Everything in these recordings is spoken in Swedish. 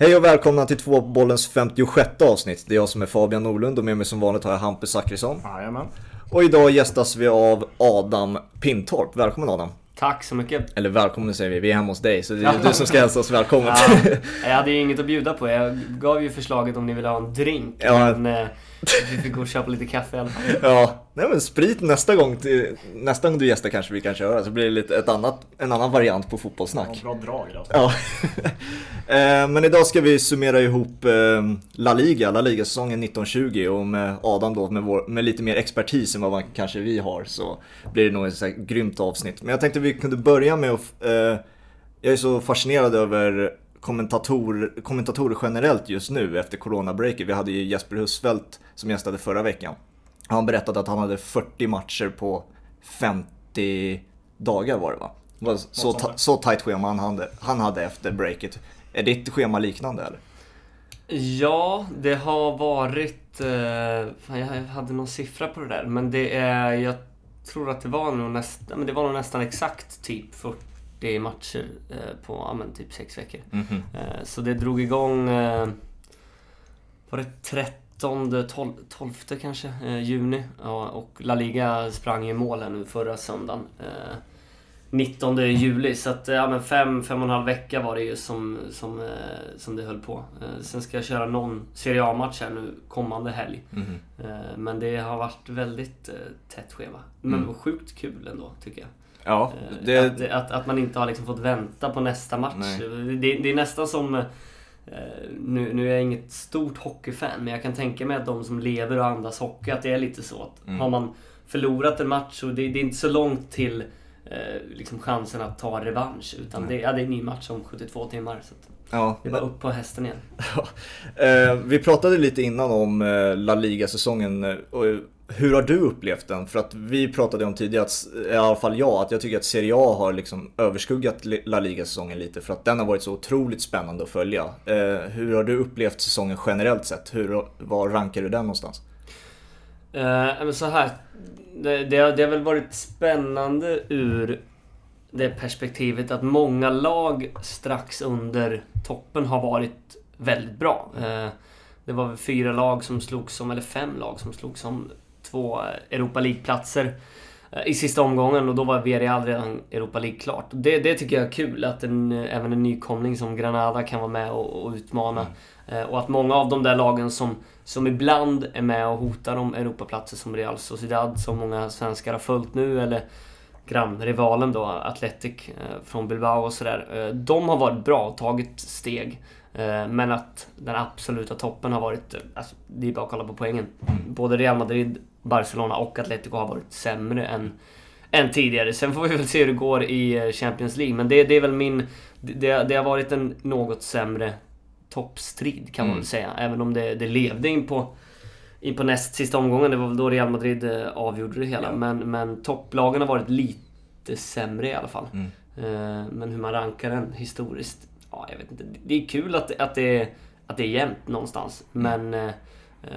Hej och välkomna till Tvåbollens 56 avsnitt. Det är jag som är Fabian Norlund och med mig som vanligt har jag Hampus Zachrisson. Jajamän. Och idag gästas vi av Adam Pintorp. Välkommen Adam. Tack så mycket. Eller välkommen säger vi, vi är hemma hos dig så det är du som ska hälsa oss välkommen. Ja, jag hade ju inget att bjuda på. Jag gav ju förslaget om ni ville ha en drink. Ja. Men eh, vi fick gå och köpa lite kaffe i alla fall. ja, nej men sprit nästa gång, till, nästa gång du gästar kanske vi kan köra så blir det lite ett annat, en annan variant på fotbollssnack. Ja, bra drag alltså. Ja. Eh, Men idag ska vi summera ihop eh, La Liga, La Liga-säsongen 1920 och med Adam då med, vår, med lite mer expertis än vad man, kanske vi har så blir det nog ett så här grymt avsnitt. Men jag tänkte vi kunde börja med att, eh, jag är så fascinerad över kommentator, kommentatorer generellt just nu efter coronabreaket. Vi hade ju Jesper Husfeldt som gästade förra veckan. Han berättade att han hade 40 matcher på 50 dagar var det va? Så, ta, så tajt schema han hade, han hade efter breaket. Är ditt schema liknande eller? Ja, det har varit... Eh, jag hade någon siffra på det där. Men det är... Jag tror att det var nog, näst, men det var nog nästan exakt typ 40 matcher eh, på ja, men typ 6 veckor. Mhm. Eh, Så det drog igång... eh, Var det 13, 12, 12 kanske, juni. Ja, och La Liga sprang i mål här nu förra söndagen. eh, 19 juli. Så att, ja men fem, fem och en halv vecka var det ju som, som, som det höll på. Sen ska jag köra någon Serie A-match här nu kommande helg. Eh, Men det har varit väldigt tätt schema. Men Mm. sjukt kul ändå, tycker jag. Ja, Eh, det, Att, att, att man inte har liksom fått vänta på nästa match. Det, det är nästan som... eh, Nu, nu är jag inget stort hockeyfan, men jag kan tänka mig att de som lever och andas hockey, att det är lite så att Mm. har man förlorat en match och det, det är inte så långt till eh, liksom chansen att ta revansch. Utan det, ja, det är en ny match om 72 timmar. Så ja. det är bara upp på hästen igen. Eh, vi pratade lite innan om La Liga-säsongen. Hur har du upplevt den? För att vi pratade om tidigare, att, i alla fall jag, att jag tycker att Serie A har liksom överskuggat La Liga-säsongen lite. För att den har varit så otroligt spännande att följa. Eh, hur har du upplevt säsongen generellt sett? Hur, var rankar du den någonstans? Eh, men så här. Det, det, har- det har väl varit spännande ur det perspektivet att många lag strax under toppen har varit väldigt bra. Eh, det var väl fyra lag som slogs om, eller fem lag som slogs om två Europa League-platser eh, i sista omgången och då var Villarreal redan Europa League klart. Det, det tycker jag är kul att en, även en nykomling som Granada kan vara med och, och utmana. Eh, Och att många av de där lagen som, som ibland är med och hotar om Europaplatser som Real Sociedad, som många svenskar har följt nu, eller grannrivalen då, Athletic eh, från Bilbao och sådär. De har varit bra och tagit steg. Men att den absoluta toppen har varit, alltså, det är bara att kolla på poängen. Både Real Madrid, Barcelona och Atletico har varit sämre än, än tidigare. Sen får vi väl se hur det går i eh, Champions League. Men det, det är väl min... Det, det har varit en något sämre toppstrid kan man Mm. väl säga. Även om det, det levde in på, in på näst sista omgången. Det var väl då Real Madrid eh, avgjorde det hela. Ja. Men, men topplagen har varit lite sämre i alla fall. Mm. Eh, Men hur man rankar den historiskt, ja jag vet inte. Det är kul att, det- att, det, är, att det är jämnt någonstans. Mm. Men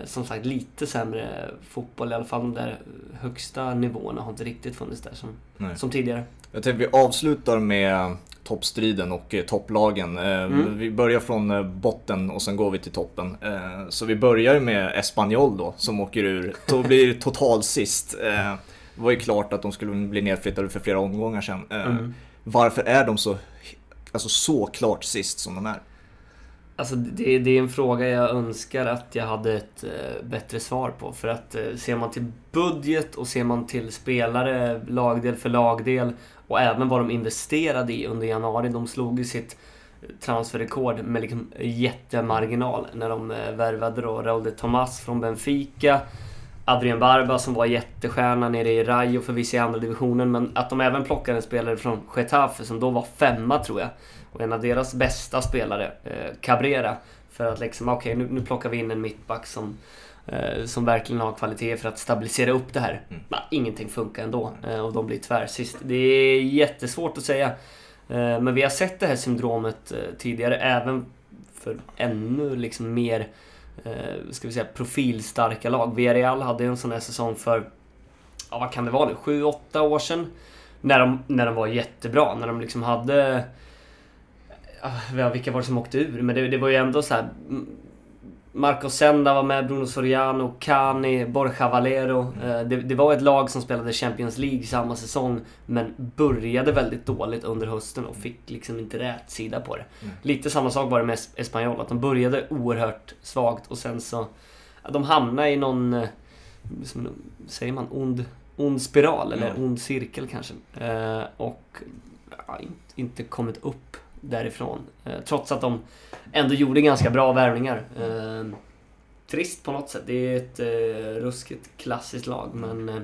som sagt lite sämre fotboll. I alla fall de där högsta nivåerna har inte riktigt funnits där som, Nej. som tidigare. Jag tänkte vi avslutar med toppstriden och eh, topplagen. Eh, Mm. Vi börjar från eh, botten och sen går vi till toppen. Eh, Så vi börjar med Espanyol då, som åker ur, to- blir total sist. Eh, Det var ju klart att de skulle bli nedflyttade för flera omgångar sedan. Eh, Mm. Varför är de så, alltså så klart sist som de är? Alltså det, det är en fråga jag önskar att jag hade ett eh, bättre svar på. För att eh, ser man till budget och ser man till spelare, lagdel för lagdel och även vad de investerade i under januari. De slog ju sitt transferrekord med liksom jättemarginal när de eh, värvade då Raúl de Tomas från Benfica. Adrien Barba som var jättestjärna nere i Rayo förvisso i andra divisionen. Men att de även plockade en spelare från Getafe som då var femma tror jag. Och en av deras bästa spelare, eh, Cabrera. För att liksom, okej nu, nu plockar vi in en mittback som, eh, som verkligen har kvalitet för att stabilisera upp det här. Mm. Men ingenting funkar ändå eh, och de blir tvärsist. Det är jättesvårt att säga. Men vi har sett det här syndromet tidigare även för ännu liksom mer ska vi säga, profilstarka lag. Villarreal hade en sån här säsong för, ja vad kan det vara nu, 7-8 år sedan. När de, när de var jättebra, när de liksom hade vilka var det som åkte ur? Men det, det var ju ändå så här. mm, Marco Senda var med, Bruno Soriano, Cani, Borja Valero. Eh, Det, det var ett lag som spelade Champions League samma säsong men började väldigt dåligt under hösten och fick liksom inte rätt sida på det. Mm. Lite samma sak var det med Es- Espanyol, att de började oerhört svagt och sen så... De hamnade i någon... eh, Som, säger man? Ond, ond spiral eller Ja. ond cirkel kanske. Eh, och ja, inte kommit upp därifrån. Eh, trots att de ändå gjorde ganska bra värvningar. Eh, trist på något sätt. Det är ett eh, ruskigt klassiskt lag men eh,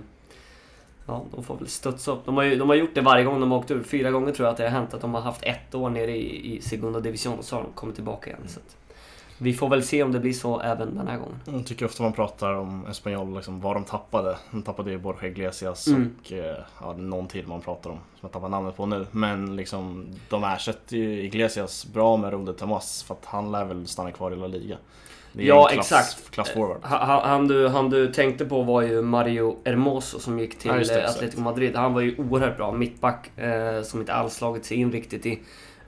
ja, de får väl studsa upp. De har, ju, de har gjort det varje gång de har åkt ur. Fyra gånger tror jag att det har hänt att de har haft ett år nere i, i Segunda Division och så har de kommit tillbaka igen. Så att, vi får väl se om det blir så även den här gången. Jag tycker ofta man pratar om Espanyol, liksom, vad de tappade. De tappade ju Borja Iglesias Mm. och eh, ja, någon till man pratar om, som jag tappar namnet på nu. Men liksom, de ersätter ju Iglesias bra med Rode Tomas för att han lär väl stanna kvar i La Liga. Ja, klass, exakt. Klassforward. Ha- ha- Han du, han du tänkte på var ju Mario Hermoso som gick till Ja, det. Atletico Madrid. Han var ju oerhört bra. Mittback eh, som inte alls slagit sig in riktigt i,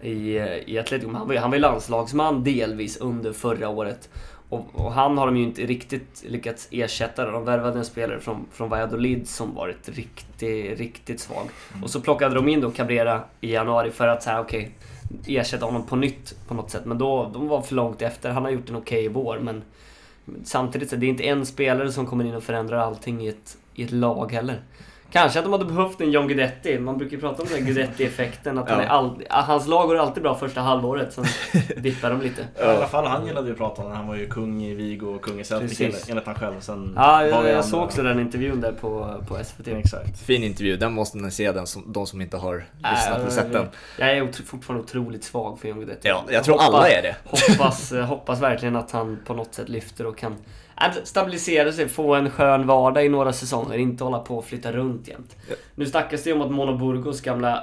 i, i Atletico. Han var, han var ju landslagsman delvis under förra året. Och, och han har de ju inte riktigt lyckats ersätta. De värvade en spelare från, från Valladolid som varit riktigt, riktigt svag. Och så plockade de in då Cabrera i januari för att säga okej, ersätta honom på nytt på något sätt. Men då, de var för långt efter. Han har gjort en okej vår men Samtidigt så det är inte en spelare som kommer in och förändrar allting i ett, i ett lag heller. Kanske att de hade behövt en John Guidetti. Man brukar ju prata om den Guidetti-effekten. Att han Ja. är all, hans lag går alltid bra första halvåret, sen dippar de lite. I alla fall han gillade ju att prata om det. Han var ju kung i Vigo och kung i Celtic Precis. enligt han själv. Sen Ja, jag, jag såg också den intervjun där på, på SVT. Exakt. Fin intervju, den måste ni se den som, de som inte har lyssnat Äh, eller sett den. Jag är otro, fortfarande otroligt svag för John Guidetti. Ja, jag tror alla är det. Hoppas, eh, hoppas verkligen att han på något sätt lyfter och kan äh, stabilisera sig, få en skön vardag i några säsonger, inte hålla på och flytta runt jämt. Ja. Nu snackas det ju om att Mono Burgos gamla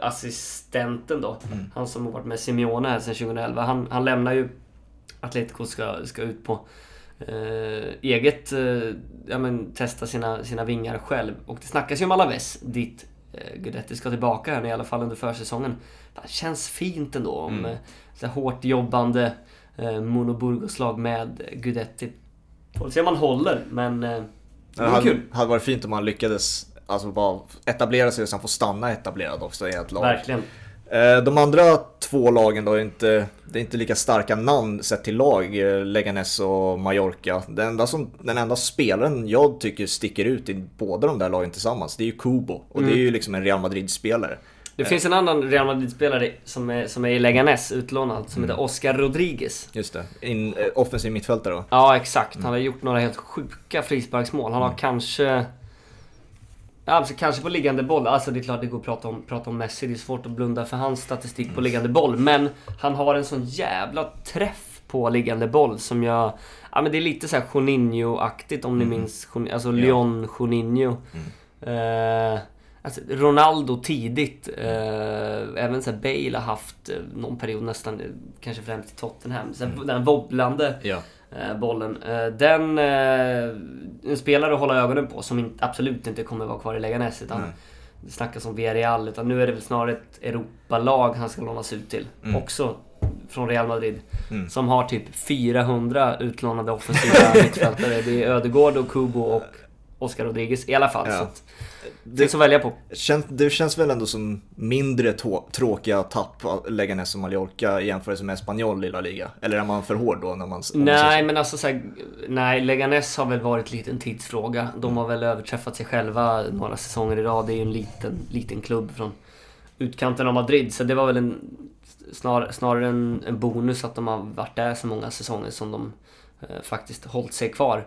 Atletico-assistenten då, Mm. han som har varit med Simeone här sedan 2011, han, han lämnar ju Atletico ska, ska ut på eh, eget, eh, ja men testa sina, sina vingar själv. Och det snackas ju om Alaves, dit eh, Guidetti ska tillbaka här nu, i alla fall under försäsongen. Det känns fint ändå om Mm. eh, så hårt jobbande eh, Mono Burgos-lag med Guidetti. Får se om man håller, men eh, det Det hade, kul. hade varit fint om man lyckades alltså bara etablera sig och sen få stanna etablerad också i ett lag. Verkligen. Eh, De andra två lagen då är inte, det är inte lika starka namn sett till lag, eh, Leganes och Mallorca. Den enda, som, den enda spelaren jag tycker sticker ut i båda de där lagen tillsammans, det är ju Kubo. Och det är ju liksom en Real Madrid-spelare. Det finns en annan Real Madrid-spelare som är, som är i Leganes, utlånad, som heter Oscar Rodriguez. Just det, in, eh, offensiv mittfältare då. Ja, exakt. Han har gjort några helt sjuka frisparksmål. Han har kanske... Ja, Alltså kanske på liggande boll. Alltså det är klart det går att prata om, prata om Messi. Det är svårt att blunda för hans statistik på liggande boll. Men han har en sån jävla träff på liggande boll som jag... Ja men det är lite så här Juninho-aktigt om ni minns. Jun- Alltså Leon Juninho. Eh, alltså Ronaldo tidigt. Eh, även så Bale har haft eh, någon period nästan, eh, kanske främst i Tottenham. Så här, Den wobblande Ja. eh, bollen. Eh, den... Eh, en spelare att hålla ögonen på som inte, absolut inte kommer vara kvar i Leganes. Utan det snackas om Villarreal. Utan nu är det väl snarare ett Europalag han ska lånas ut till. Mm. Också från Real Madrid. Mm. Som har typ 400 utlånade offensiva mittfältare. Det är Ödegård och Kubo och Oscar Rodriguez i alla fall. Ja. Så att, det finns att välja på. Känns, det känns väl ändå som mindre tå- tråkiga tapp av Leganes och Mallorca i jämförelse med Espanyol i La Liga? Eller är man för hård då när man... Nej, men alltså så här, Nej, Leganes har väl varit lite en tidsfråga. De har väl överträffat sig själva några säsonger i rad. Det är ju en liten, liten klubb från utkanten av Madrid. Så det var väl en, snar, snarare en, en bonus att de har varit där så många säsonger som de eh, faktiskt hållit sig kvar.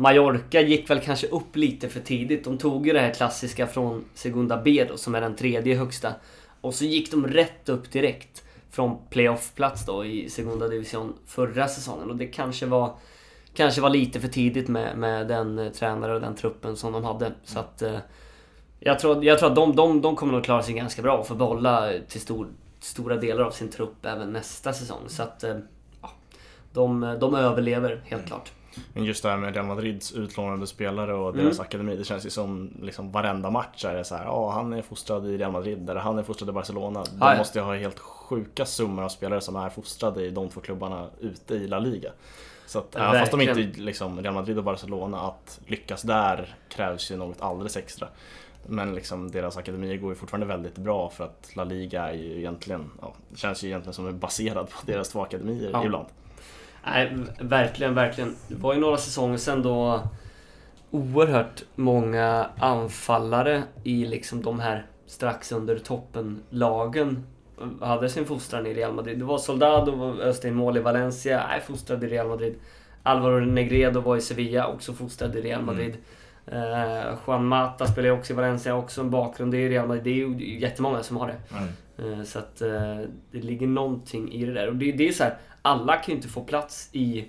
Mallorca gick väl kanske upp lite för tidigt. De tog ju det här klassiska från Segunda B då, som är den tredje högsta. Och så gick de rätt upp direkt från playoff-plats då i Segunda Division förra säsongen. Och det kanske var, kanske var lite för tidigt med, med den eh, tränare och den truppen som de hade. Så att... Eh, jag tror, jag tror att de, de, de kommer nog klara sig ganska bra och få behålla till stor, stora delar av sin trupp även nästa säsong. Så att... Eh, ja, de, de överlever helt klart. Men just det här med Real Madrids utlånade spelare och Mm. deras akademi. Det känns ju som liksom varenda match är det så här. Ja, han är fostrad i Real Madrid eller han är fostrad i Barcelona. De måste ju ha helt sjuka summor av spelare som är fostrade i de två klubbarna ute i La Liga. Så att även fast de inte liksom Real Madrid och Barcelona, att lyckas där krävs ju något alldeles extra. Men liksom deras akademier går ju fortfarande väldigt bra för att La Liga är ju egentligen, ja, känns ju egentligen som är baserad på deras två akademier Ja. ibland. Nej, verkligen, verkligen. Det var ju några säsonger sedan då oerhört många anfallare i liksom de här strax under toppen-lagen hade sin fostran i Real Madrid. Det var Soldado, var Östein mål i Valencia, nej, fostrad i Real Madrid. Alvaro Negredo var i Sevilla, också fostrad i Real Madrid. Eh, Juan Mata spelar ju också i Valencia, också en bakgrund i Real Madrid. Det är ju jättemånga som har det. Eh, Så att eh, det ligger någonting i det där. Och det, det är så här, alla kan ju inte få plats i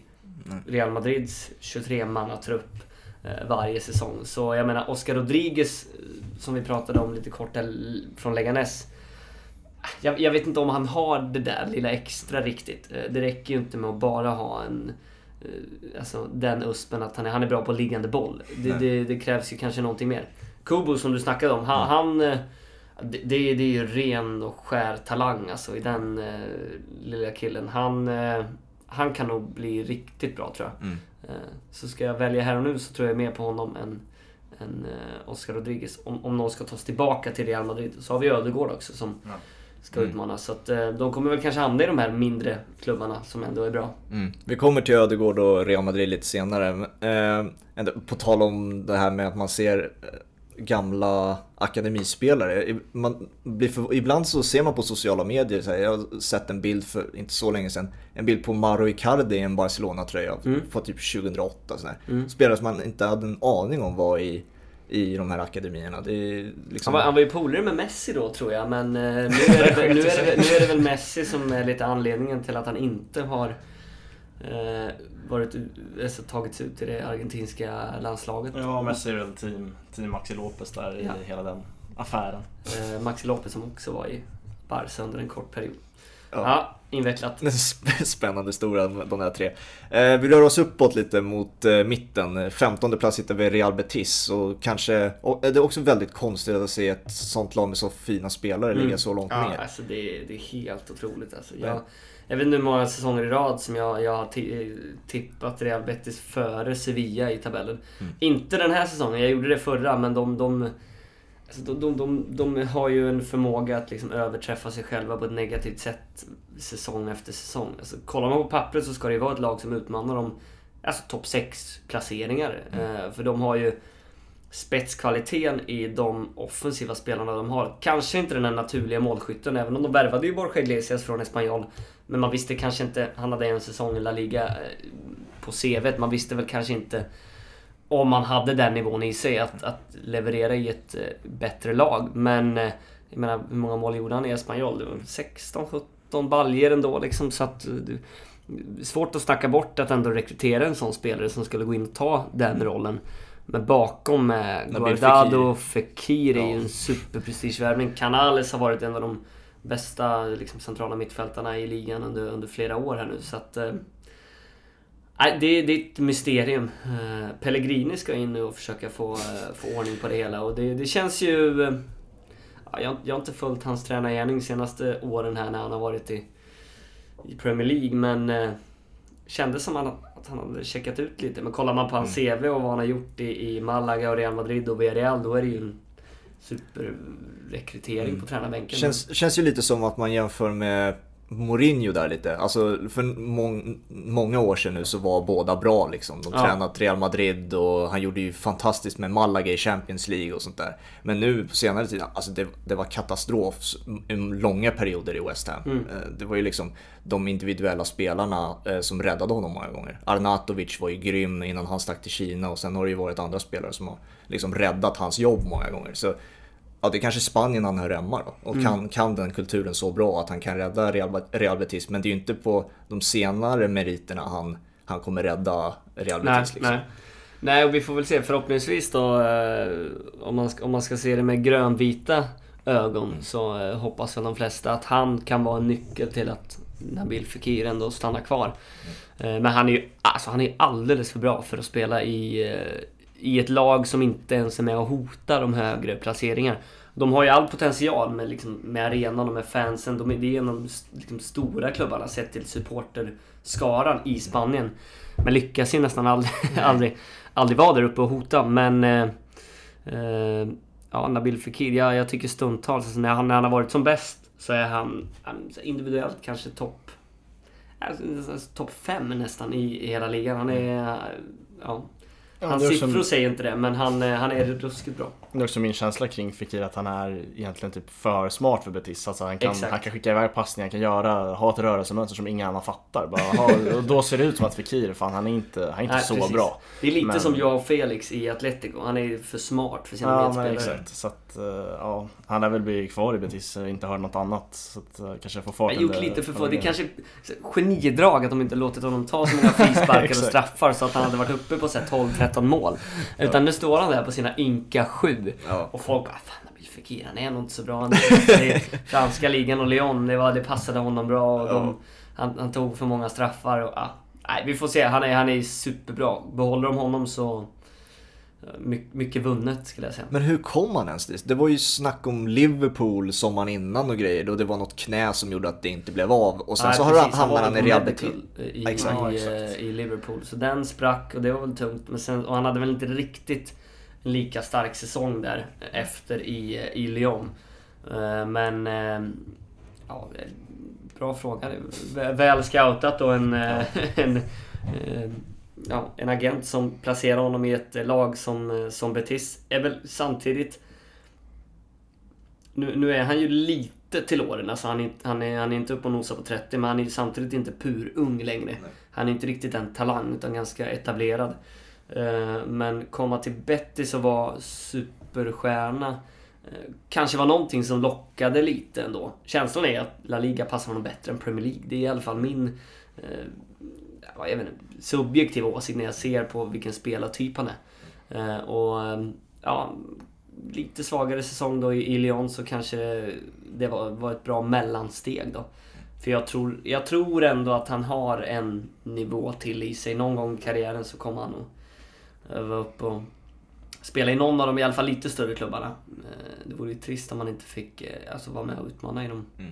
Real Madrids 23-mannatrupp eh, varje säsong. Så jag menar, Oscar Rodriguez, eh, som vi pratade om lite kort från Leganes. Jag, jag vet inte om han har det där lilla extra riktigt. Eh, Det räcker ju inte med att bara ha en eh, Alltså den uspen att han är, han är bra på liggande boll. Det, det, det krävs ju kanske någonting mer. Kubo som du snackade om, han, han det, det, det är ju ren och skär talang alltså i den eh, lilla killen. Han, eh, han kan nog bli riktigt bra tror jag. Mm. Eh, så ska jag välja här och nu så tror jag mer på honom än, än eh, Oscar Rodriguez. Om, om någon ska tas tillbaka till Real Madrid så har vi Ödegård också som Ja. ska Mm. utmana. Så att, eh, de kommer väl kanske hamna i de här mindre klubbarna som ändå är bra. Mm. Vi kommer till Ödegård och Real Madrid lite senare. men, Eh, på tal om det här med att man ser gamla akademispelare. Man blir för, ibland så ser man på sociala medier, så här, jag har sett en bild för inte så länge sedan, en bild på Mauro Icardi i en Barcelona-tröja Mm. på typ 2008. Sådär. Mm. Spelare som man inte hade en aning om var i, i de här akademierna. Liksom... Han var, han var ju polare med Messi då tror jag, men eh, nu, är det, nu, är det, nu är det väl Messi som är lite anledningen till att han inte har eh, varit, alltså, tagits ut i det argentinska landslaget. Ja, Messi är väl team, team Maxi Lopez där i Ja. hela den affären. Eh, Maxi Lopez som också var i Barca under en kort period. Ja. Ja, invecklat. Sp- Spännande historia de där tre. Eh, vi rör oss uppåt lite mot eh, mitten. 15 plats hittar vi Real Betis och kanske, och det är också väldigt konstigt att se ett sånt lag med så fina spelare Mm. ligga så långt Ja, ner. alltså det, det är helt otroligt alltså. Ja. Jag, jag vet inte hur många säsonger i rad som jag, jag har ti- tippat Real Betis före Sevilla i tabellen. Mm. Inte den här säsongen, jag gjorde det förra, men de, de, alltså de, de, de, de har ju en förmåga att liksom överträffa sig själva på ett negativt sätt säsong efter säsong. Alltså, kollar man på pappret så ska det ju vara ett lag som utmanar dem alltså topp 6 placeringar. Eh, för de har ju spetskvaliteten i de offensiva spelarna de har. Kanske inte den där naturliga målskytten, även om de värvade ju Borja Iglesias från Espanyol. Men man visste kanske inte, han hade en säsong i La Liga eh, på CVt, man visste väl kanske inte om man hade den nivån i sig att, att leverera i ett eh, bättre lag. Men eh, jag menar, hur många mål gjorde han i Espanyol? Det var 16, 17 baljer ändå liksom. Så att, svårt att snacka bort att ändå rekrytera en sån spelare som skulle gå in och ta den rollen. Men bakom eh, Nabil Guardado Fekir är ju en superprestigevärvning. Canales har varit en av de bästa liksom, centrala mittfältarna i ligan under, under flera år här nu. Så att, eh, det, det är ett mysterium. Eh, Pellegrini ska in nu och försöka få, eh, få ordning på det hela. Och det, det känns ju... eh, Ja, jag, jag har inte följt hans tränargärning senaste åren här när han har varit i, i Premier League. Men eh, kändes som han, att han hade checkat ut lite. Men kollar man på hans CV och vad han har gjort i, i Malaga och Real Madrid och Villarreal. Då är det ju en superrekrytering på tränarbänken. Känns, känns ju lite som att man jämför med Mourinho där lite. Alltså för mång, många år sedan nu så var båda bra liksom. De Ja. tränat Real Madrid och han gjorde ju fantastiskt med Malaga i Champions League och sånt där. Men nu på senare tid, alltså det, det var katastrof långa perioder i West Ham. Mm. Eh, Det var ju liksom de individuella spelarna eh, som räddade honom många gånger. Arnatovic var ju grym innan han stack till Kina och sen har det ju varit andra spelare som har liksom räddat hans jobb många gånger. Så Ja, det är kanske Spanien han hör hemma då. Och kan, kan den kulturen så bra att han kan rädda Real, Real Betis. Men det är ju inte på de senare meriterna han, han kommer rädda Real Nej, Betis. liksom. nej. nej, och vi får väl se förhoppningsvis då eh, om man, om man ska se det med grönvita ögon så eh, hoppas väl de flesta att han kan vara en nyckel till att Nabil Fekir ändå stannar kvar. Eh, Men han är ju alltså, han är alldeles för bra för att spela i, i ett lag som inte ens är med och hotar de högre placeringar. De har ju all potential med, liksom, med arenan och med fansen. De är, det är en av de liksom, stora klubbarna sett till supporterskaran i Spanien. Men lyckas ju nästan aldrig, aldrig, aldrig vara där uppe och hota. Men... Eh, eh, ja, Nabil Fekir, ja, jag tycker stundtals, alltså, när, han, när han har varit som bäst så är han, han individuellt kanske topp... Alltså, topp fem nästan i, i hela ligan. Han är... Ja, Hans siffror säger inte det, men han, eh, han är ruskigt bra. Det är också min känsla kring Fekir att han är egentligen typ för smart för Betis. Alltså han, kan, Exakt. han kan skicka iväg passningar, han kan göra, ha ett rörelsemönster som ingen annan fattar. Bara, ha, och då ser det ut som att Fekir, fan han är inte, han är inte Nej, så precis. bra. Det är lite Men- som Joao Felix i Atletico. Han är för smart för sina Ja medspelare. exakt. Så att, eh, ja, han lär väl bli kvar i Betis, eh, inte hört något annat. Så att eh, kanske får fart Jag gjort lite för få. Det är kanske genidrag att de inte låtit honom ta så många frisparkar och straffar så att han hade varit uppe på så här 12-13 mål. Utan nu står han där på sina ynka sju. Ja. Och folk bara Fan Fekir, han är nog inte så bra ändå." Det är Franska ligan och Lyon, det, var, det passade honom bra. Och de, han, han tog för många straffar och ja. Nej, vi får se. Han är, han är superbra. Behåller de honom så... eh, Mycket, mycket vunnet skulle jag säga. Men hur kom han ens dit? Det var ju snack om Liverpool sommaren innan och grejer och det var något knä som gjorde att det inte blev av. Och sen Nej, så har precis, han, hamnade var han i rehabilitering. i, Ja, i, exakt. i Liverpool. Så den sprack och det var väl tungt. Men sen, och han hade väl inte riktigt en lika stark säsong där efter i, i Lyon. Eh, Men... eh, Ja, bra fråga. Väl- scoutat och en, eh, en, eh, ja, en agent som placerar honom i ett lag som, eh, som Betis. Är väl samtidigt... Nu, nu är han ju lite till åren. Alltså han, är, han, är, han är inte uppe och nosar på 30 men han är samtidigt inte pur ung längre. Han är inte riktigt en talang utan ganska etablerad. Eh, Men komma till Betis och vara superstjärna eh, kanske var någonting som lockade lite ändå. Känslan är att La Liga passar honom bättre än Premier League. Det är i alla fall min jag vet inte, subjektiva åsikt när jag ser på vilken spelartyp han är. Eh, Och eh, ja, lite svagare säsong då i, Lyon så kanske det var, var ett bra mellansteg då. För jag tror, jag tror ändå att han har en nivå till i sig. Någon gång i karriären så kommer han nog eh, vara uppe och spela i någon av de i alla fall lite större klubbarna. Eh, Det vore ju trist om man inte fick alltså, vara med och utmana i dem. Mm.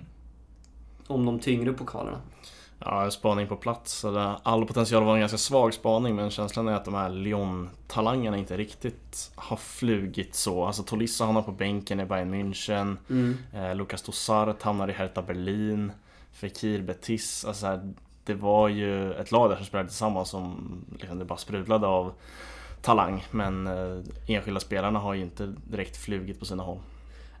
Om de tyngre pokalerna. Ja, spaning på plats. Eller, all potential var en ganska svag spaning men känslan är att de här Lyon-talangerna inte riktigt har flugit så. Alltså Tolisso hamnar på bänken i Bayern München. Mm. Eh, Lucas Tossart hamnar i Hertha Berlin. Fekir Betis. Alltså, här, det var ju ett lag där som spelade tillsammans som liksom, det bara sprudlade av talang. Men eh, enskilda spelarna har ju inte direkt flugit på sina håll.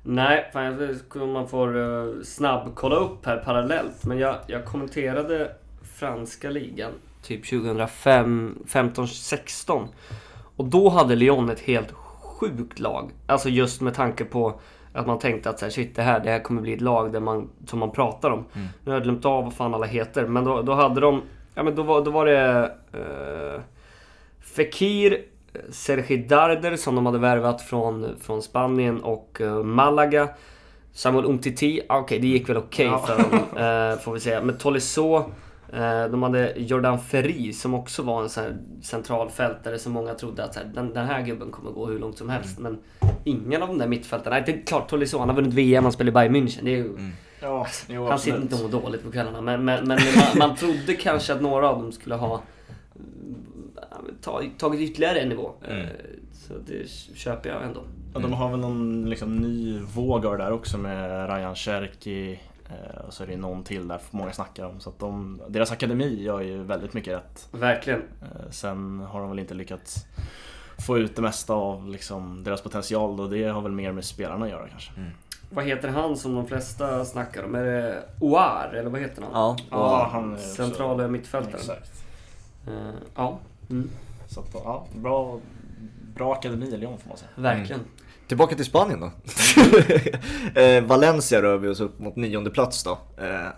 Nej, fan, jag om man får uh, snabbkolla upp här parallellt. Men jag, jag kommenterade franska ligan typ 2015-16. Och då hade Lyon ett helt sjukt lag. Alltså just med tanke på att man tänkte att så här, shit, det här, det här kommer bli ett lag där man, som man pratar om. Nu har jag glömt av vad fan alla heter. Men då, då hade de... Ja men då var, då var det... Uh, Fekir, Sergi Darder som de hade värvat från, från Spanien och eh, Malaga. Samuel Umtiti, ah, okej det gick väl okej Ja. för dem, eh, får vi säga. Men Tolisso, eh, de hade Jordan Ferri som också var en sån här centralfältare som många trodde att så här, den, den här gubben kommer gå hur långt som helst. Men ingen av de där mittfältarna, nej det är klart Tolisso, han har vunnit VM, han spelar i Bayern München. Det är ju, Ja, jo, han sitter inte och dåligt på kvällarna. Men, men, men man, man trodde kanske att några av dem skulle ha mm, tagit, tagit ytterligare en nivå. Mm. Eh, Så det köper jag ändå. Ja, de har väl någon liksom, ny vågar där också med Ryan Cherki eh, och så är det någon till där många snackar om. Så att de, deras akademi gör ju väldigt mycket rätt. Verkligen. Eh, sen har de väl inte lyckats få ut det mesta av liksom, deras potential och det har väl mer med spelarna att göra kanske. Vad heter han som de flesta snackar om? Är det Oar, eller vad heter han? Ja, Ja, han är Centrala mittfältaren. Exakt. Eh, Ja, mm, Så att, ja, bra, bra akademi i Lyon får man säga. verkligen. Tillbaka till Spanien då. eh, Valencia rör vi oss upp mot nionde plats då. Eh,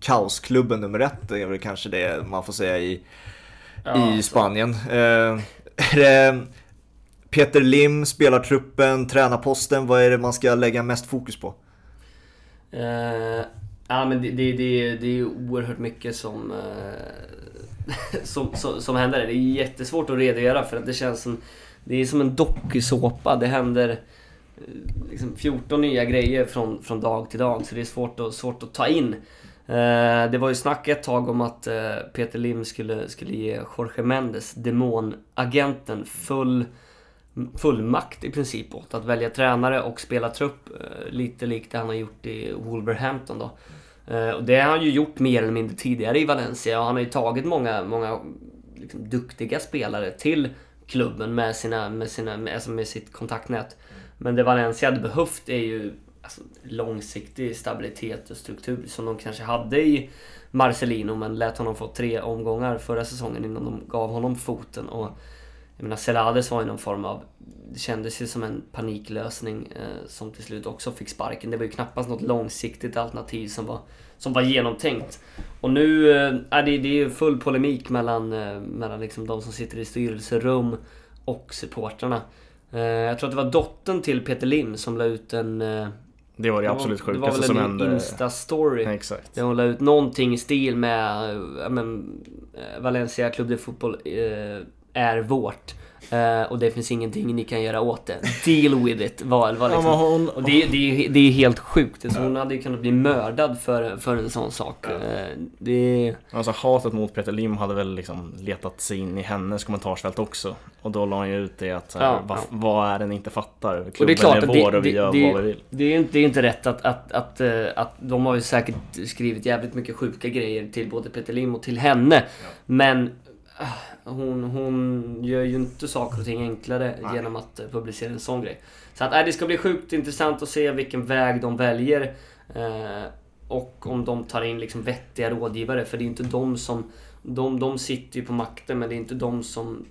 kaosklubben nummer ett är väl kanske det man får säga i, Ja, i Spanien. Eh, är det Peter Lim spelar truppen, tränarposten. Vad är det man ska lägga mest fokus på? Eh, Ja, men det, det, det, det är oerhört mycket som, som, som, som händer. Det är jättesvårt att redogöra för att det känns som... Det är som en dokusåpa. Det händer eh, liksom 14 nya grejer från, från dag till dag. Så det är svårt att, svårt att ta in. Eh, det var ju snack ett tag om att eh, Peter Lim skulle, skulle ge Jorge Mendes, demonagenten, full fullmakt i princip åt att välja tränare och spela trupp. Eh, lite likt det han har gjort i Wolverhampton då. Eh, och det har han ju gjort mer eller mindre tidigare i Valencia och han har ju tagit många, många liksom, duktiga spelare till klubben med, sina, med, sina, med, alltså med sitt kontaktnät. Men det Valencia hade behövt är ju alltså, långsiktig stabilitet och struktur som de kanske hade i Marcelino men lät honom få tre omgångar förra säsongen innan de gav honom foten. Och jag menar, Celades var ju någon form av... Det kändes ju som en paniklösning eh, som till slut också fick sparken. Det var ju knappast något långsiktigt alternativ som var, som var genomtänkt. Och nu eh, det, det är ju full polemik mellan, eh, mellan liksom de som sitter i styrelserum och supportrarna. Eh, jag tror att det var dottern till Peter Lim som la ut en... Eh, Det var det absolut det var sjukaste väl som en hände. Insta-story. Exakt. Där hon la ut någonting i stil med ja, men, eh, Valencia Club de Fotboll eh, är vårt. Eh, och det finns ingenting ni kan göra åt det. Deal with it var, var Ja, liksom. men hon, Och det, det, är ju- det är helt sjukt. Så hon hade ju kunnat bli mördad för, för en sån sak. Eh, det, Alltså hatet mot Peter Lim hade väl liksom letat sig in i hennes kommentarsfält också. Och då la han ju ut det att här, Ja, vad, ja. vad är det ni inte fattar? Klubben och det är klart är att vår det, och vi det, gör det, vad vi vill. det, är inte, det är inte rätt att, att, att, eh, att de har ju säkert skrivit jävligt mycket sjuka grejer till både Peter Lim och till henne. Men ah, hon, hon gör ju inte saker och ting enklare Nej. genom att eh, publicera en sån grej. Så att, äh, det ska bli sjukt intressant att se vilken väg de väljer. Eh, och om de tar in liksom vettiga rådgivare. För det är inte de som... De, de sitter ju på makten men det är inte de som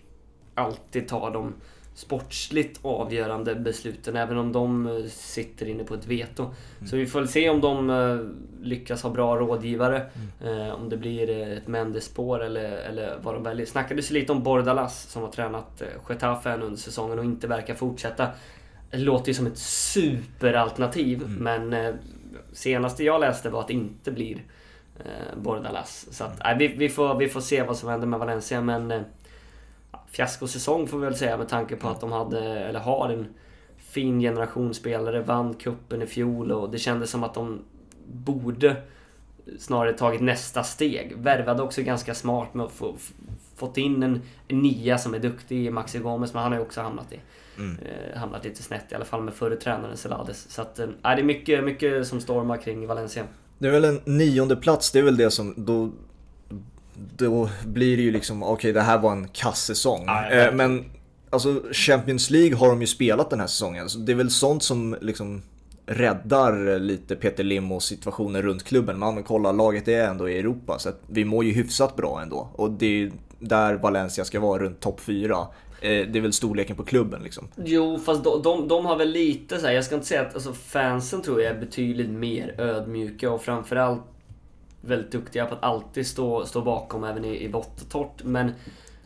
alltid tar de sportsligt avgörande besluten. Även om de eh, sitter inne på ett veto. Så vi får se om de eh, lyckas ha bra rådgivare. Eh, om det blir eh, ett Mendes-spår eller, eller vad de väljer. Snackades lite om Bordalas som har tränat eh, Getafe under säsongen och inte verkar fortsätta. Det låter ju som ett superalternativ men eh, senaste jag läste var att det inte blir eh, Bordalas. Så att, nej, vi, vi, får, vi får se vad som händer med Valencia men eh, fiaskosäsong får vi väl säga med tanke på att de hade, eller har en fin generation spelare, vann kuppen i fjol och det kändes som att de borde snarare tagit nästa steg. Värvade också ganska smart med att få fått in en, en nia som är duktig i Maxi Gomez, men han har ju också hamnat i Mm. eh, hamnat lite snett i alla fall med förre tränaren Celades. Så att, eh, det är mycket, mycket som stormar kring Valencia. Det är väl en nionde plats, det är väl det som då då blir det ju liksom, okej det här var en ja, eh, verkligen. men alltså Champions League har de ju spelat den här säsongen. Så det är väl sånt som liksom räddar lite Peter Lim och situationen runt klubben. Man kollar, laget är ändå i Europa så att vi mår ju hyfsat bra ändå. Och det är ju där Valencia ska vara, runt topp 4. Eh, det är väl storleken på klubben liksom. Jo, fast de, de, de har väl lite så här, jag ska inte säga att alltså, fansen tror jag är betydligt mer ödmjuka och framförallt väldigt duktiga på att alltid stå, stå bakom även i, i vått och torrt. Men,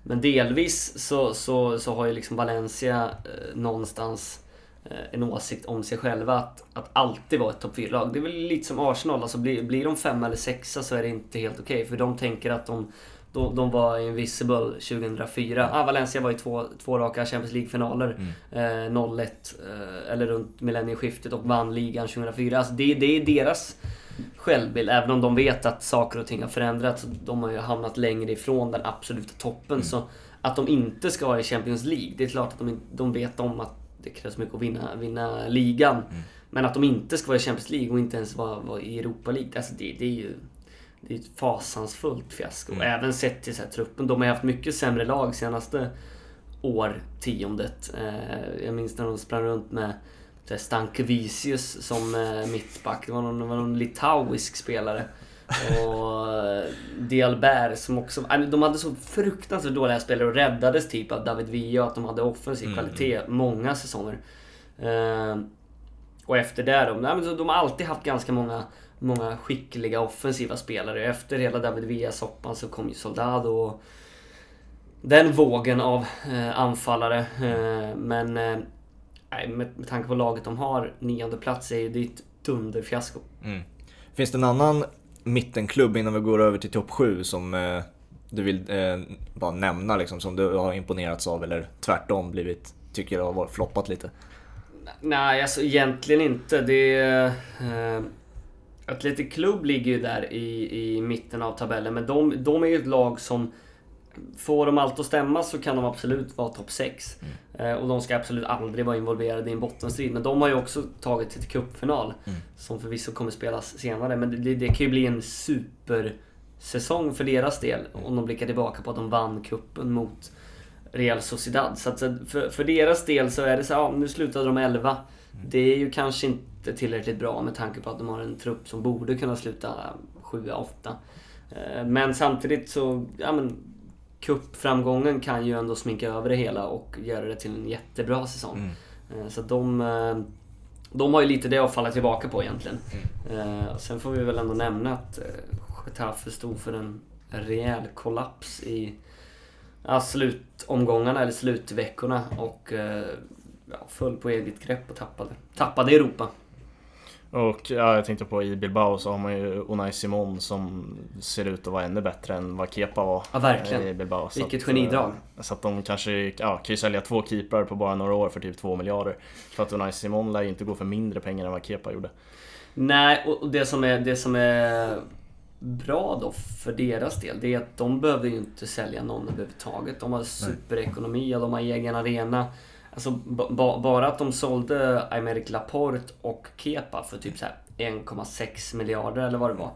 men delvis så, så, så har ju liksom Valencia eh, någonstans eh, en åsikt om sig själva att, att alltid vara ett topp 4-lag. Det är väl lite som Arsenal, alltså blir, blir de femma eller sexa så är det inte helt okej. för de tänker att de, de, de var invisible 2004. Ah, Valencia var i två, två raka Champions League-finaler. Eh, 0-1, eh, eller runt millennieskiftet och vann ligan 2004. Alltså det, det är deras självbild, även om de vet att saker och ting har förändrats. De har ju hamnat längre ifrån den absoluta toppen. Så att de inte ska vara i Champions League, det är klart att de, de vet om att det krävs mycket att vinna, vinna ligan. Men att de inte ska vara i Champions League och inte ens vara, vara i Europa League, alltså det, det är ju... Det är ett fasansfullt fiasko. Även sett till så här, truppen. De har haft mycket sämre lag senaste årtiondet. Eh, jag minns när de sprang runt med Stankevicius som eh, mittback. Det var någon, det var någon litauisk spelare. Och eh, Dialbert som också... äh, De hade så fruktansvärt dåliga spelare och räddades typ av David Villa att de hade offensiv kvalitet många säsonger. Eh, och efter det då, nej, men de har alltid haft ganska många, många skickliga offensiva spelare. Efter hela David Villa-soppan så kom ju Soldado och den vågen av eh, anfallare. Eh, men eh, med, med tanke på laget de har, nionde plats är ju det är ett dunderfiasko. Finns det en annan mittenklubb innan vi går över till topp 7 som eh, du vill eh, bara nämna liksom, som du har imponerats av eller tvärtom blivit, tycker har varit floppat lite? Nej, alltså egentligen inte. Det är... Eh, Atletic Club ligger ju där i, i mitten av tabellen, men de, de är ju ett lag som Får de allt att stämma så kan de absolut vara topp 6. Mm. Eh, och de ska absolut aldrig vara involverade i en bottenstrid. Men de har ju också tagit sig till cupfinal. Mm. Som förvisso kommer spelas senare. Men det, det, kan ju bli en supersäsong för deras del. Om de blickar tillbaka på att de vann kuppen mot Real Sociedad. Så för, för deras del så är det så ja, nu slutade de 11. Mm. Det är ju kanske inte tillräckligt bra med tanke på att de har en trupp som borde kunna sluta 7-8. Eh, men samtidigt så, ja men Cupframgången kan ju ändå sminka över det hela och göra det till en jättebra säsong. Mm. Eh, så de, eh, de har ju lite det att falla tillbaka på egentligen. Mm. Sen får vi väl ändå nämna att Getafe stod för en rejäl kollaps i ja, slutomgångarna, eller slutveckorna och ja, föll på eget grepp och tappade, tappade Europa. Och ja, jag tänkte på i Bilbao så har man ju Unai Simon som ser ut att vara ännu bättre än vad Kepa var ja, verkligen. i Bilbao. Vilket att, genidrag. Eh, så att de kanske ja, kan ju sälja två keeprar på bara några år för typ 2 miljarder. För att Unai Simon lär ju inte gå för mindre pengar än vad Kepa gjorde. Nej, och det som är, det som är bra då för deras del, det är att de behöver ju inte sälja någon överhuvudtaget. De har superekonomi och de har egen arena. Alltså ba bara att de sålde Aymeric Laporte och Kepa för typ 1,6 miljarder eller vad det var.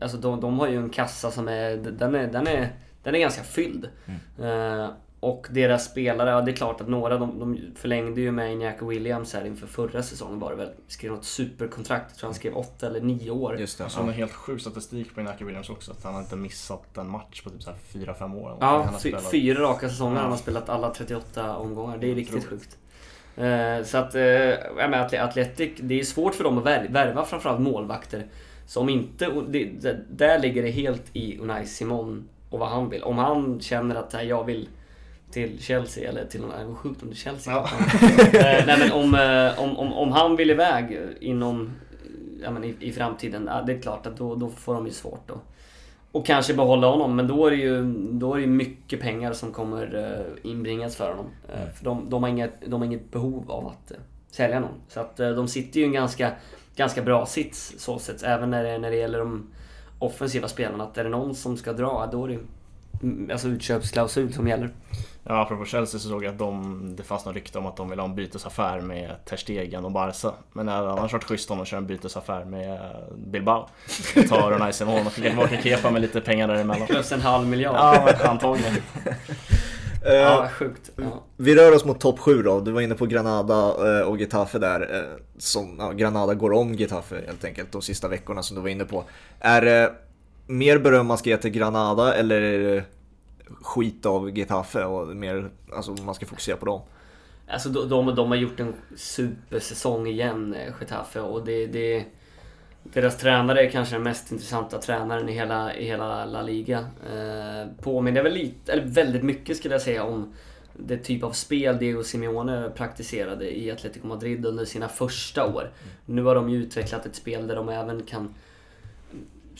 Alltså de, de har ju en kassa som är, den är, den är, den är ganska fylld. Mm. Uh, och deras spelare, ja det är klart att några, de, de förlängde ju med Iñaki Williams här inför förra säsongen var det väl. Skrev något superkontrakt, jag tror han skrev 8 eller 9 år. Just det. Jag såg en helt sjuk statistik på Iñaki Williams också. Att han har inte missat en match på typ 4-5 år. Ja, fyra raka säsonger. Ja. Han har spelat alla 38 omgångar. Det är riktigt sjukt. Uh, så att, uh, ja men Atletic, det är svårt för dem att värva framförallt målvakter. Så om inte, det, det, där ligger det helt i Unai Simon och vad han vill. Om han känner att jag vill till Chelsea, eller till någon, det sjukt om det är Chelsea. Ja. Eh, nej men om, eh, om, om, om han vill iväg inom, ja, men i, i framtiden, ja, det är klart att då, då får de ju svårt då. Och kanske behålla honom, men då är det ju då är det mycket pengar som kommer uh, inbringas för honom. Uh, för de, de, har inget, de har inget behov av att sälja någon. Så att de sitter ju i en ganska, ganska bra sits så sett, även när det, när det gäller de offensiva spelarna. Att är det någon som ska dra, då är det mm, alltså utköpsklausul som gäller. Ja, apropå Chelsea så såg jag att de, det fanns något rykte om att de vill ha en bytesaffär med Ter Stegen och Barca. Men det hade annars varit schysst om de kör en bytesaffär med Bilbao. Tar Unai Simon och skickar tillbaka Kepa med lite pengar däremellan. Plus en halv miljard. Ja, antagligen. Uh, ja, sjukt. Ja. Vi rör oss mot topp 7 då. Du var inne på Granada uh, och Getafe där. Uh, som, uh, Granada går om Getafe helt enkelt de sista veckorna som du var inne på. Är det mer beröm man ska ge till Granada eller skit av Getafe och mer, alltså man ska fokusera på dem. Alltså de, de, de har gjort en supersäsong igen, eh, Getafe och det, det deras tränare är kanske den mest intressanta tränaren i hela, i hela La Liga. Eh, påminner väl lite, eller väldigt mycket skulle jag säga om det typ av spel Diego Simeone praktiserade i Atletico Madrid under sina första år. Mm. Nu har de ju utvecklat ett spel där de även kan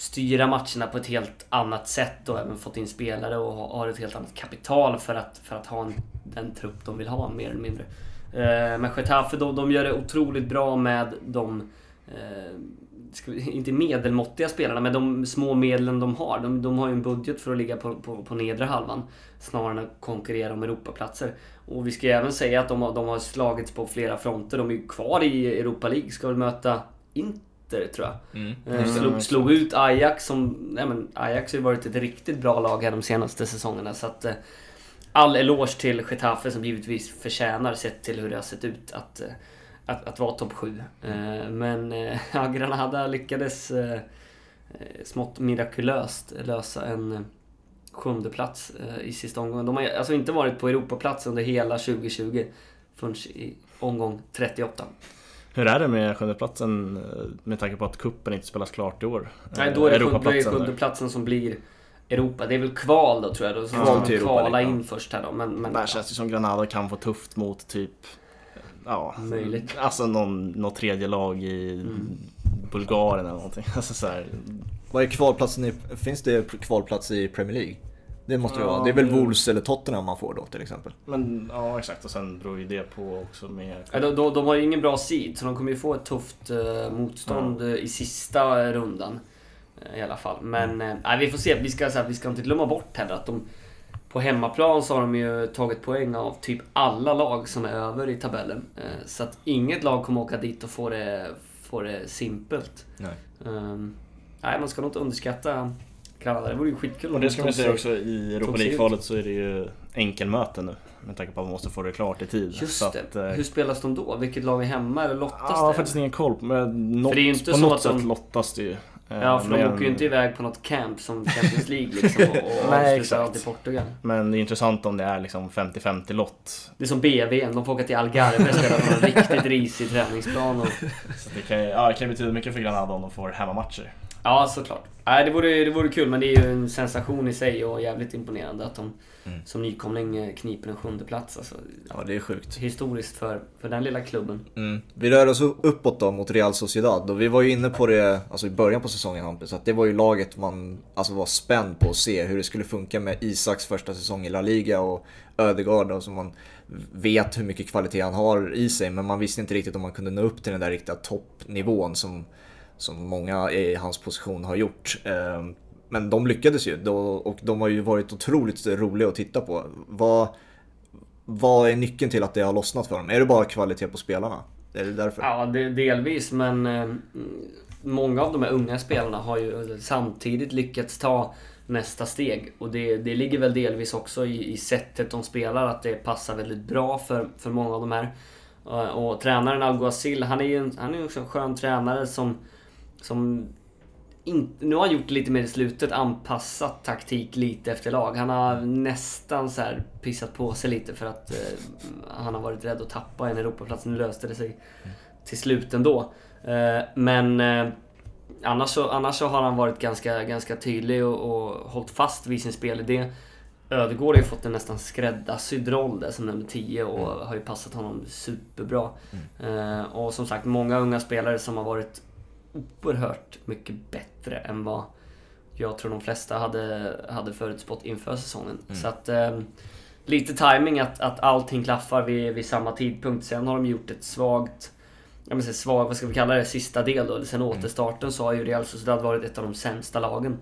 styra matcherna på ett helt annat sätt och även fått in spelare och har ett helt annat kapital för att, för att ha en, den trupp de vill ha mer eller mindre. Eh, men Getafe de, de gör det otroligt bra med de eh, inte medelmåttiga spelarna, men de små medlen de har. De, de har ju en budget för att ligga på, på, på nedre halvan snarare än att konkurrera om Europaplatser. Och vi ska ju även säga att de, de har slagits på flera fronter. De är ju kvar i Europa League, ska väl möta Inter Inter tror jag. Mm. Eh, slog, slog, ut Ajax som... Nej men Ajax har ju varit ett riktigt bra lag här de senaste säsongerna så att... Eh, all eloge till Getafe som givetvis förtjänar sett till hur det har sett ut att, eh, att, att vara topp 7. Men ja, Granada lyckades smått mirakulöst lösa en sjunde plats i sista omgången. De har alltså inte varit på Europaplats under hela 2020 förrän i omgång 38. Hur är det med sjundeplatsen eh, med tanke på att kuppen inte spelas klart i år? Nej, då är det sjundeplatsen som blir Europa. Det är väl kval då tror jag. Då ska ja, man kvala in först här då. Men, men, Där känns det som Granada kan få tufft mot typ Ja, Möjligt. alltså någon, något tredje lag i mm. Bulgarien eller någonting. Alltså så här, Vad är kvalplatsen i, finns det kvalplats i Premier League? Det måste det Ja, vara. Det är väl Wolves eller Tottenham man får då till exempel. men ja exakt och sen beror ju det på också med... Ja, de, de, de har ju ingen bra seed, så de kommer ju få ett tufft eh, motstånd eh, i sista rundan. eh, I alla fall. Men eh, nej, vi får se. Vi ska, så här, vi ska inte glömma bort heller att de... På hemmaplan så har de ju tagit poäng av typ alla lag som är över i tabellen. Eh, så att inget lag kommer åka dit och få det, få det simpelt. Nej. Um, nej, man ska nog inte underskatta Granada. Det vore ju skitkul Och det de ska man säga också i Europa. League-kvalet så är det ju enkelmöte nu. Med tanke på att man måste få det klart i tid. Just så det. Att, eh, Hur spelas de då? Vilket lag är hemma eller lottas Ja, jag har det? faktiskt ingen koll. på- Men något, För det är ju inte på så något att de- sätt lottas det ju. Eh, Ja, för de men- åker ju inte iväg på något camp som Champions League liksom och, och Nej, avslutar exakt. allt i Portugal. Men det är intressant om det är liksom 50-50 lott. Det är som BVM, de får åka till Algarve och spela på en riktigt risig träningsplan. Och... Så det kan ju ja, det kan betyda mycket för Granada om de får hemmamatcher. Ja, såklart. Nej, det vore, det vore kul, men det är ju en sensation i sig och jävligt imponerande att de Mm. som nykomling eh, kniper en sjunde plats. Alltså, Ja, det är sjukt. historiskt för, för den lilla klubben. Mm. Vi rör oss uppåt då mot Real Sociedad och vi var ju inne på det alltså i början på säsongen Hampus, att det var ju laget man alltså, var spänd på att se hur det skulle funka med Isaks första säsong i La Liga och Ödegaard då, som man vet hur mycket kvalitet han har i sig men man visste inte riktigt om man kunde nå upp till den där riktiga toppnivån som, som många i hans position har gjort. Ehm, men de lyckades ju och de har ju varit otroligt roliga att titta på. Vad, vad är nyckeln till att det har lossnat för dem? Är det bara kvalitet på spelarna? Är det därför? Ja, det, delvis, men ehm, många av de här unga spelarna har ju samtidigt lyckats ta nästa steg. Och det, det ligger väl delvis också i, i sättet de spelar, att det passar väldigt bra för, för många av de här. Och, och tränaren Alguacil, han är ju en, han är också en skön tränare som som in, nu har han gjort lite mer i slutet, anpassat taktik lite efter lag. Han har nästan så här pissat på sig lite för att eh, han har varit rädd att tappa en Europaplats. Nu löste det sig till slut ändå. Eh, men eh, annars, så, annars så har han varit ganska, ganska tydlig och, och hållit fast vid sin spelidé. Ödegård har ju fått en nästan skräddarsydd roll där som nummer 10 och har ju passat honom superbra. Eh, och som sagt, många unga spelare som har varit oerhört mycket bättre än vad jag tror de flesta hade, hade förutspått inför säsongen. Så att eh, lite timing att, att allting klaffar vid, vid samma tidpunkt. Sen har de gjort ett svagt, jag menar, svag, vad ska vi kalla det, sista del då. Sen återstarten så har ju Real Sociedad varit ett av de sämsta lagen.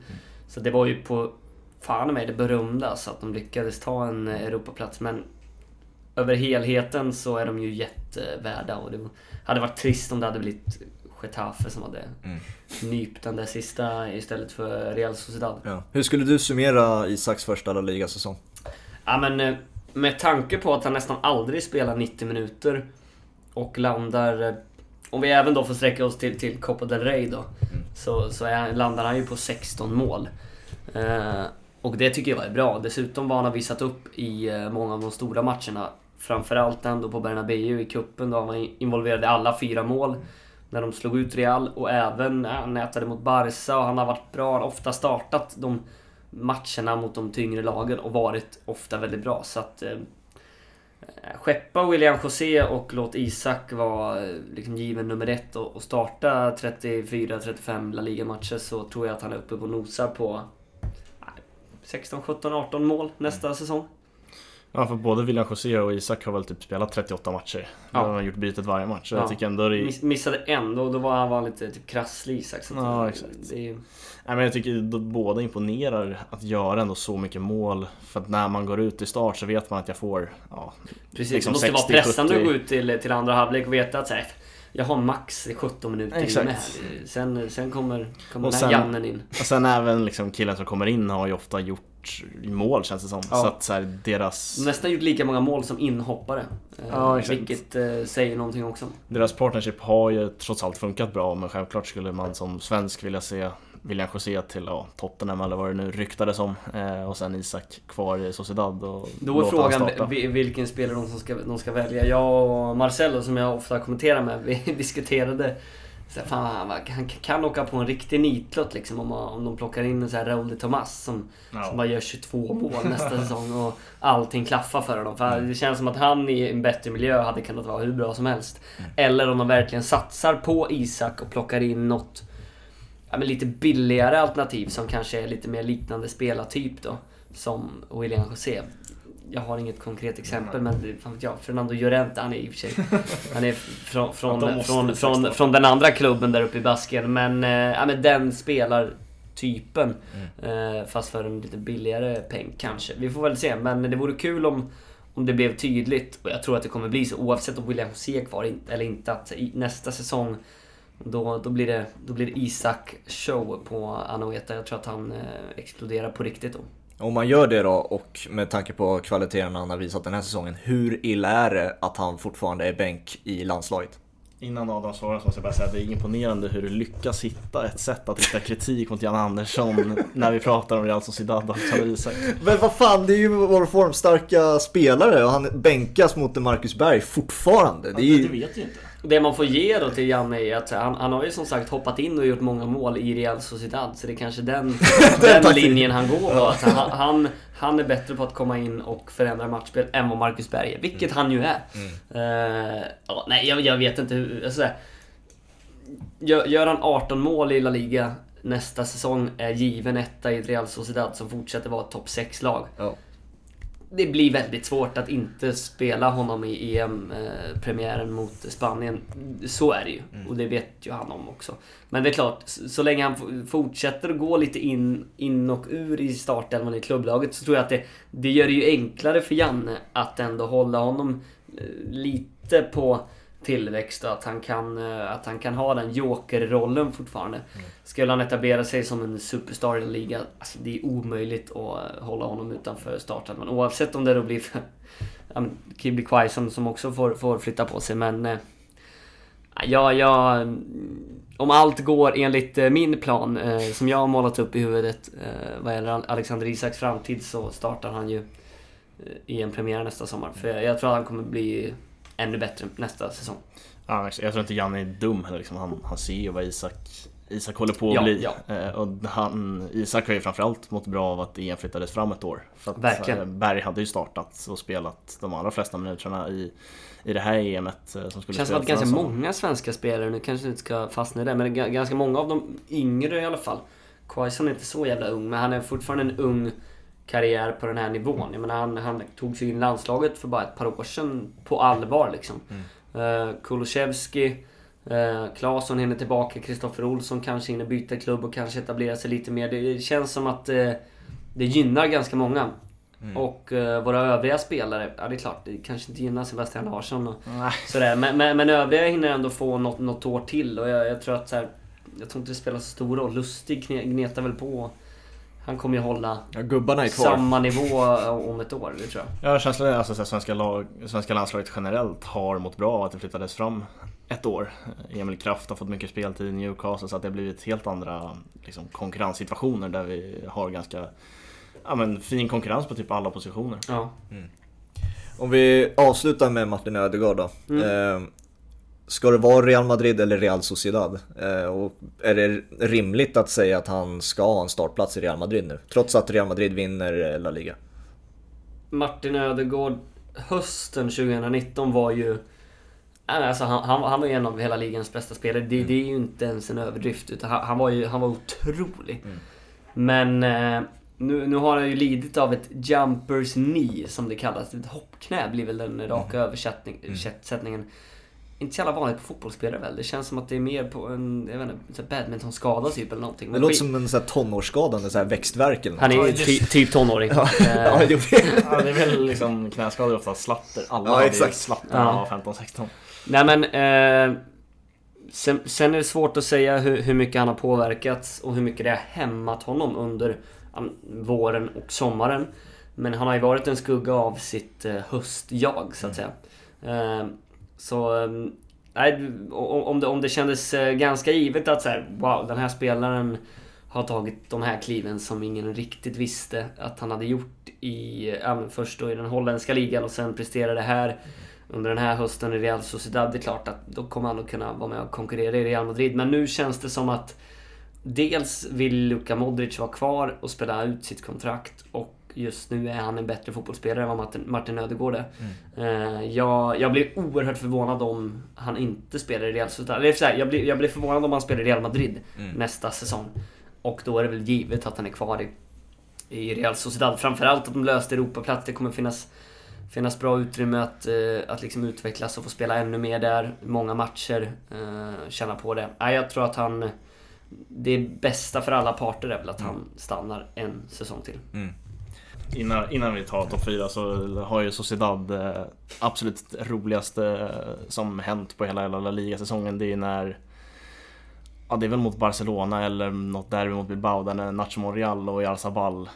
Så det var ju på, fan med det berömda så att de lyckades ta en eh, Europaplats. Men över helheten så är de ju jättevärda och det hade varit trist om det hade blivit Getafe som hade Mm. nypt den där sista istället för Real Sociedad. Ja. Hur skulle du summera Isaks första La Liga-säsong? Ja men eh, med tanke på att han nästan aldrig spelar 90 minuter och landar... eh, Om vi även då får sträcka oss till, till Copa del Rey då. Så, så är, landar han ju på 16 mål. Eh, och det tycker jag är bra. Dessutom vad han har visat upp i eh, många av de stora matcherna. Framförallt ändå på Bernabéu i kuppen då han var involverad i alla fyra mål. När de slog ut Real och även ja, han nätade mot Barca och han har varit bra. Han har ofta startat de matcherna mot de tyngre lagen och varit ofta väldigt bra. Så att eh, skeppa William José och låt Isak vara eh, liksom given nummer ett och, och starta 34-35 La Liga-matcher så tror jag att han är uppe på nosar på nej, 16, 17, 18 mål nästa säsong. Ja, för både William José och Isak har väl typ spelat 38 matcher. Ja. Då har de gjort bytet varje match. Så Ja. jag tycker ändå det. Miss, missade en, då, då var han var lite typ krasslig Isak. Så Ja, exakt. Det Nej, men jag tycker båda imponerar att göra ändå så mycket mål. För att när man går ut i start så vet man att jag får... Ja, precis, Liksom det måste vara 60, pressande 70. att gå ut till, till andra halvlek och veta att så här, jag har max 17 minuter Exakt. inne här. Sen, sen kommer, kommer Och den här sen- Jannen in. och sen även liksom killen som kommer in har ju ofta gjort mål känns det som. Ja. Så att så här, deras, Nästan gjort lika många mål som inhoppare. Eh, Ja, exakt. vilket eh, säger någonting också. deras partnership har ju trots allt funkat bra. Men självklart skulle man som svensk vilja se William José till ja, Tottenham eller vad det nu ryktades om. Eh, och sen Isak kvar i Sociedad och Då är frågan vilken spelare de, som ska, de ska välja. Jag och Marcelo som jag ofta kommenterar med, vi diskuterade Så här, fan, han, han kan åka på en riktig nitlott liksom om, om de plockar in en sån här Raúl de Tomas som, Ja. som bara gör 22 mål nästa säsong och allting klaffar för honom. För det känns som att han i en bättre miljö hade kunnat vara hur bra som helst. Eller om de verkligen satsar på Isak och plockar in något ja, men lite billigare alternativ som kanske är lite mer liknande spelartyp då. Som William José. Jag har inget konkret exempel men det- fan jag, Fernando Llorente, han är i och för sig... Han är från, från, från, från, från den andra klubben där uppe i Basken. Men, eh, ja, men den spelartypen. Eh, fast för en lite billigare peng kanske. Vi får väl se. Men det vore kul om, om det blev tydligt. Och jag tror att det kommer bli så oavsett om William José är kvar eller inte. Att nästa säsong då, då, blir det, då blir det Isak show på Anoeta. Jag tror att han eh, exploderar på riktigt då. Om man gör det då och med tanke på kvaliteterna han har visat den här säsongen, hur illa är det att han fortfarande är bänk i landslaget? Innan Adam svarar så måste jag bara säga att det är imponerande hur du lyckas hitta ett sätt att rikta kritik mot Jan Andersson när vi pratar om Real Sociedad och Alexander Isak. Men vad fan, det är ju vår formstarka spelare och han bänkas mot Marcus Berg fortfarande. Det är Det ju... vet ju inte. Det man får ge då till Janne är att han, han har ju som sagt hoppat in och gjort många mål i Real Sociedad. Så det är kanske den, den linjen han går på. Att han, han, han är bättre på att komma in och förändra matchspel än vad Marcus Berg är. Vilket han ju är. Eh, ja, nej, jag, jag vet inte hur... Alltså, gör, gör han 18 mål i La Liga nästa säsong är given etta i Real Sociedad som fortsätter vara ett topp 6-lag. Ja. Det blir väldigt svårt att inte spela honom i EM-premiären mot Spanien. Så är det ju. Och det vet ju han om också. Men det är klart, så länge han fortsätter gå lite in, in och ur i startelvan i klubblaget så tror jag att det, det gör det ju enklare för Janne att ändå hålla honom eh, lite på tillväxt och att han kan, eh, att han kan ha den jokerrollen fortfarande. Skulle han etablera sig som en superstar i liga, alltså det är omöjligt att eh, hålla honom utanför startelvan. Oavsett om det då blir för Kibbe Quaison som också får, får flytta på sig men... Eh, ja, ja, om allt går enligt eh, min plan eh, som jag har målat upp i huvudet eh, vad gäller Alexander Isaks framtid så startar han ju eh, i en premiär nästa sommar. För jag, jag tror att han kommer bli ännu bättre nästa säsong. Ja, jag tror inte Janne är dum heller. Liksom. Han, han ser ju vad Isak, Isak håller på att Ja, bli. ja. Eh, och han, Isak har ju framförallt mått bra av att EM flyttades fram ett år. För att, Verkligen. eh, Berg hade ju startat och spelat de allra flesta minuterna i, i det här EMet eh, som skulle känns som att ganska år. många svenska spelare, nu kanske vi inte ska fastna i det, men ganska många av de yngre i alla fall. Quaison är inte så jävla ung, men han är fortfarande en ung karriär på den här nivån. Jag menar, han, han tog sig in i landslaget för bara ett par år sedan på allvar liksom. Mm. Kulusevski, uh, Claesson hinner tillbaka, Kristoffer Olsson kanske hinner byta klubb och kanske etablera sig lite mer. Det känns som att eh, det gynnar ganska många. Och eh, våra övriga spelare, ja det är klart, det kanske inte gynnar Sebastian Larsson och Nej. sådär. Men, men, men övriga hinner ändå få något, något år till och jag, jag tror att så här, Jag tror inte det spelar så stor roll. Lustig gnetar väl på. Han kommer ju hålla Ja, gubbarna är kvar. samma nivå om ett år, det tror jag. Ja, känslan är alltså att svenska, lag, svenska landslaget generellt har mått bra av att det flyttades fram ett år. Emil Kraft har fått mycket speltid i Newcastle så att det har blivit helt andra liksom, konkurrenssituationer där vi har ganska ja, men, fin konkurrens på typ alla positioner. Ja. Om vi avslutar med Martin Ödegaard då. Mm. Eh, ska det vara Real Madrid eller Real Sociedad? Eh, och är det rimligt att säga att han ska ha en startplats i Real Madrid nu? Trots att Real Madrid vinner eh, La Liga. Martin Ödegaard hösten 2019 var ju... Alltså han, han, han var ju en av hela ligans bästa spelare. Det, det är ju inte ens en överdrift. Utan han, han var ju han var otrolig. Men eh, nu, nu har han ju lidit av ett jumpers knee som det kallas. Ett hoppknä blir väl den raka översättning, översättningen. Inte så jävla vanligt på fotbollsspelare väl? Det känns som att det är mer på en, jag vet inte, badmintonskada typ eller någonting. Det Men låter skit- som en sån här tonårsskada, en sån här växtvärk eller Han är ju ty, typ tonåring. Ja, Eh, det det. Ja, det är väl liksom knäskador ofta slatter. Alla Ja, hade ju exakt. slatter när man Ja. var 15-16. Nej men... Eh, sen, sen är det svårt att säga hur, hur mycket han har påverkats och hur mycket det har hämmat honom under ja, våren och sommaren. Men han har ju varit en skugga av sitt eh, höstjag så att säga. Eh, så... Ehm, nej, om, det, om det kändes eh, ganska givet att så här, wow, den här spelaren har tagit de här kliven som ingen riktigt visste att han hade gjort i, eh, ja, men först då i den holländska ligan och sen presterade här. under den här hösten i Real Sociedad. Det är klart att då kommer han att kunna vara med och konkurrera i Real Madrid. Men nu känns det som att dels vill Luka Modric vara kvar och spela ut sitt kontrakt och just nu är han en bättre fotbollsspelare än vad Martin, Martin Ödegård är. Mm. jag, jag blir oerhört förvånad om han inte spelar i Real Sociedad. Jag, blir, jag blir förvånad om han spelar i Real Madrid mm. nästa säsong. Och då är det väl givet att han är kvar i, i Real Sociedad. Framförallt att de löste Europaplats. Det kommer finnas, finnas bra utrymme att, uh, att liksom utvecklas och få spela ännu mer där. Många matcher. Uh, känna på det. Jag tror att han... Det bästa för alla parter är väl att mm. han stannar en säsong till. Mm. Innan, innan vi tar topp 4 så har ju Sociedad eh, absolut roligaste som hänt på hela, hela ligasäsongen. Det är när Ja det är väl mot Barcelona eller något derby mot Bilbao där när Nacho Monreal och Jarzabal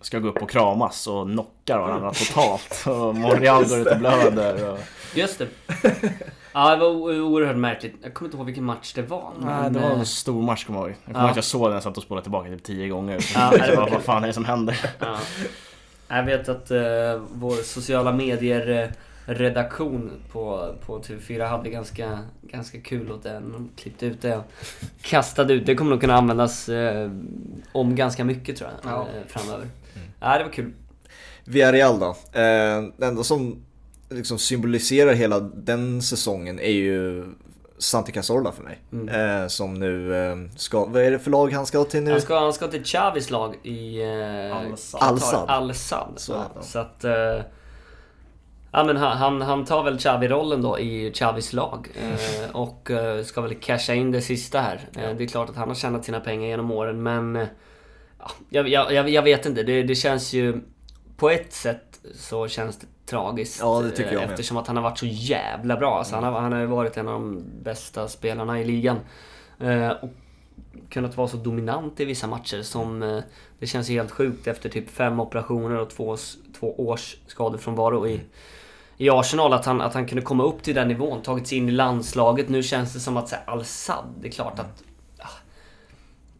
ska gå upp och kramas och knockar varandra totalt. Och Monreal går ut och blöder. Och... Just det. Ja, det var oerhört märkligt. Jag kommer inte ihåg vilken match det var. Nej, det var en stor match kommer jag ihåg. Jag kommer ihåg att jag såg den, jag satt och spolade tillbaka typ tio gånger. Ja, det var, vad fan är det som händer? Ja. Jag vet att uh, vår sociala medier redaktion på, på TV4 hade ganska, ganska kul åt det. De klippte ut det och kastade ut. Det kommer nog kunna användas eh, om ganska mycket tror jag, ja. eh, framöver. Mm. Ja, det var kul. Villarreal då. Eh, det enda som liksom symboliserar hela den säsongen är ju Santi Cazorla för mig. Mm. Eh, som nu eh, ska, vad är det för lag han ska till nu? Han ska, han ska till Chavis lag i eh, Al-Sad. Al-Sad. Så, ja. så att... Eh, ja men han, han, han tar väl Xavi-rollen då i Chavis lag. Eh, och eh, ska väl casha in det sista här. Eh, det är klart att han har tjänat sina pengar genom åren men... Eh, jag, jag, jag, vet inte, det, det känns ju... På ett sätt så känns det tragiskt. Ja, det tycker jag med. Eftersom att han har varit så jävla bra. Alltså, mm. han, har, han har varit en av de bästa spelarna i ligan. Eh, och kunnat vara så dominant i vissa matcher som... Eh, det känns helt sjukt efter typ fem operationer och två, två års skadefrånvaro i, i Arsenal. Att han, att han kunde komma upp till den nivån, tagit sig in i landslaget. Nu känns det som att Al-Sad, det är klart att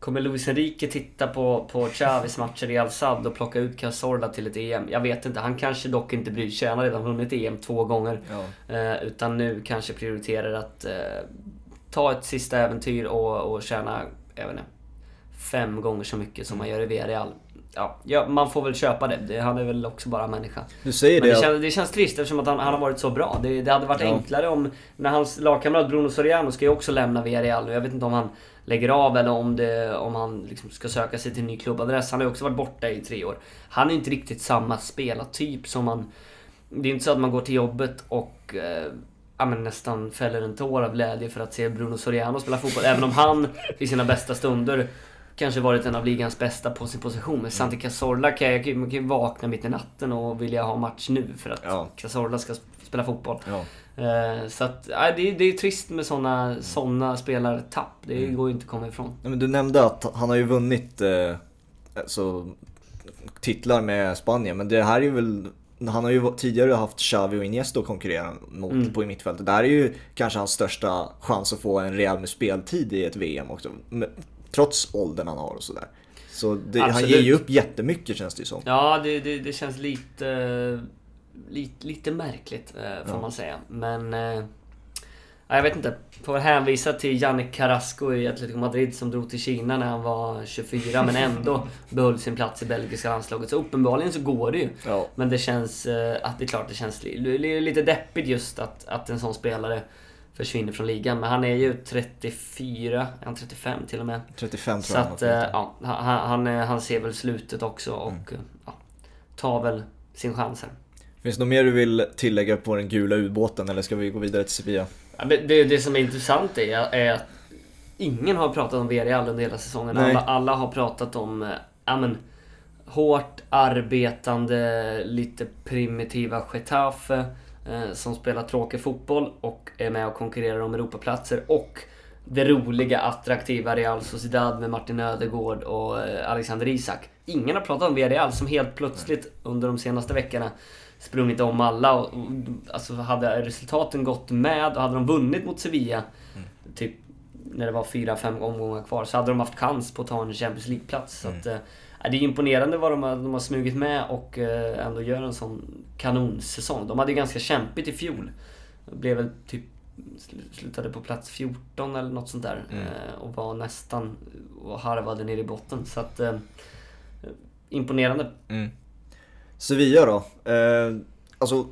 Kommer Luis Enrique titta på, på Chavis matcher i Al-Sad och plocka ut Cazorla till ett EM? Jag vet inte. Han kanske dock inte bryr sig. Han har redan vunnit EM två gånger. Ja. Eh, utan nu kanske prioriterar att eh, ta ett sista äventyr och, och tjäna, jag vet inte, fem gånger så mycket som man gör i Villarreal. Ja, ja, man får väl köpa det. det. Han är väl också bara människa. Du säger Men det. Det, känns, det känns trist eftersom att han, han har varit så bra. Det, det hade varit ja. enklare om... När hans lagkamrat Bruno Soriano ska ju också lämna Villarreal nu. Jag vet inte om han lägger av eller om, det, om han liksom ska söka sig till en ny klubbadress. Han har ju också varit borta i tre år. Han är inte riktigt samma spelartyp som man... Det är inte så att man går till jobbet och eh, ja, men nästan fäller en tår av glädje för att se Bruno Soriano spela fotboll. Även om han i sina bästa stunder kanske varit en av ligans bästa på sin position. Men Santi Cazorla kan jag man kan ju vakna mitt i natten och vilja ha match nu för att ja. Cazorla ska spela fotboll. Ja. Eh, så att, det, det är trist med såna, såna spelartapp. Det mm. går ju inte att komma ifrån. Men du nämnde att han har ju vunnit eh, alltså, titlar med Spanien, men det här är ju väl han har ju tidigare haft Xavi och Iniesta att konkurrera mot mm. på i mittfältet. Det här är ju kanske hans största chans att få en rejäl med speltid i ett VM också. Trots åldern han har och sådär. Så det, han ger ju upp jättemycket känns det ju som. Ja, det, det, det känns lite, lite, lite märkligt eh, får ja. man säga. Men... Eh, jag vet inte. Får hänvisa till Yannick Carrasco i Atletico Madrid som drog till Kina när han var 24 men ändå behöll sin plats i belgiska landslaget. Så uppenbarligen så går det ju. Ja. Men det känns... Eh, att det är klart det känns lite deppigt just att, att en sån spelare försvinner från ligan. Men han är ju 34, är han 35 till och med? 35 tror jag. Så att, eh, ja, han, han, han ser väl slutet också och mm. ja, tar väl sin chans här. Finns det något mer du vill tillägga på den gula ubåten eller ska vi gå vidare till Sevilla? Ja, det, det som är intressant är, är att ingen har pratat om Villarreal under hela säsongen. Alla, alla, har pratat om eh, ja, men, hårt arbetande, lite primitiva Getafe eh, som spelar tråkig fotboll och är med och konkurrerar om Europaplatser. Och det roliga, attraktiva Real Sociedad med Martin Ödegård och eh, Alexander Isak. Ingen har pratat om Villarreal som helt plötsligt under de senaste veckorna sprungit om alla. Och, och, alltså hade resultaten gått med och hade de vunnit mot Sevilla, mm. typ när det var fyra, fem omgångar kvar, så hade de haft chans på att ta en Champions League-plats. Mm. Så att, eh, det är imponerande vad de har, de har smugit med och eh, ändå gör en sån kanonsäsong. De hade ju ganska kämpigt i fjol. Blev väl typ sl- slutade på plats 14 eller något sånt där. Mm. Eh, och var nästan och harvade ner i botten. Så att... Eh, imponerande. Mm. Sevilla då? Eh, alltså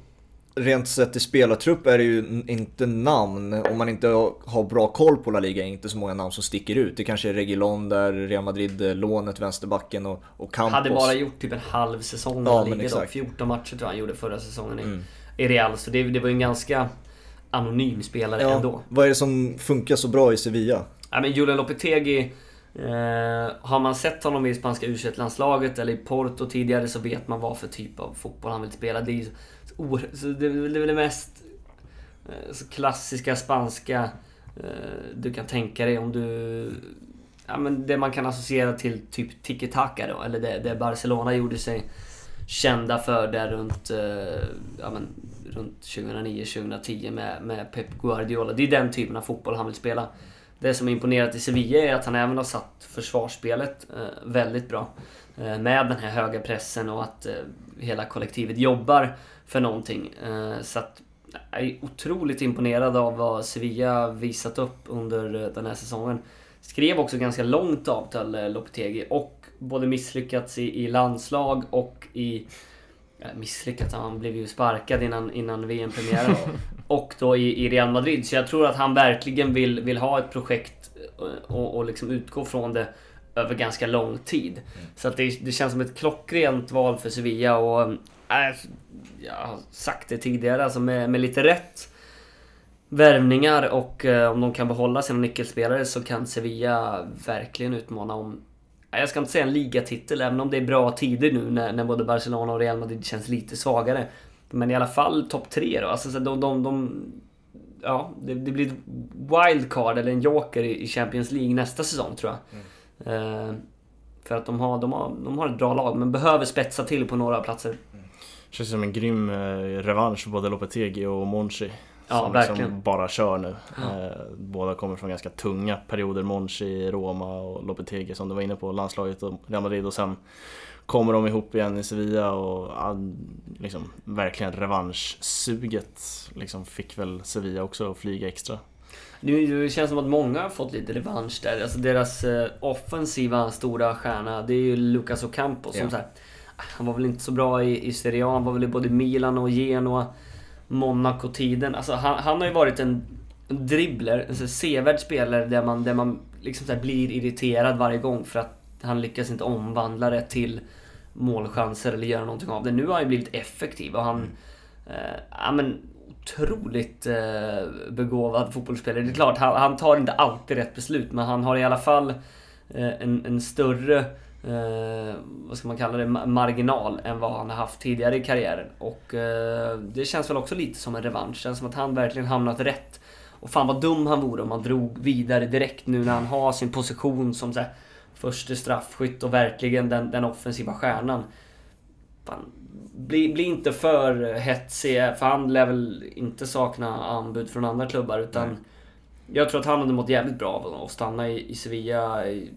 rent sett i spelartrupp är det ju inte namn. Om man inte har bra koll på La Liga är det inte så många namn som sticker ut. Det kanske är Reguilon där, Real Madrid-lånet, vänsterbacken och, och Campos. Hade bara gjort typ en halv säsong i La Liga då. exakt. 14 matcher tror jag han gjorde förra säsongen i, Mm. i Real. Så det, det var ju en ganska anonym spelare Ja, ändå. vad är det som funkar så bra i Sevilla? Ja, men Julian Lopetegui eh, Har man sett honom i spanska u landslaget eller i Porto tidigare så vet man vad för typ av fotboll han vill spela. Det så, det, det är väl det mest eh, så klassiska spanska eh, du kan tänka dig om du... Ja, men det man kan associera till typ tiki-taka då, eller det, det Barcelona gjorde sig kända för där runt, eh, ja, men, runt 2009-2010 med, med Pep Guardiola. Det är den typen av fotboll han vill spela. Det som är imponerat i Sevilla är att han även har satt försvarsspelet väldigt bra. Med den här höga pressen och att hela kollektivet jobbar för någonting. Eh, så att jag är otroligt imponerad av vad Sevilla visat upp under eh, den här säsongen. Skrev också ganska långt avtal, eh, Lopetegui, och både misslyckats i, i landslag och i... Misslyckats, han blev ju sparkad innan, innan VM-premiären. och då i, i Real Madrid. Så jag tror att han verkligen vill, vill ha ett projekt och, och liksom utgå från det över ganska lång tid. Så att det, det känns som ett klockrent val för Sevilla och... Äh, jag har sagt det tidigare, alltså med, med lite rätt värvningar och eh, om de kan behålla sina nyckelspelare så kan Sevilla verkligen utmana om... ja, Jag ska inte säga en ligatitel, även om det är bra tider nu när, när både Barcelona och Real Madrid känns lite svagare. Men i alla fall topp tre då. Alltså så de... de, de ja, det, det blir ett wildcard eller en joker i Champions League nästa säsong tror jag. Eh, för att de har, de, har, de har ett bra lag men behöver spetsa till på några platser. Känns som en grym eh, revansch för både Lopetegui och Monchi. Ja, som verkligen. liksom bara kör nu. Ja. Eh, båda kommer från ganska tunga perioder. Monchi i Roma och Lopetegui som du var inne på, landslaget och Real Madrid. Och sen kommer de ihop igen i Sevilla och liksom, verkligen revanschsuget liksom, fick väl Sevilla också att flyga extra. Det det känns som att många har fått lite revansch där. Alltså deras eh, offensiva stora stjärna, det är ju Lucas Ocampo som Ja. så här, han var väl inte så bra i, i Serie A, han var väl i både Milan och Genoa, Monaco-tiden. Alltså han, han har ju varit en dribbler, en sevärd spelare där man, där man liksom så här blir irriterad varje gång för att han lyckas inte omvandla det till målchanser eller göra någonting av det. Nu har han ju blivit effektiv och han... Eh, ja men otroligt eh, begåvad fotbollsspelare. Det är klart, han, han tar inte alltid rätt beslut men han har i alla fall eh, en, en större, eh, vad ska man kalla det, ma- marginal än vad han har haft tidigare i karriären. Och eh, det känns väl också lite som en revansch. Det känns som att han verkligen hamnat rätt. Och fan vad dum han vore om han drog vidare direkt nu när han har sin position som så här, förste straffskytt och verkligen den, den offensiva stjärnan. Fan, bli, bli inte för hetsig, för han lär väl inte sakna anbud från andra klubbar utan Nej. jag tror att han hade mått jävligt bra av att stanna i, i Sevilla i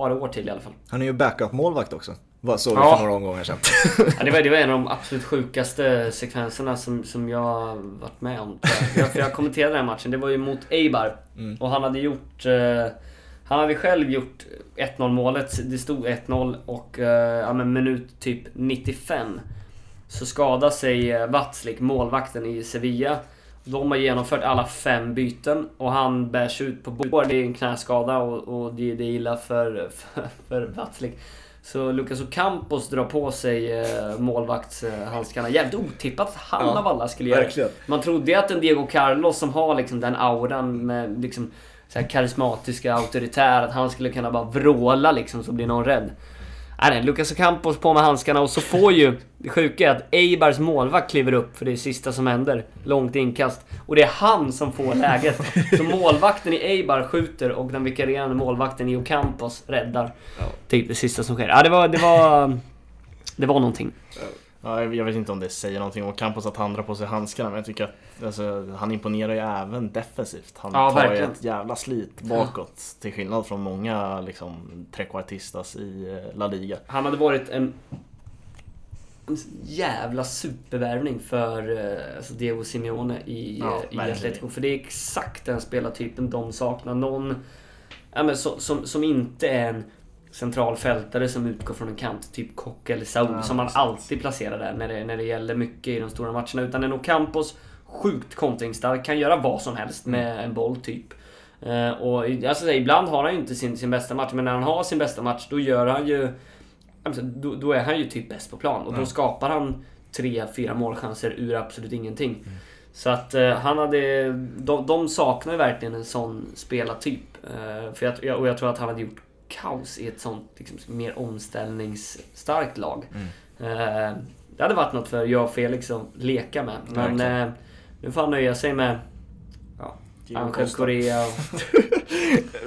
par år till i alla fall. Han är ju backup-målvakt också. Vad såg vi Ja. för några omgångar sedan. Ja, det, var, det var en av de absolut sjukaste sekvenserna som, som jag varit med om. jag. För jag kommenterade den matchen, det var ju mot Eibar. Mm. Och han hade gjort... Eh, han hade själv gjort 1-0 målet. Det stod 1-0 och eh, ja, men minut typ 95 så skadade sig eh, Watzlik, målvakten i Sevilla. De har genomfört alla fem byten och han bärs ut på bord. Det är en knäskada och, och det, det är illa för, för, för Watzlik. Så Lucas Ocampos drar på sig eh, målvaktshandskarna. Jävligt otippat att han Ja, av alla skulle göra. Verkligen. Man trodde ju att en Diego Carlos som har liksom den auran med liksom så karismatiska, auktoritär, att han skulle kunna bara vråla liksom så blir någon rädd. Nej, Lucas Ocampos på med handskarna och så får ju... Det sjuka är att Eibars målvakt kliver upp för det är det sista som händer. Långt inkast. Och det är han som får läget. Så målvakten i Eibar skjuter och den vikarierande målvakten i Ocampos räddar. Ja. Typ det sista som sker. Ja, det var... Det var, det var någonting. Ja, jag vet inte om det säger någonting om Campos att han drar på sig handskarna men jag tycker att alltså, han imponerar ju även defensivt. Han Ja, tar ju verkligen. ett jävla slit bakåt till skillnad från många liksom, trequartistas i eh, La Liga. Han hade varit en, jävla supervärvning för eh, alltså Diego Simeone i, Ja, eh, i verkligen. Atletico. För det är exakt den spelartypen de saknar. Någon ja, men så, som, som inte är en centralfältare som utgår från en kant, typ Kock eller Saul, Ja, som man alltid placerar där när det, när det gäller mycket i de stora matcherna. Utan en Ocampos, sjukt kontringsstark, kan göra vad som helst med en boll typ. Eh, och alltså, ibland har han ju inte sin, sin bästa match, men när han har sin bästa match då gör han ju... Alltså, då, då är han ju typ bäst på plan och då Ja. skapar han tre, fyra målchanser ur absolut ingenting. Så att eh, han hade... De, de saknar ju verkligen en sån spelartyp. Eh, för jag- och jag tror att han hade gjort kaos i ett sånt liksom, mer omställningsstarkt lag. Eh, det hade varit något för jag och Felix att leka med. Men eh, nu får han nöja sig med Diego Angel och...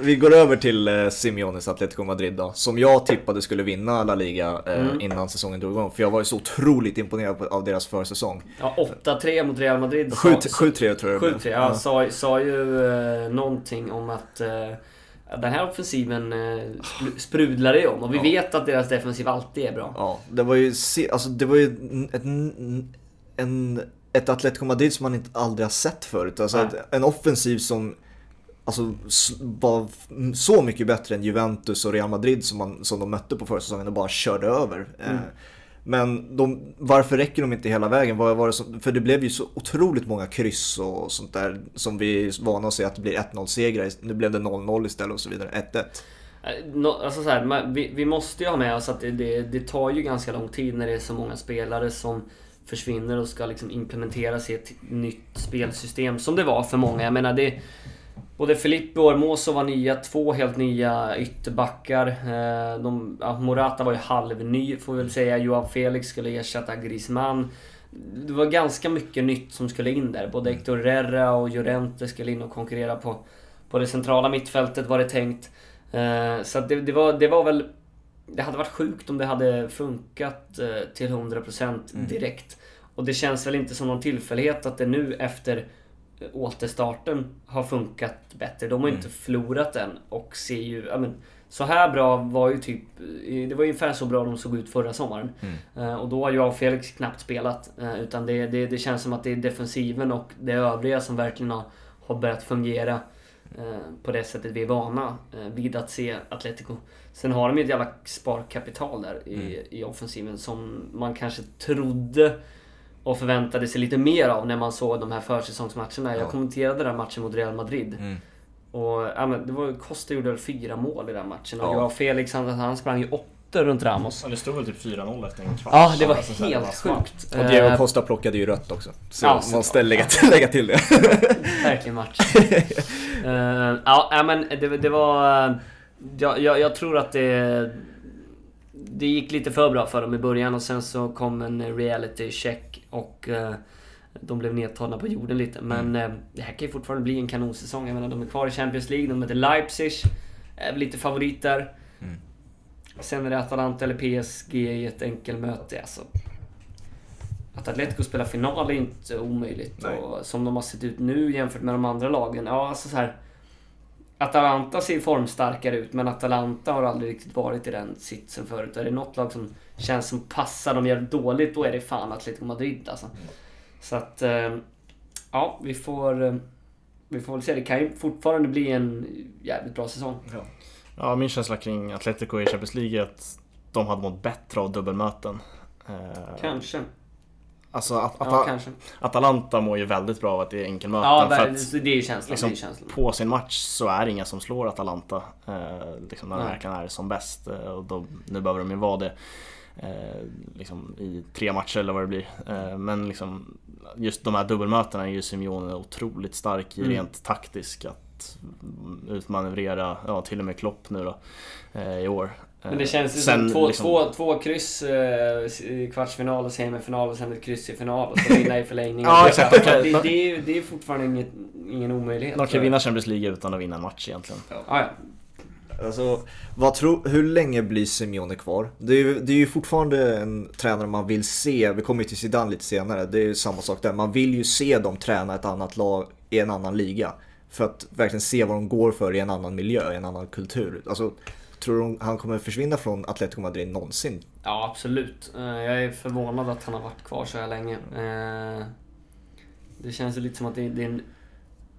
Vi går över till eh, Simeones Atletico Madrid då, som jag tippade skulle vinna La Liga eh, Mm. innan säsongen drog igång. För jag var ju så otroligt imponerad på, av deras försäsong. Ja, 8-3 mot Real Madrid. 7-3 tror jag det 7-3, blev. ja, sa, sa ju eh, någonting om att eh, den här offensiven eh, spru- sprudlar det om. Och vi Ja. vet att deras defensiv alltid är bra. Ja, det var ju, alltså, det var ju ett, en, ett Atletico Madrid som man inte aldrig har sett förut. Alltså ett, en offensiv som alltså, var så mycket bättre än Juventus och Real Madrid som, man, som de mötte på förra säsongen och bara körde över. Eh, Mm. Men de, varför räcker de inte hela vägen? Var, var det som, för det blev ju så otroligt många kryss och sånt där som vi är vana att se att det blir 1-0 segrar. Nu blev det 0-0 istället och så vidare. 1-1. Eh, alltså så här, vi, vi måste ju ha med oss att det, det, det tar ju ganska lång tid när det är så många spelare som försvinner och ska liksom implementeras i ett nytt spelsystem som det var för många. Jag menar det... Både Filippo och Hermoso var nya, två helt nya ytterbackar. Eh, De, Morata var ju halvny får vi väl säga. Joao Felix skulle ersätta Griezmann. Det var ganska mycket nytt som skulle in där. Både Hector Herrera och Llorente skulle in och konkurrera på, på det centrala mittfältet var det tänkt. Eh, Så det, det, var, det var väl... Det hade varit sjukt om det hade funkat eh, till 100% direkt. Och det känns väl inte som någon tillfällighet att det nu efter återstarten har funkat bättre. De har ju inte förlorat än och ser ju... Ja, men, så här bra var ju typ... Det var ju ungefär så bra de såg ut förra sommaren. Eh, Och då har jag och Felix knappt spelat. eh, Utan det, det, det känns som att det är defensiven och det övriga som verkligen har, har börjat fungera eh, på det sättet vi är vana vid att se Atletico. Sen har de ju ett jävla sparkapital där i, i offensiven som man kanske trodde och förväntade sig lite mer av när man såg de här försäsongsmatcherna. Jag Ja. kommenterade den matchen mot Real Madrid. Mm. Och ja, men det var, Costa gjorde väl fyra mål i den matchen. Och Ja. jag Felix, han, han sprang ju åtta runt Ramos. Ja, det stod väl typ 4-0 efter en kvart. Ja, det var Alltså, helt sjukt. Och Diego Eh, Costa plockade ju rött också. Så Ja, man måste lägga, lägga till det. Verkligen match. Eh, ja, men det, det var... eh, Jag, jag, jag tror att det... Det gick lite för bra för dem i början och sen så kom en reality check och eh, de blev nedtagna på jorden lite. Men eh, det här kan ju fortfarande bli en kanonsäsong. Jag menar, de är kvar i Champions League, de möter Leipzig. Är lite favoriter. Mm. Sen är det Atalanta eller PSG i ett enkelmöte. Alltså, att Atletico spelar final är inte omöjligt. Nej. Och som de har sett ut nu jämfört med de andra lagen. Ja, alltså så här. Atalanta ser formstarkare ut, men Atalanta har aldrig riktigt varit i den sitsen förut. Är det något lag som känns som passar dem jävligt dåligt, då är det fan Atletico Madrid alltså. Så att... eh, Ja, vi får... eh, Vi får väl se. Det kan ju fortfarande bli en jävligt bra säsong. Ja, min känsla kring Atletico i Champions League är att de hade mått bättre av dubbelmöten. Eh, Kanske. Alltså att, Ja, att. Atalanta mår ju väldigt bra av att det är enkelmöten. Ja, för att det är ju känslan. liksom, det är känslan. på sin match så är det inga som slår Atalanta. Eh, liksom när de verkligen är som bäst. Eh, och då, nu behöver de ju vara det. Eh, liksom i tre matcher eller vad det blir. Eh, men liksom just de här dubbelmötena är ju Simeone otroligt stark i Mm. rent taktiskt. Att utmanövrera, ja till och med Klopp nu då. Eh, I år. Men det Eh, känns ju som två, liksom- två, två kryss eh, i kvartsfinal och semifinal och sen ett kryss i final och så vinna i förlängning. Ja, exakt. Det, det, det, är ju- det är fortfarande inget, ingen omöjlighet. De kan vinna Champions League utan att vinna en match egentligen. Ja, ja. Alltså, vad tro, hur länge blir Simeone kvar? Det är, ju, det är ju fortfarande en tränare man vill se, vi kommer ju till Zidane lite senare, det är ju samma sak där. Man vill ju se dem träna ett annat lag i en annan liga. För att verkligen se vad de går för i en annan miljö, i en annan kultur. Alltså, tror du han kommer försvinna från Atletico Madrid någonsin? Ja, absolut. Eh, Jag är förvånad att han har varit kvar så här länge. Eh, Det känns ju lite som att det är en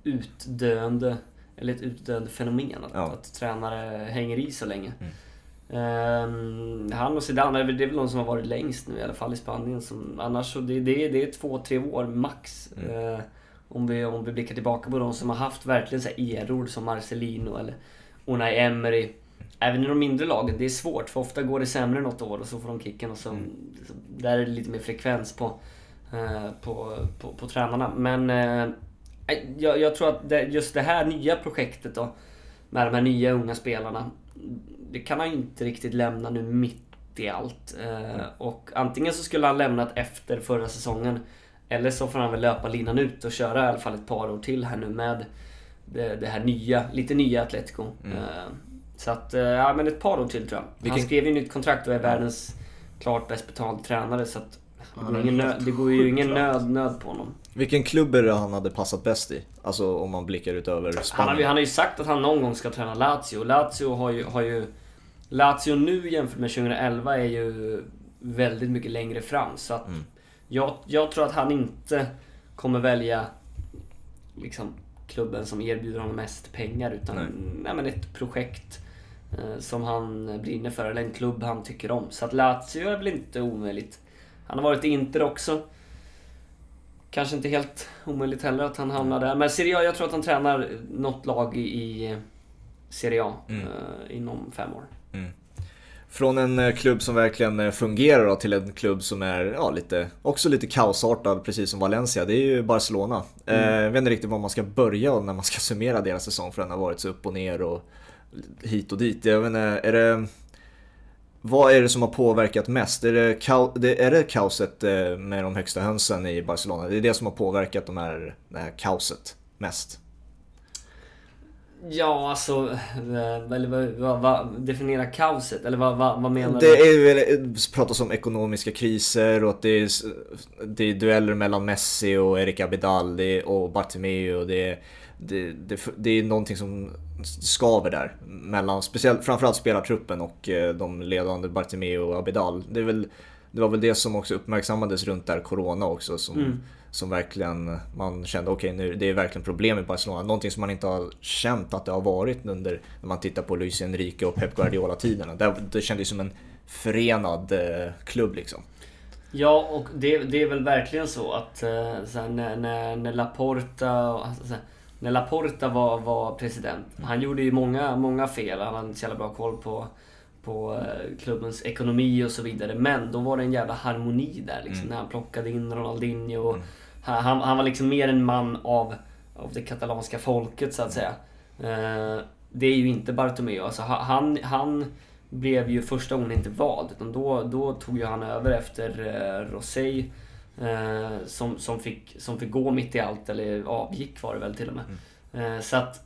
utdöende, eller ett utdöende fenomen att, Ja. att tränare hänger i så länge. Mm. Eh, Han och Zidane, det är väl de som har varit längst nu i alla fall i Spanien. Som, annars så det, det, det är två, tre år max. Mm. Eh, Om vi, om vi blickar tillbaka på de som har haft verkligen så här eror som Marcelino eller Unai Emery. Även i de mindre lagen, det är svårt för ofta går det sämre något år och så får de kicken och så, så där är det lite mer frekvens på, eh, på, på, på tränarna. Men eh, jag, jag tror att det, just det här nya projektet då med de här nya unga spelarna. Det kan han inte riktigt lämna nu mitt i allt. Eh, och antingen så skulle han lämnat efter förra säsongen eller så får han väl löpa linan ut och köra i alla fall ett par år till här nu med det, det här nya, lite nya Atletico. Mm. Så att, eh, ja men ett par år till tror jag. Han Vilken- skrev ju nytt kontrakt och är världens klart bäst betald tränare så att det Han går, ingen nöd, det går ju ingen nöd, nöd på honom. Vilken klubb är det han hade passat bäst i? Alltså om man blickar ut över Han har, ju- Spanien. han har ju sagt att han någon gång ska träna Lazio. Lazio har ju, har ju... Lazio nu jämfört med 2011 är ju väldigt mycket längre fram. Så att Mm. jag, jag tror att han inte kommer välja liksom, klubben som erbjuder honom mest pengar. Utan Nej. nej. men ett projekt som han brinner för. Eller en klubb han tycker om. Så att Lazio är väl inte omöjligt. Han har varit i Inter också. Kanske inte helt omöjligt heller att han hamnar där. Men Serie A, jag tror att han tränar något lag i, Serie A Mm. eh, inom fem år. Från en eh, klubb som verkligen eh, fungerar då, till en klubb som är ja, lite, också lite kaosartad precis som Valencia. Det är ju Barcelona. Eh, jag vet inte riktigt var man ska börja när man ska summera deras säsong för den har varit så upp och ner och hit och dit. Jag vet inte, är det... Vad är det som har påverkat mest? Är det, det, är det kaoset eh, med de högsta hönsen i Barcelona? Det är det som har påverkat de här, det här kaoset mest? Ja, alltså... eh, Eller vad, vad, definiera kaoset? Eller vad, vad, vad menar Det du? är väl, pratas om ekonomiska kriser och att det är, det är dueller mellan Messi och Eric Abidal det och Bartomeu och det, är- det, det, det är någonting som skaver där. Mellan, speciellt, framförallt spelartruppen och eh, de ledande Bartomeu och Abidal. Det, är väl, det var väl det som också uppmärksammades runt där Corona också. Som, Mm. som verkligen man kände, okej nu det är verkligen problem i Barcelona. Någonting som man inte har känt att det har varit under, när man tittar på Luis Enrique och Pep Guardiola-tiderna. Det, det kändes som en förenad eh, klubb liksom. Ja, och det, det är väl verkligen så att eh, så här, när, när, när Laporta, och- alltså, så här, när Laporta var, var president, han gjorde ju många, många fel. Han hade inte så jävla bra koll på, på eh, klubbens ekonomi och så vidare. Men då var det en jävla harmoni där liksom, Mm. när han plockade in Ronaldinho. Och han, han, han var liksom mer en man av, av det katalanska folket så att säga. Eh, det är ju inte Bartomeu. Alltså, ha- han, han blev ju första gången inte vald. Utan då, då tog ju han över efter eh, Rosé. Eh, som, som, fick, som fick gå mitt i allt, eller avgick var det väl till och med. Eh, så att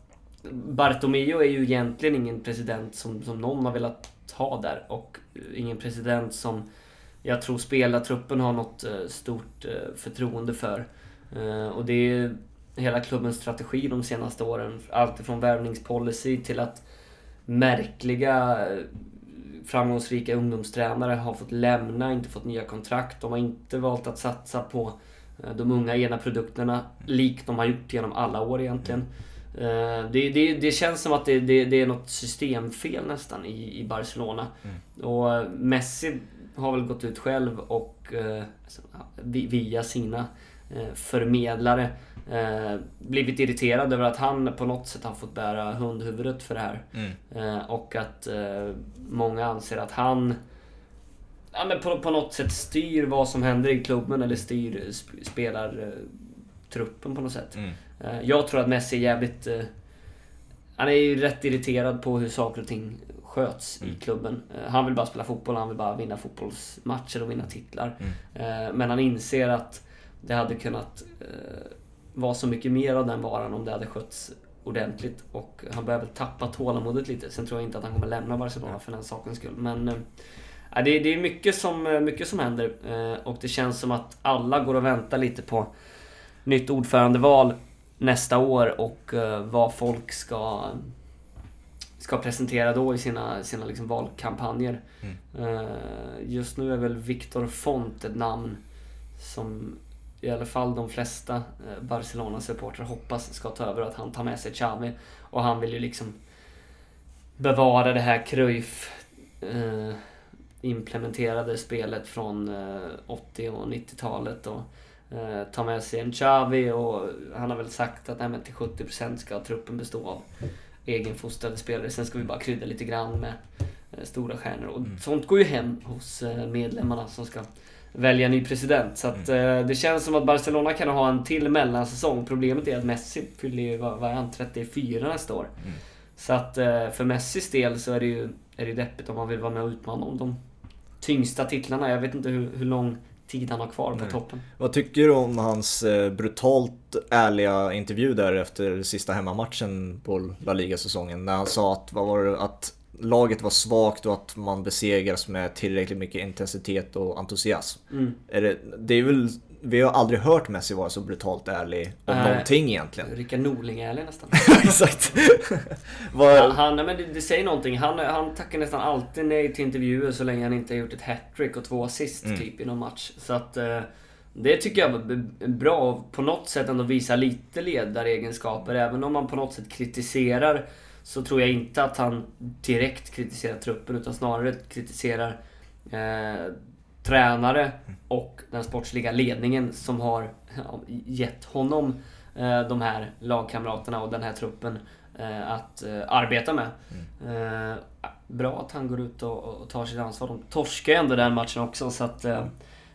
Bartomeu är ju egentligen ingen president som, som någon har velat ha där. Och eh, ingen president som jag tror spelartruppen har något eh, stort eh, förtroende för. Och det är hela klubbens strategi de senaste åren. Allt från värvningspolicy till att märkliga framgångsrika ungdomstränare har fått lämna, inte fått nya kontrakt. De har inte valt att satsa på eh, de unga ena produkterna likt de har gjort genom alla år egentligen. Eh, Det, det, det känns som att det, det, är något systemfel nästan i, i Barcelona. Och Messi har väl gått ut själv och eh, vi- via sina eh, förmedlare eh, blivit irriterad över att han på något sätt har fått bära hundhuvudet för det här. Eh, och att eh, många anser att han ja, men på, på något sätt styr vad som händer i klubben eller styr sp- spelartruppen på något sätt. Eh, jag tror att Messi är jävligt... Eh, han är ju rätt irriterad på hur saker och ting sköts i klubben. Eh, han vill bara spela fotboll, han vill bara vinna fotbollsmatcher och vinna titlar. Eh, men han inser att det hade kunnat eh, vara så mycket mer av den varan om det hade skötts ordentligt och han börjar väl tappa tålamodet lite. Sen tror jag inte att han kommer lämna Barcelona för den sakens skull. Men eh, det, det är mycket som, eh, mycket som händer eh, och det känns som att alla går och väntar lite på nytt ordförandeval nästa år och eh, vad folk ska ska presentera då i sina, sina liksom valkampanjer. Mm. Uh, just nu är väl Victor Font ett namn som i alla fall de flesta uh, Barcelona-supportrar hoppas ska ta över. Att han tar med sig Xavi. Och han vill ju liksom bevara det här Cruyff uh, implementerade spelet från 80 och 90-talet. Och ta med sig en Xavi och han har väl sagt att nej, till 70% ska truppen bestå av egenfostrade spelare. Sen ska vi bara krydda lite grann med eh, stora stjärnor. Och mm. sånt går ju hem hos eh, medlemmarna som ska välja ny president. Så att, mm. Eh, det känns som att Barcelona kan ha en till mellansäsong. Problemet är att Messi fyller ju, vad, vad är han, 34 nästa år. Mm. Så att för Messis del så är det ju är det deppigt om man vill vara med och utmana om de tyngsta titlarna. Jag vet inte hur, hur lång tid han har kvar på Nej. toppen. Vad tycker du om hans eh, brutalt ärliga intervju där efter sista hemmamatchen på La Liga-säsongen? När han sa att, vad var det, att laget var svagt och att man besegras med tillräckligt mycket intensitet och entusiasm. Mm. Är det, det är väl vi har aldrig hört Messi vara så brutalt ärlig om äh, någonting egentligen. Rickard Norling-ärlig nästan. Exakt. Var... han, men det, det, säger någonting. Han, han tackar nästan alltid nej till intervjuer så länge han inte har gjort ett hattrick och två assist mm. typ i någon match. Så att eh, det tycker jag var bra. På något sätt ändå visa lite ledaregenskaper. Även om man på något sätt kritiserar så tror jag inte att han direkt kritiserar truppen utan snarare kritiserar eh, tränare och den sportsliga ledningen som har gett honom eh, de här lagkamraterna och den här truppen eh, att eh, arbeta med. Mm. Bra att han går ut och tar sitt ansvar. De torskar ju ändå den matchen också så att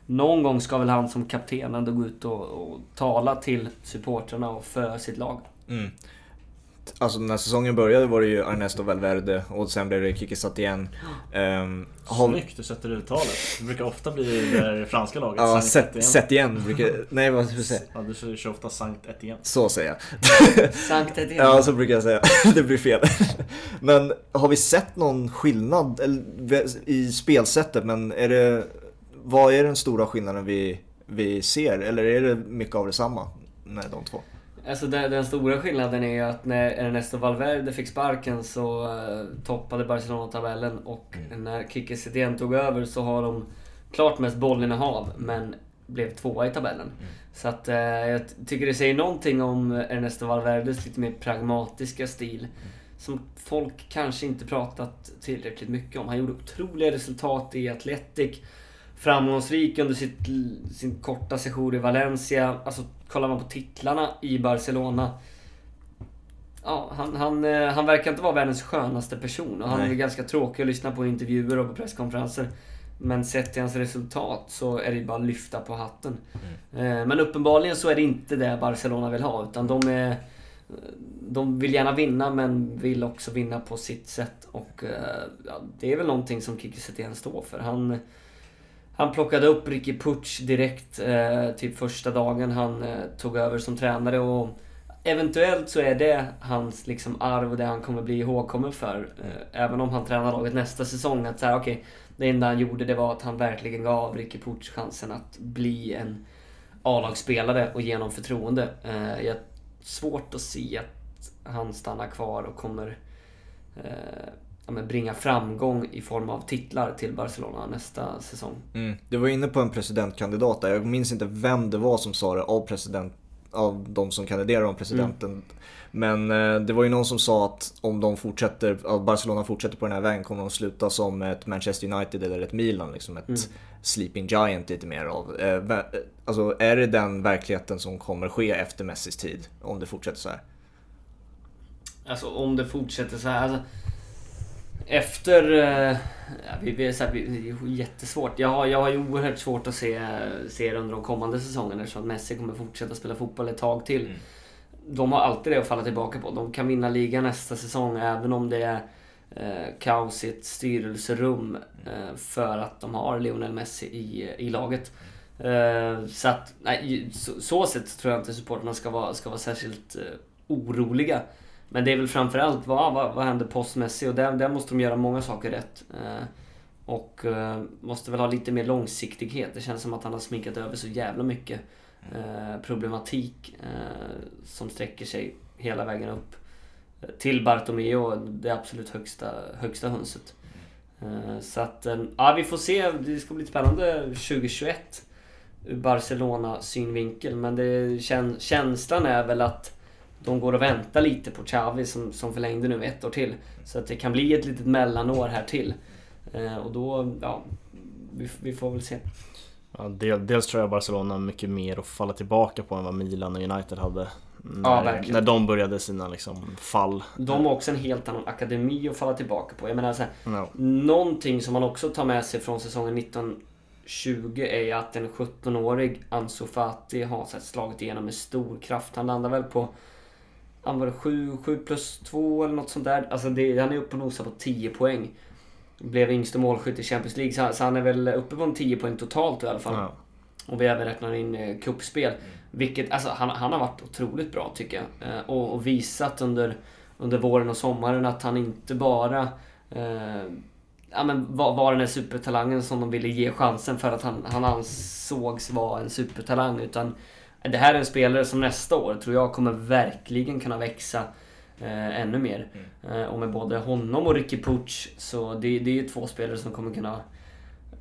någon gång ska väl han som kapten ändå gå ut och, och tala till supportrarna och för sitt lag. Mm alltså när säsongen började var det ju Ernesto Valverde och sen blev det Kiki Satien. Um, Snyggt, du sätter uttalet. Det brukar ofta bli det franska laget. Ja, Set igen. Brukar, nej, vad ska jag säga? Ja, du kör ofta Sankt Etienne. Så säger jag. Sankt Etienne. Ja, så brukar jag säga. det blir fel. Men har vi sett någon skillnad i spelsättet? Men är det, vad är den stora skillnaden vi, vi ser? Eller är det mycket av detsamma med de två? Alltså den, den, stora skillnaden är ju att när Ernesto Valverde fick sparken så uh, toppade Barcelona tabellen och mm. när Kike Setien tog över så har de klart mest bollinnehav men blev tvåa i tabellen. Mm. Så att uh, jag tycker det säger någonting om Ernesto Valverdes lite mer pragmatiska stil. Mm. Som folk kanske inte pratat tillräckligt mycket om. Han gjorde otroliga resultat i Atletic framgångsrik under sitt, sin korta sejour i Valencia. Alltså, kollar man på titlarna i Barcelona. Ja, han, han, eh, han verkar inte vara världens skönaste person och han Nej. är ganska tråkig att lyssna på i intervjuer och på presskonferenser. Men sett till hans resultat så är det bara att lyfta på hatten. Mm. Eh, men uppenbarligen så är det inte det Barcelona vill ha utan de är... De vill gärna vinna men vill också vinna på sitt sätt och eh, ja, det är väl någonting som Kiki Setien står för. Han, han plockade upp Ricky Puch direkt, eh, typ första dagen han eh, tog över som tränare och eventuellt så är det hans liksom arv och det han kommer bli ihågkommen för. Eh, även om han tränar laget nästa säsong. Att så här, okay, det enda han gjorde det var att han verkligen gav Ricky Puch chansen att bli en A-lagsspelare och ge honom förtroende. Eh, jag har svårt att se att han stannar kvar och kommer eh, ja, bringa framgång i form av titlar till Barcelona nästa säsong. Mm. Du var inne på en presidentkandidat där. Jag minns inte vem det var som sa det av president av de som kandiderar om presidenten. Mm. Men eh, det var ju någon som sa att om de fortsätter, att Barcelona fortsätter på den här vägen kommer de sluta som ett Manchester United eller ett Milan. Liksom ett mm. sleeping giant lite mer av. Eh, alltså är det den verkligheten som kommer ske efter Messis tid? Om det fortsätter så här? Alltså om det fortsätter så här. Alltså, efter... Eh, ja, vi, vi, så här, det är jättesvårt. Jag har, jag har ju oerhört svårt att se, se det under de kommande säsongerna eftersom Messi kommer fortsätta spela fotboll ett tag till. Mm. De har alltid det att falla tillbaka på. De kan vinna ligan nästa säsong även om det är eh, kaos i ett styrelserum eh, för att de har Lionel Messi i, i laget. Eh, så att, nej, så, så sett tror jag inte supporterna ska vara, ska vara särskilt eh, oroliga. Men det är väl framförallt vad, vad, vad händer postmässigt? Och där, där måste de göra många saker rätt. Eh, och eh, måste väl ha lite mer långsiktighet. Det känns som att han har sminkat över så jävla mycket eh, problematik eh, som sträcker sig hela vägen upp eh, till Bartomeu, det absolut högsta, högsta hönset. Eh, så att, eh, ja vi får se. Det ska bli spännande 2021 ur Barcelona synvinkel. Men det, känslan är väl att de går och väntar lite på Xavi som, som förlängde nu ett år till. Så att det kan bli ett litet mellanår här till. Eh, och då, ja, vi, vi får väl se. Ja, dels tror jag Barcelona har mycket mer att falla tillbaka på än vad Milan och United hade. När, ja, när de började sina liksom, fall. De har också en helt annan akademi att falla tillbaka på. Jag menar så här, no. Någonting som man också tar med sig från säsongen 1920 är att en 17-årig Ansu Fati har så här, slagit igenom med stor kraft. Han landar väl på han var det 7, 7 plus 2 eller något sånt där. Alltså det, han är uppe och nosar på 10 poäng. Blev yngste målskytt i Champions League, så han, så han är väl uppe på en 10 poäng totalt i alla fall. Ja. Och vi även räknar in eh, kuppspel. Vilket, alltså han, han har varit otroligt bra tycker jag. Eh, och, och, visat under, under våren och sommaren att han inte bara eh, ja, men var, var den där supertalangen som de ville ge chansen för att han, han ansågs vara en supertalang. Utan det här är en spelare som nästa år tror jag kommer verkligen kunna växa eh, ännu mer. Mm. Eh, och med både honom och Ricky Puch så det, det är två spelare som kommer kunna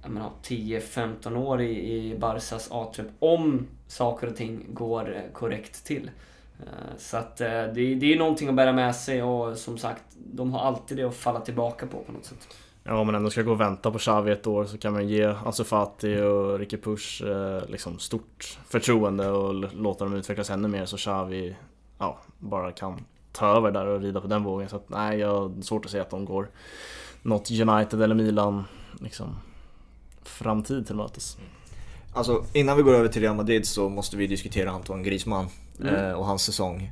10-15 år i, i Barsas A-trupp om saker och ting går eh, korrekt till. Eh, så att eh, det, det är någonting att bära med sig och som sagt, de har alltid det att falla tillbaka på på något sätt. Ja, om man ändå ska gå och vänta på Xavi ett år så kan man ge Ansu Fati och Ricky Push liksom stort förtroende och låta dem utvecklas ännu mer så Xavi ja, bara kan ta över där och rida på den vågen. Så att, nej, jag har svårt att se att de går något United eller Milan liksom framtid till mötes. Alltså innan vi går över till Real Madrid så måste vi diskutera Antoine Griezmann mm. Eh, och hans säsong.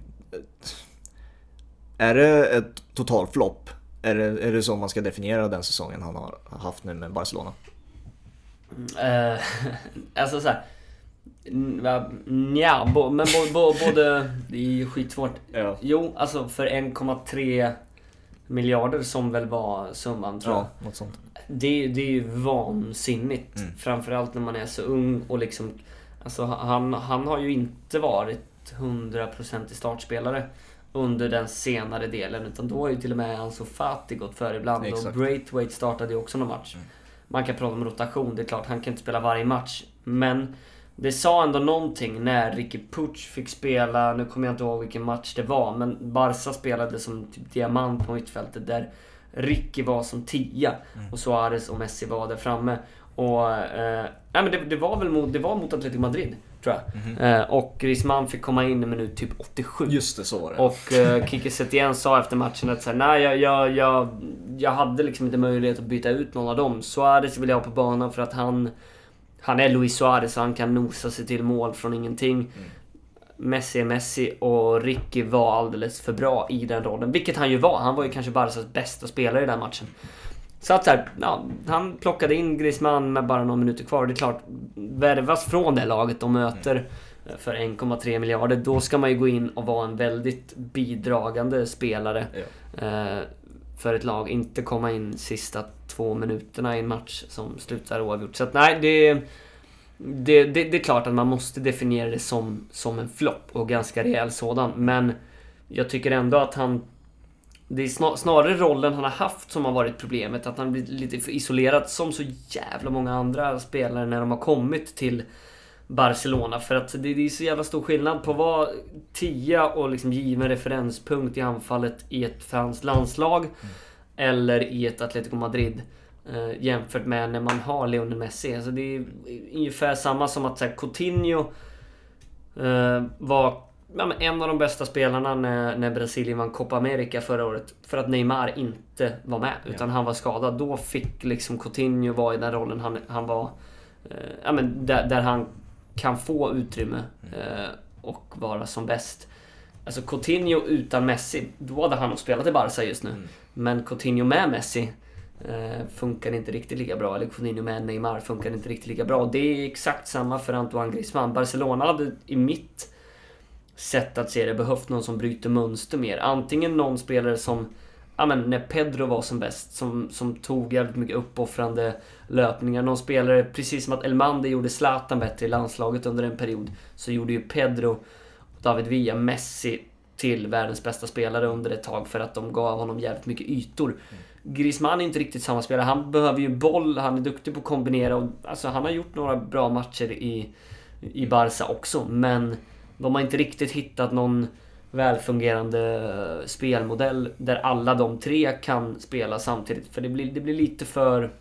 Är det ett totalflopp? Är det, är det så man ska definiera den säsongen han har haft nu med Barcelona? Uh, alltså såhär... Nja, men både... Det är ju skitsvårt. Ja. Jo, alltså för 1,3 miljarder som väl var summan tror jag. Ja, något sånt. Det, det är ju vansinnigt. Mm. Framförallt när man är så ung och liksom... Alltså han, han har ju inte varit 100% startspelare under den senare delen. Utan då har ju till och med Ansu Fati gått före ibland. Exakt. Och Braithwaite startade ju också någon match. Mm. Man kan prata om rotation, det är klart han kan inte spela varje match. Men det sa ändå någonting när Ricky Puch fick spela, nu kommer jag inte ihåg vilken match det var, men Barca spelade som typ diamant på mittfältet där Ricky var som tia mm. och Suarez och Messi var där framme. Och, eh, nej, men det, det, var väl mot, det var mot Atletico Madrid, tror jag. Mm -hmm. eh, och Griezmann fick komma in i minut typ 87. Just det, så var det. Och eh, Kike Setien sa efter matchen att så här, nej, jag, jag, jag, jag hade liksom inte möjlighet att byta ut någon av dem. Suarez vill jag ha på banan för att han han är Luis Suarez så han kan nosa sig till mål från ingenting. Mm. Messi är Messi och Ricky var alldeles för bra i den rollen. Vilket han ju var. Han var ju kanske Barcas bästa spelare i den matchen. Så att så här, ja, han plockade in Griezmann med bara några minuter kvar. Det är klart, värvas från det laget och möter mm. för 1,3 miljarder, då ska man ju gå in och vara en väldigt bidragande spelare. Ja. Eh, för ett lag. Inte komma in sista två minuterna i en match som slutar oavgjort. Så att nej, det, det, det, det är klart att man måste definiera det som, som en flopp och ganska rejäl sådan. Men jag tycker ändå att han... Det är snarare rollen han har haft som har varit problemet. Att han blivit lite för isolerad som så jävla många andra spelare när de har kommit till Barcelona. För att det, är så jävla stor skillnad på att vara tia och liksom given referenspunkt i anfallet i ett franskt landslag. Mm. Eller i ett Atletico Madrid. Eh, jämfört med när man har Lionel Messi. Alltså det är ungefär samma som att så här, Coutinho eh, var ja, en av de bästa spelarna när, när Brasilien vann Copa America förra året. För att Neymar inte var med, utan ja. han var skadad. Då fick liksom Coutinho vara i den rollen han, han var. Eh, ja, men där, där han kan få utrymme eh, och vara som bäst. Alltså Coutinho utan Messi, då hade han nog spelat i Barca just nu. Mm. Men Coutinho med Messi eh, funkar inte riktigt lika bra. Eller Coutinho med Neymar funkar inte riktigt lika bra. Det är exakt samma för Antoine Griezmann. Barcelona hade i mitt sätt att se det behövt någon som bryter mönster mer. Antingen någon spelare som ja, men när Pedro var som bäst, som, som tog jävligt mycket uppoffrande löpningar. Någon spelare, precis som att Elmander gjorde Zlatan bättre i landslaget under en period, så gjorde ju Pedro, David Villa, Messi till världens bästa spelare under ett tag för att de gav honom jävligt mycket ytor. Griezmann är inte riktigt samma spelare. Han behöver ju boll, han är duktig på att kombinera och alltså, han har gjort några bra matcher i, i Barca också, men de har inte riktigt hittat någon välfungerande eh, spelmodell där alla de tre kan spela samtidigt. För det blir, det blir lite för...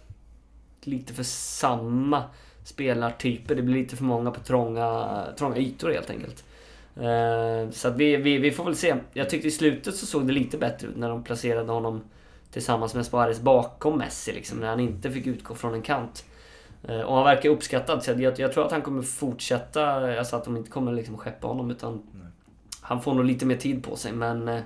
Lite för samma spelartyper. Det blir lite för många på trånga, trånga ytor helt enkelt. Eh, så att vi, vi, vi får väl se. Jag tyckte i slutet så såg det lite bättre ut när de placerade honom tillsammans med Suarez bakom Messi liksom. När han inte fick utgå från en kant. Eh, och han verkar uppskattad. Så jag, jag tror att han kommer fortsätta. Alltså att de inte kommer liksom skeppa honom utan han får nog lite mer tid på sig men eh,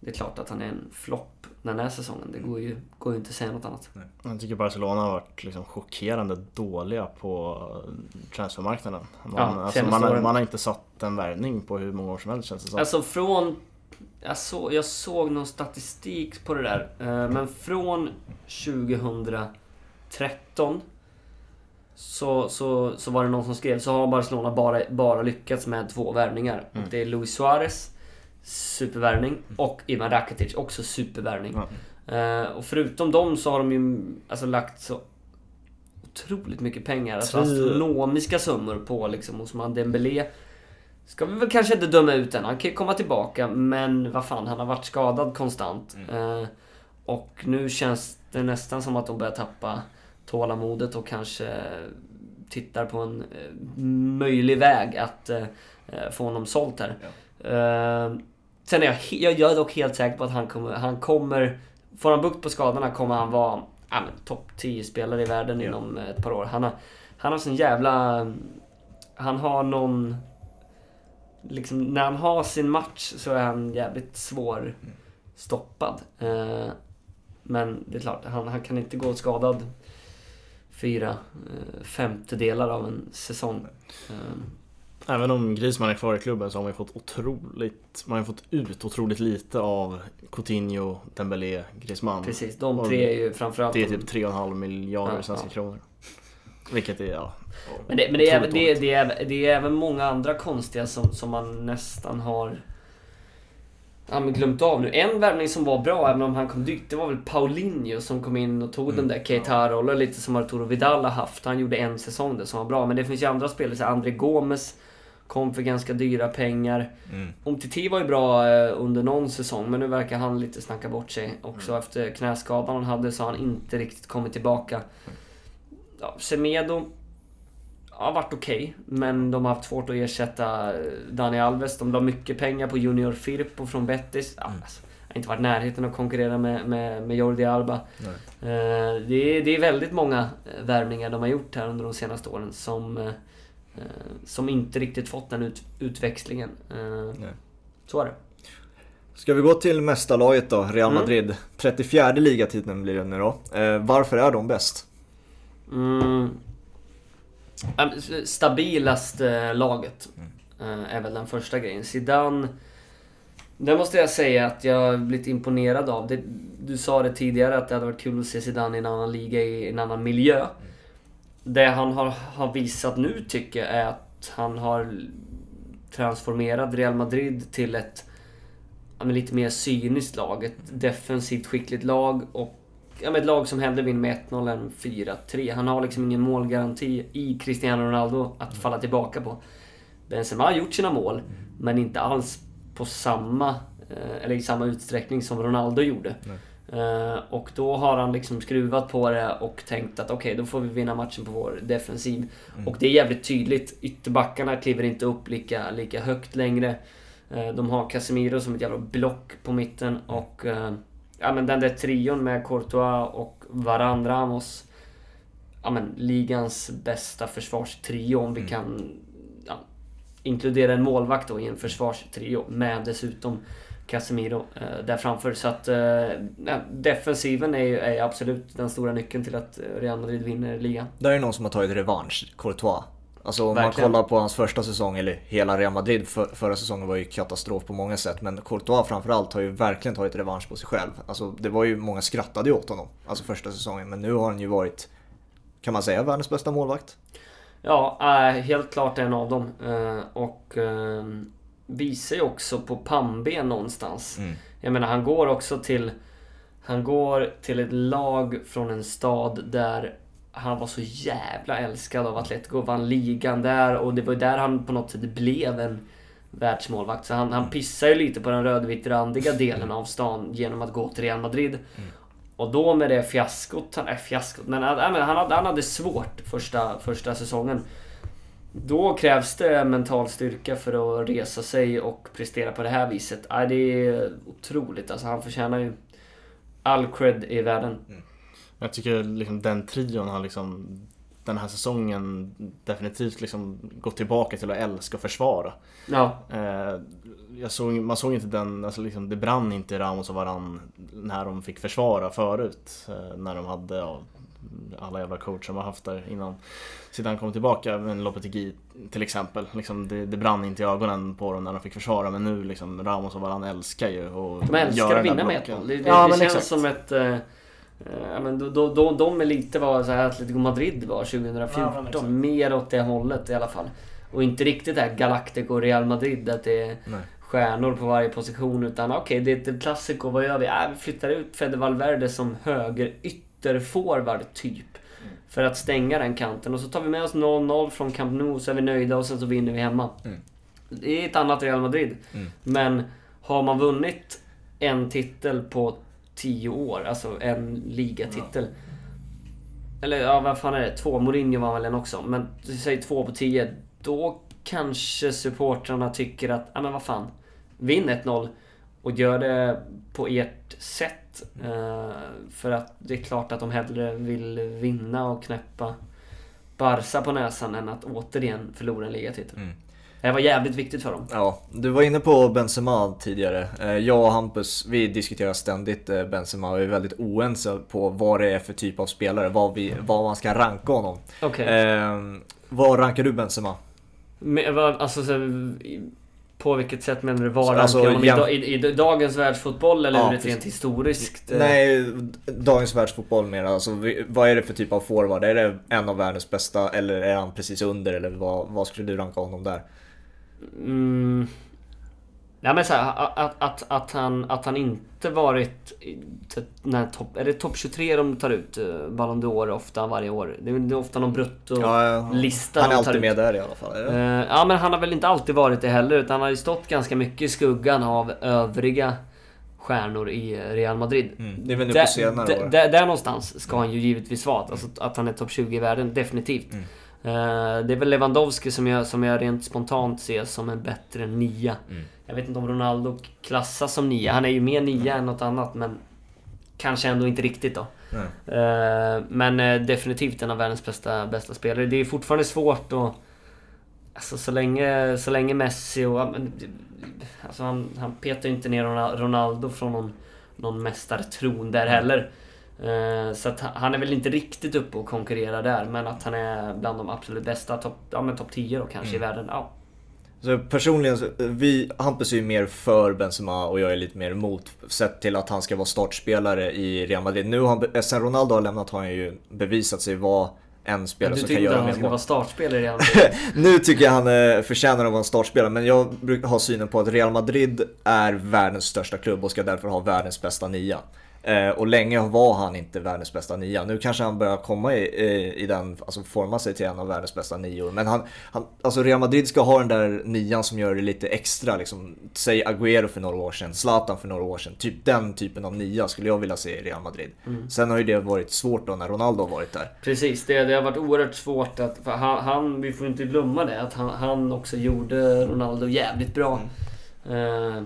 det är klart att han är en flopp den här säsongen. Det går ju, går ju inte att säga något annat. Jag tycker Barcelona har varit liksom chockerande dåliga på transfermarknaden. Man, Ja, alltså man, har, man har inte satt en värvning på hur många år som helst känns det som. Alltså från... Jag, så, jag såg någon statistik på det där. eh, Men från 2013 så, så, så var det någon som skrev så har Barcelona bara, bara lyckats med två värvningar. Mm. Och det är Luis Suarez, supervärvning, och Ivan Rakitic, också supervärvning. Ja. Eh, och förutom dem så har de ju alltså lagt så otroligt mycket pengar. Alltså astronomiska summor på liksom Ousmane Dembélé. Ska vi väl kanske inte döma ut än. Han kan ju komma tillbaka men vad fan, han har varit skadad konstant. Eh, och nu känns det nästan som att de börjar tappa tålamodet och kanske tittar på en eh, möjlig väg att eh, eh, få honom sålt här. Eh, sen är jag, jag, jag är dock helt säker på att han kommer, han kommer Får han bukt på skadorna kommer han vara ja, topp 10-spelare i världen Ja. inom ett par år. Han har, han har sån jävla... Han har någon... Liksom, när han har sin match så är han jävligt svår stoppad. Eh, men det är klart, han, han kan inte gå skadad fyra eh, femtedelar av en säsong. Eh, Även om Griezmann är kvar i klubben så har man ju fått otroligt, man har fått ut otroligt lite av Coutinho, Dembélé, Griezmann. precis, de tre är ju framförallt... Det är typ 3,5 miljarder Ja, svenska ja. kronor. Vilket är, ja. Men det, men det, är, det, är, det, är, det är även många andra konstiga som, som man nästan har ja, men glömt av nu. En värvning som var bra, även om han kom dyrt, det var väl Paulinho som kom in och tog den där Keita-rollen lite som Arturo Vidal har haft. Han gjorde en säsong där som var bra. Men det finns ju andra spelare, så här André Gomes kom för ganska dyra pengar. Mm. Umtiti var ju bra eh, under någon säsong, men nu verkar han lite snacka bort sig också. Efter knäskadan han hade så har han inte riktigt kommit tillbaka. Ja, Semedo har varit okej, men de har haft svårt att ersätta eh, Dani Alves. De la mycket pengar på Junior Firpo från Betis. Ja, alltså, har inte varit i närheten att konkurrera med, med, med Jordi Alba. Eh, det, är, det är väldigt många eh, värvningar de har gjort här under de senaste åren som, eh, som inte riktigt fått den ut, utväxlingen. Eh, så är det. Ska vi gå till mästarlaget då, Real Mm. Madrid. 34 ligatiteln blir det nu då. Varför är de bäst? Mm. Stabilaste laget eh, är väl den första grejen. Zidane... Det måste jag säga att jag har blivit imponerad av. Det, du sa det tidigare att det hade varit kul att se Zidane i en annan liga, i en annan miljö. Det han har, har visat nu tycker jag är att han har transformerat Real Madrid till ett lite mer cyniskt lag. Ett defensivt skickligt lag och ja, men ett lag som hellre vinner med 1-0 än 4-3. Han har liksom ingen målgaranti i Cristiano Ronaldo att falla tillbaka på. Benzema har gjort sina mål, men inte alls på samma, eh, eller i samma utsträckning som Ronaldo gjorde. Eh, och då har han liksom skruvat på det och tänkt att okej, då får vi vinna matchen på vår defensiv. Och det är jävligt tydligt. Ytterbackarna kliver inte upp lika, lika högt längre. Eh, de har Casemiro som ett jävla block på mitten och eh, ja, men den där trion med Courtois och Varane Ramos. Ja, men ligans bästa försvarstrio om vi kan ja, inkludera en målvakt då i en försvarstrio med dessutom Casemiro eh, där framför. Så att eh, defensiven är, ju- är absolut den stora nyckeln till att eh, Real Madrid vinner ligan. Där är någon som har tagit revansch, Courtois. Alltså om Verkligen. man kollar på hans första säsong, eller hela Real Madrid för, förra säsongen var ju katastrof på många sätt. Men Courtois framförallt har ju verkligen tagit revansch på sig själv. Alltså det var ju, många skrattade ju åt honom, alltså första säsongen. Men nu har han ju varit, kan man säga, världens bästa målvakt. Ja, äh, helt klart en av dem. Eh, och eh, visar ju också på pannben någonstans. Mm. Jag menar, han går också till... Han går till ett lag från en stad där han var så jävla älskad av Atletico. Vann ligan där och det var där han på något sätt blev en världsmålvakt. Så han, han pissar ju lite på den rödvitt-randiga delen av stan genom att gå till Real Madrid. Och då med det fiaskot, nej fiaskot, men han, han, hade, han hade svårt första, första säsongen. Då krävs det mental styrka för att resa sig och prestera på det här viset. Nej, det är otroligt. Alltså, han förtjänar ju all cred i världen. Jag tycker liksom den trion har liksom den här säsongen definitivt liksom gått tillbaka till att älska och försvara. Ja, Eh, såg, man såg inte den, alltså liksom, det brann inte i Ramos och Varann när de fick försvara förut. Eh, när de hade ja, alla jävla coacher de har haft där innan Zidane kom tillbaka. Men Lopetegui till exempel. Liksom, det, det brann inte i ögonen på dem när de fick försvara. Men nu liksom Ramos och Varann älskar ju att de älskar att vinna med blocken. 1-0. Det, det, Ja, det känns exakt. som ett... eh, Ja, men då, då, då, de är lite vad så här Atletico Madrid var Ja, 2014. men exakt. mer åt det hållet i alla fall. Och inte riktigt det här Galactico Real Madrid att det är Nej. stjärnor på varje position. Utan okej, det är ett klassiko. Vad gör vi? Äh, vi flyttar ut Fede Valverde som höger ytterforward typ. För att stänga den kanten. Och så tar vi med oss 0-0 från Camp Nou så är vi nöjda och sen så vinner vi hemma. Mm. Det är ett annat Real Madrid. Mm. Men har man vunnit en titel på 10 år, alltså en ligatitel. Eller ja, vad fan är det? Två. Mourinho var väl en också. Men säg två på 10. Då kanske supportrarna tycker att, ja men vad fan. Vinn 1-0 och gör det på ert sätt. Eh, för att det är klart att de hellre vill vinna och knäppa Barca på näsan än att återigen förlora en ligatitel. Mm. Det var jävligt viktigt för dem. Ja, du var inne på Benzema tidigare. Eh, Jag och Hampus, vi diskuterar ständigt eh, Benzema och är väldigt oense på vad det är för typ av spelare, vad, vi, vad man ska ranka honom. Okej. Eh, vad rankar du Benzema? Men, vad- Alltså, så, på vilket sätt menar du? Var Så, rankar alltså, honom? I, i, I dagens världsfotboll eller Ja, ur ett rent historiskt? eh, Nej, dagens världsfotboll mer. Alltså, vad är det för typ av forward? Är det en av världens bästa eller är han precis under? Eller vad, vad skulle du ranka honom där? Mm. Nej men så här, att, att, att, han, att han inte varit... när topp, är det topp 23 de tar ut? eh, Ballon d'Or ofta varje år. Det är, det är ofta någon brutto... Ja, lista han är alltid ut. med där i alla fall. Eh, ja men han har väl inte alltid varit det heller utan han har ju stått ganska mycket i skuggan av övriga stjärnor i Real Madrid. Mm, det är väl nu på senare år. där någonstans ska han ju givetvis vara. Alltså att han är topp 20 i världen, definitivt. Mm. Eh, det är väl Lewandowski som jag, som jag rent spontant ser som en bättre nia. Mm. Jag vet inte om Ronaldo klassas som nia. Han är ju mer nia än något annat men kanske ändå inte riktigt då. Nej. Eh, men eh, definitivt en av världens bästa, bästa spelare. Det är fortfarande svårt att... Alltså så länge, så länge Messi och... Alltså han, han petar ju inte ner Ronal- Ronaldo från någon, någon mästartron där heller. Eh, så att han- han är väl inte riktigt uppe och konkurrerar där. Men att han är bland de absolut bästa, topp ja, men top 10 då kanske i världen. Ja. Så personligen, vi, Hampus är ju mer för Benzema och jag är lite mer emot. Sett till att han ska vara startspelare i Real Madrid. Nu har han, be- sen Ronaldo har lämnat har han ju bevisat sig vara en spelare Du som kan göra att han mer ska mål. vara startspelare i Real Madrid? Nu tycker jag han eh, förtjänar att vara en startspelare, men jag brukar ha synen på att Real Madrid är världens största klubb och ska därför ha världens bästa nia. Eh, och länge var han inte världens bästa nia. Nu kanske han börjar komma i, i, i den, alltså forma sig till en av världens bästa nior. Men han, han, alltså Real Madrid ska ha den där nian som gör det lite extra liksom. Säg Agüero för några år sedan, Zlatan för några år sedan. Typ den typen av nia skulle jag vilja se i Real Madrid. Sen har ju det varit svårt då när Ronaldo har varit där. Precis, det, det har varit oerhört svårt att... För han, han, vi får inte glömma det, att han, han också gjorde Ronaldo jävligt bra. Eh,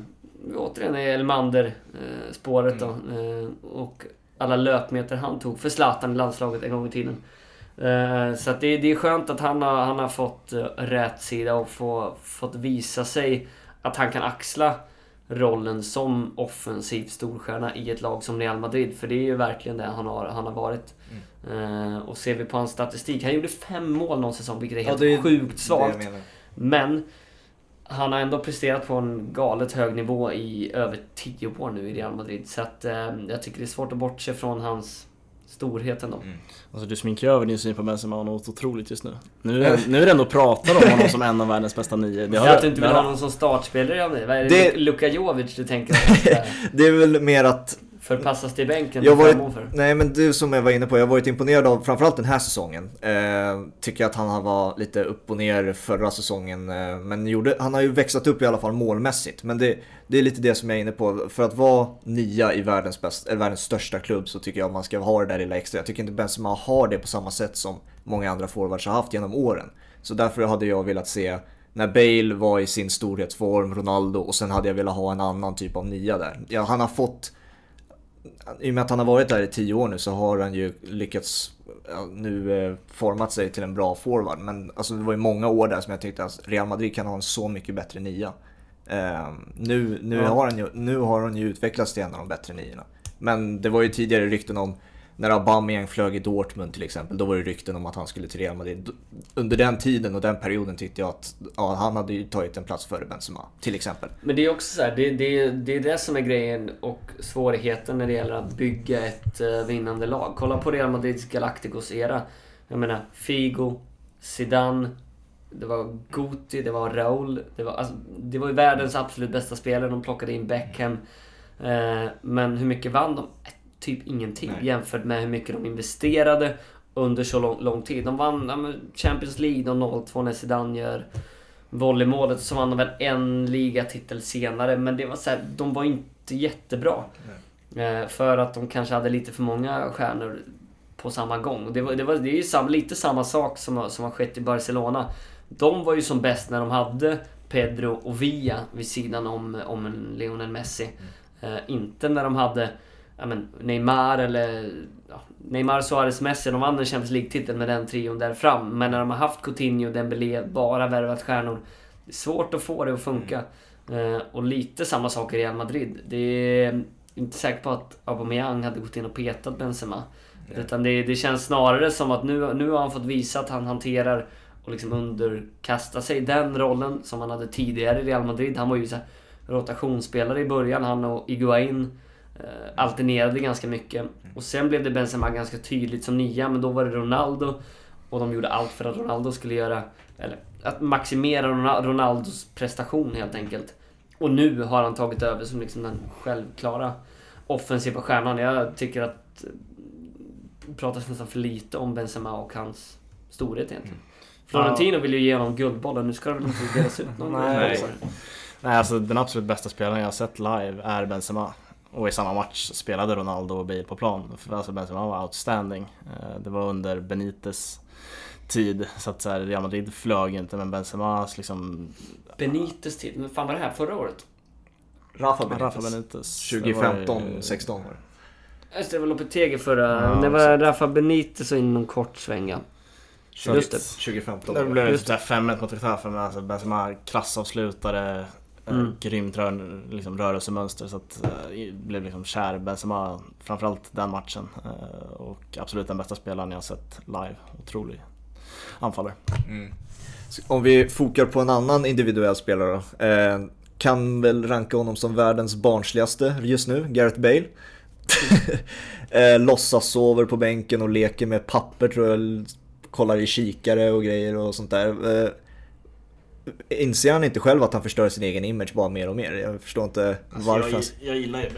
återigen är Elmander-spåret då. Eh, och alla löpmeter han tog för Zlatan i landslaget en gång i tiden. Eh, så det, det är skönt att han har, han har fått uh, rätt sida och få, fått visa sig att han kan axla rollen som offensiv storstjärna i ett lag som Real Madrid. För det är ju verkligen det han har, han har varit. Eh, och ser vi på hans statistik, han gjorde fem mål någon säsong vilket är helt det är sjukt svagt. Men han har ändå presterat på en galet hög nivå i över 10 år nu i Real Madrid. Så att eh, jag tycker det är svårt att bortse från hans storhet ändå. Alltså du sminkar ju över din syn på Benzema något otroligt just nu. Nu är, nu är det ändå pratar om honom som en av världens bästa nio. Det har att du inte vill ha har- någon som startspelare i Real Madrid. Vad är det, Det- Luka Jovic du tänker Det är väl mer att förpassas till bänken Jag till var förmån för? Nej men du som jag var inne på, jag har varit imponerad av framförallt den här säsongen. Eh, tycker att han var lite upp och ner förra säsongen. Eh, men gjorde, han har ju växlat upp i alla fall målmässigt. Men det, det är lite det som jag är inne på. För att vara nia i världens, bäst, eller världens största klubb så tycker jag man ska ha det där lilla extra. Jag tycker inte Benzema har det på samma sätt som många andra forwards har haft genom åren. Så därför hade jag velat se när Bale var i sin storhetsform, Ronaldo och sen hade jag velat ha en annan typ av nia där. Ja, han har fått i och med att han har varit där i tio år nu så har han ju lyckats ja, nu eh, format sig till en bra forward. Men alltså, det var ju många år där som jag tyckte att Real Madrid kan ha en så mycket bättre nia. Eh, nu, nu, Ja. har han ju, nu har han ju utvecklats till en av de bättre niorna. Men det var ju tidigare rykten om när Aubameyang flög i Dortmund till exempel, då var det rykten om att han skulle till Real Madrid. Under den tiden och den perioden tyckte jag att ja, han hade ju tagit en plats före Benzema, till exempel. Men det är också så här, det, det, det är det som är grejen och svårigheten när det gäller att bygga ett eh, vinnande lag. Kolla på Real Madrids Galacticos-era. Jag menar, Figo, Zidane, det var Guti, det var Raul. Det var, alltså, det var ju världens absolut bästa spelare. De plockade in Beckham. Eh, men hur mycket vann de? Typ ingenting Nej. jämfört med hur mycket de investerade under så lång, lång tid. De vann Champions League de 0-2 när Zidane gör volleymålet. Så vann de väl en ligatitel senare. Men det var så här, de var inte jättebra. Eh, för att de kanske hade lite för många stjärnor på samma gång. Det, var, det, var, det är ju sam, lite samma sak som, har- som har skett i Barcelona. De var ju som bäst när de hade Pedro och Villa vid sidan om, om Lionel Messi. Eh, inte när de hade ja, men, Neymar eller ja, Neymar, Suarez, Messi. De vann en Champions League-titel med den trion där fram. Men när de har haft Coutinho, Dembélé, bara värvat stjärnor. Det är svårt att få det att funka. Eh, och lite samma sak i Real Madrid. Det är inte säker på att Aubameyang hade gått in och petat Benzema. Utan det, det känns snarare som att nu, nu har han fått visa att han hanterar och liksom underkasta sig den rollen som han hade tidigare i Real Madrid. Han var ju så rotationsspelare i början. Han och Iguain alternerade ganska mycket. Och sen blev det Benzema ganska tydligt som nia, men då var det Ronaldo. Och de gjorde allt för att Ronaldo skulle göra... Eller att maximera Rona- Ronaldos prestation helt enkelt. Och nu har han tagit över som liksom den självklara offensiva stjärnan. Jag tycker att det pratas nästan för lite om Benzema och hans storhet egentligen. Florentino vill ju ge honom Guldbollen, nu ska det väl inte delas ut någon Nej. Nej, alltså den absolut bästa spelaren jag har sett live är Benzema. Och i samma match spelade Ronaldo och Bale på plan. För Alltså Benzema var outstanding. Eh, Det var under Benites tid, så att så här, Real Madrid flög inte, men Benzemas liksom... Benites tid, men fan var det här förra året? Rafa Benitez. Rafa Benitez. det var ju- 2015, 16 var det. Just det, det var Lopetegi förra... Ja, det var Rafa Benitez och in någon kort svänga. Just det. 2015 Det blev Just typ 5-1 mot Getafe, men alltså Benzema klassavslutare. Mm. Mm. Grymt rör, liksom, rörelsemönster så att eh, jag blev liksom kär i Benzema framförallt den matchen. Eh, och absolut den bästa spelaren jag sett live. Otrolig anfallare. Om vi fokar på en annan individuell spelare då. Eh, kan väl ranka honom som världens barnsligaste just nu, Gareth Bale. eh, låtsas sover på bänken och leker med papper tror jag. Kollar i kikare och grejer och sånt där. Eh, inser han inte själv att han förstör sin egen image bara mer och mer? Jag förstår inte varför. han- jag, gillar ju.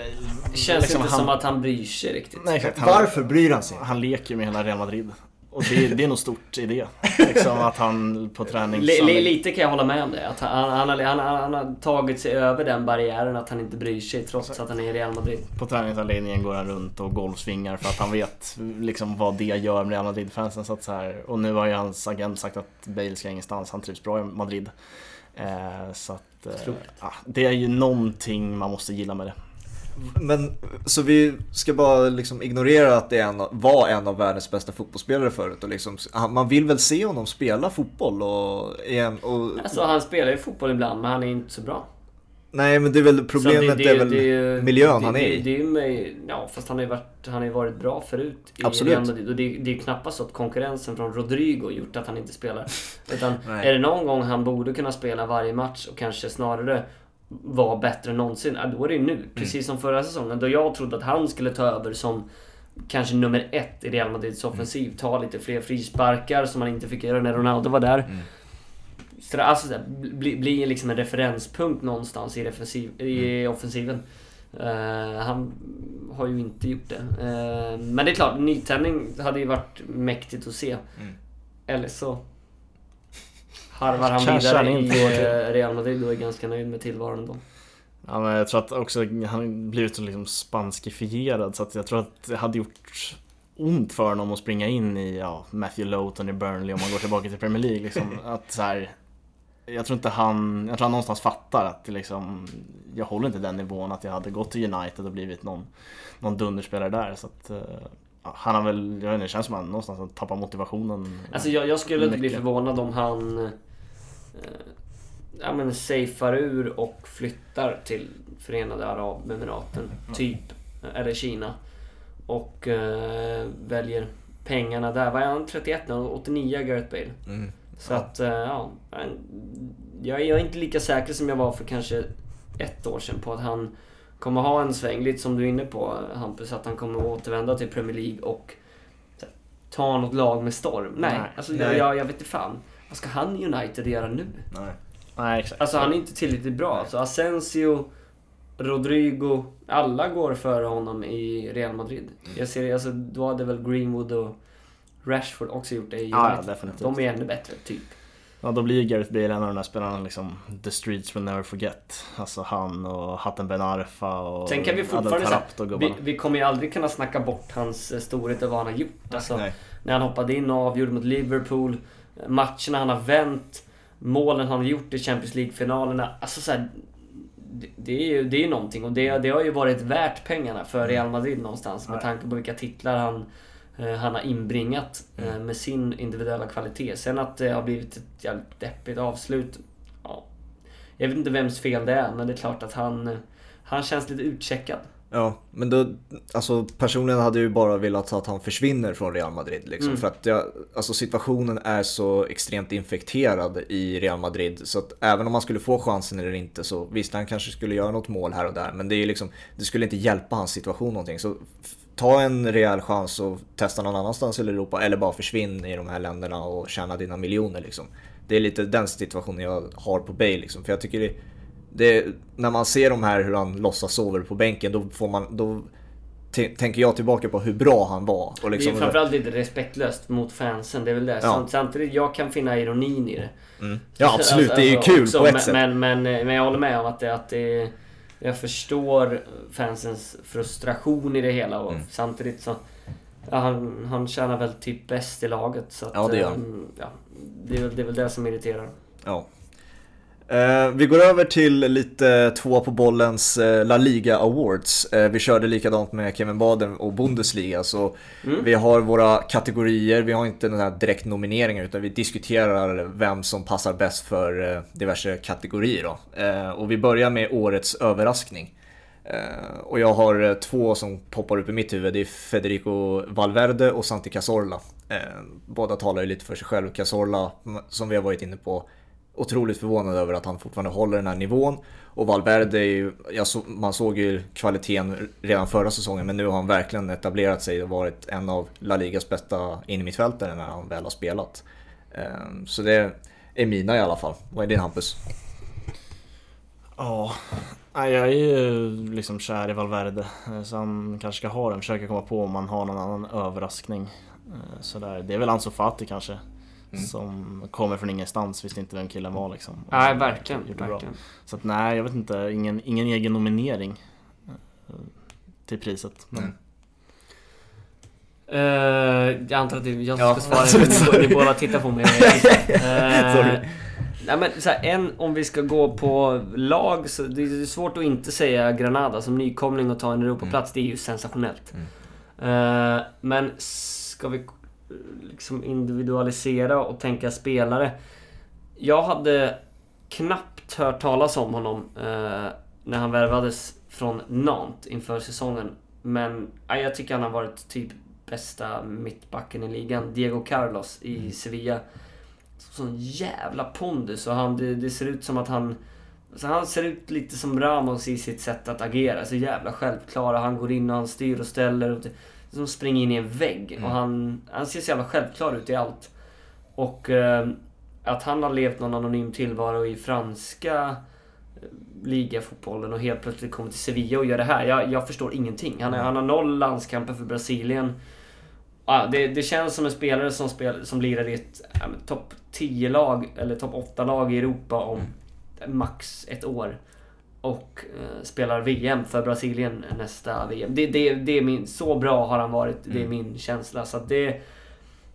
Det känns Liksom inte han- som att han bryr sig riktigt. Nej, exakt. Varför bryr han sig? Han leker med hela Real Madrid. Och det, det är nog stort i det. Liksom att han på träning... Li- lite kan jag hålla med om det. Att han, han, han, han, har tagit sig över den barriären att han inte bryr sig trots att han är i Real Madrid. På träningsanläggningen går han runt och golfsvingar för att han vet liksom vad det gör med Real Madrid-fansen. Så att så här, och nu har ju hans agent sagt att Bale ska ingenstans, han trivs bra i Madrid. Eh, så att, eh, det är ju någonting man måste gilla med det. Men så vi ska bara liksom ignorera att det är en, var en av världens bästa fotbollsspelare förut och liksom, man vill väl se honom spela fotboll och, igen, och Alltså han spelar ju fotboll ibland men han är inte så bra. Nej, men det är väl problemet det, är väl det, miljön det, han är det, i. det med, ja, fast han har ju varit, han har ju varit bra förut i Absolut. Real Madrid. Och det, det är ju knappast så att konkurrensen från Rodrigo gjort att han inte spelar. Utan är det någon gång han borde kunna spela varje match och kanske snarare vara bättre än någonsin, ja, då är det ju nu. Mm. Precis som förra säsongen då jag trodde att han skulle ta över som kanske nummer ett i Real Madrids Mm. offensiv. Ta lite fler frisparkar som han inte fick göra när Ronaldo var där. Mm. Så alltså, så här, bli, bli liksom en referenspunkt någonstans i, defensiv, i Mm. offensiven. Eh, han har ju inte gjort det. Eh, men det är klart, nytändning hade ju varit mäktigt att se. Mm. Eller så harvar han vidare han i eh, Real Madrid och är ganska nöjd med tillvaron då. Ja, men jag tror att också han blivit så liksom spanskifierad så att jag tror att det hade gjort ont för honom att springa in i ja, Matthew Lowton i Burnley om man går tillbaka till Premier League. Liksom, att så här, jag tror inte han, jag tror han någonstans fattar att liksom, jag håller inte den nivån att jag hade gått till United och blivit någon, någon dunderspelare där. Så att, eh, ja, han har väl, jag vet inte, det känns som att han någonstans har tappat motivationen. Alltså jag, jag skulle inte bli förvånad om han ja, men safear ur och flyttar till Förenade Arabemiraten, typ. Eller Kina. Och eh, väljer pengarna där. Vad är han? 31 nu? 89 Gareth Bale. Mm. Så att, eh, ja. Jag är, jag är inte lika säker som jag var för kanske ett år sedan på att han kommer ha en sväng. Lite som du är inne på Hampus, att han kommer återvända till Premier League och ta något lag med storm. Nej, Nej. alltså Nej. Jag, jag vet inte fan. Vad ska han i United göra nu? Nej. Nej, exakt. Alltså han är inte tillräckligt bra. Alltså Asensio, Rodrigo, alla går före honom i Real Madrid. Jag ser alltså, då hade väl Greenwood och Rashford också gjort det i United. Ja, ja, definitivt. De är ännu bättre, typ. Ja, då blir Gareth Bale en av de där spelarna liksom The streets will never forget. Alltså han och Hatem Ben Arfa och Sen kan vi fortfarande säga, vi, vi kommer ju aldrig kunna snacka bort hans eh, storhet och vad han har gjort. Alltså, Nej. när han hoppade in och avgjorde mot Liverpool, matcherna han har vänt, målen han har gjort i Champions League-finalerna. Alltså så här, det, är ju det är någonting och det, det har ju varit värt pengarna för Real Madrid någonstans med tanke på vilka titlar han, eh, han har inbringat eh, med sin individuella kvalitet. Sen att det har blivit ett jävligt deppigt avslut. Ja, jag vet inte vems fel det är men det är klart att han, eh, han känns lite utcheckad. Ja, men då, alltså personligen hade jag ju bara velat att han försvinner från Real Madrid liksom. Mm. För att jag, alltså situationen är så extremt infekterad i Real Madrid. Så att även om han skulle få chansen eller inte så visst han kanske skulle göra något mål här och där. Men det är liksom, det skulle inte hjälpa hans situation någonting. Så ta en rejäl chans och testa någon annanstans i Europa. Eller bara försvinn i de här länderna och tjäna dina miljoner liksom. Det är lite den situationen jag har på Bale liksom. För jag tycker det, det, när man ser de här hur han låtsas sover på bänken då får man, då tänker jag tillbaka på hur bra han var. Och liksom, det är framförallt lite respektlöst mot fansen, det är väl det. Ja. Samt- Samtidigt, jag kan finna ironin i det. mm. Ja absolut, det är ju Alltså, kul också, på ett men, sätt. Men, men, men jag håller med om att det, att det Jag förstår fansens frustration i det hela och Mm. samtidigt så ja, han, han tjänar väl typ bäst i laget. Så att, Ja, det gör han. ehm, ja, det, är, väl- det är väl det som irriterar. Ja. Eh, vi går över till lite två på bollens eh, La Liga Awards. Eh, vi körde likadant med Kevin Baden och Bundesliga. Så Mm. vi har våra kategorier, vi har inte den här direkt nomineringar utan vi diskuterar vem som passar bäst för diverse kategorier. Då. Och vi börjar med årets överraskning. Och jag har två som poppar upp i mitt huvud. Det är Federico Valverde och Santi Cazorla. Båda talar ju lite för sig själv. Cazorla, som vi har varit inne på, otroligt förvånad över att han fortfarande håller den här nivån. Och Valverde, är ju, så, man såg ju kvaliteten redan förra säsongen men nu har han verkligen etablerat sig och varit en av La Ligas bästa innermittfältare när han väl har spelat. Ehm, så det är mina i alla fall. Vad är din Hampus? Ja, jag är ju liksom kär i Valverde. Eh, så han kanske ska ha den, försöka komma på om man har någon annan överraskning. Eh, sådär. Det är väl Ansu Fati kanske. Mm. Som kommer från ingenstans, visste inte vem killen var liksom. Och Nej, verkligen. verkligen. Så att nej, jag vet inte. Ingen, ingen egen nominering eh, till priset. Men Mm. Eh, jag antar att jag som Ja, ska svara. absolut. Ni, ni båda tittar på mig. Eh, nej men så här, en, om vi ska gå på lag så det är svårt att inte säga Granada som nykomling och ta en Europaplats. Det är ju sensationellt. Eh, men ska vi liksom individualisera och tänka spelare. Jag hade knappt hört talas om honom eh, när han värvades från Nantes inför säsongen. Men ja, jag tycker han har varit typ bästa mittbacken i ligan. Diego Carlos i Mm. Sevilla. Sån jävla pondus och han, det, det ser ut som att han... Så han ser ut lite som Ramos i sitt sätt att agera. Så jävla självklara. Han går in och han styr och ställer. Och som springer in i en vägg. Mm. Och han, han ser så jävla självklar ut i allt. Och eh, att han har levt någon anonym tillvaro i franska eh, ligafotbollen och helt plötsligt kommer till Sevilla och gör det här. Jag, jag förstår ingenting. Han, är, han har noll landskamper för Brasilien. Ja, det, det känns som en spelare som, spel, som lirar i ett men topp 10-lag eller topp 8-lag i Europa om max ett år. Och eh, spelar VM för Brasilien nästa VM. Det, det, det är min, så bra har han varit, det är Mm. min känsla. Så det...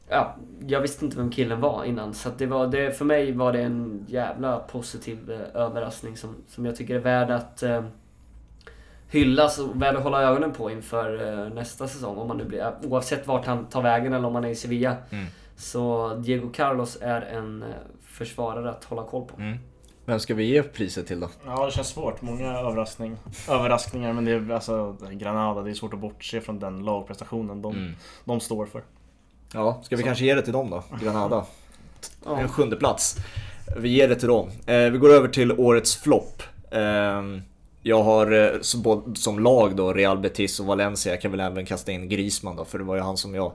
Ja, jag visste inte vem killen var innan. Så det var, det, för mig var det en jävla positiv eh, överraskning som, som jag tycker är värd att eh, hyllas och värd att hålla ögonen på inför eh, nästa säsong. Om man nu blir, oavsett vart han tar vägen eller om han är i Sevilla. Mm. Så Diego Carlos är en eh, försvarare att hålla koll på. Mm. Vem ska vi ge priset till då? Ja, det känns svårt. Många överraskning, överraskningar, men det är alltså Granada, det är svårt att bortse från den lagprestationen de, Mm. de står för. Ja, ska vi Så. kanske ge det till dem då? Granada. Ja. En sjunde plats. Vi ger det till dem. Eh, vi går över till årets flopp. Eh, jag har eh, som, som lag då Real Betis och Valencia. Jag kan väl även kasta in Griezmann då, för det var ju han som jag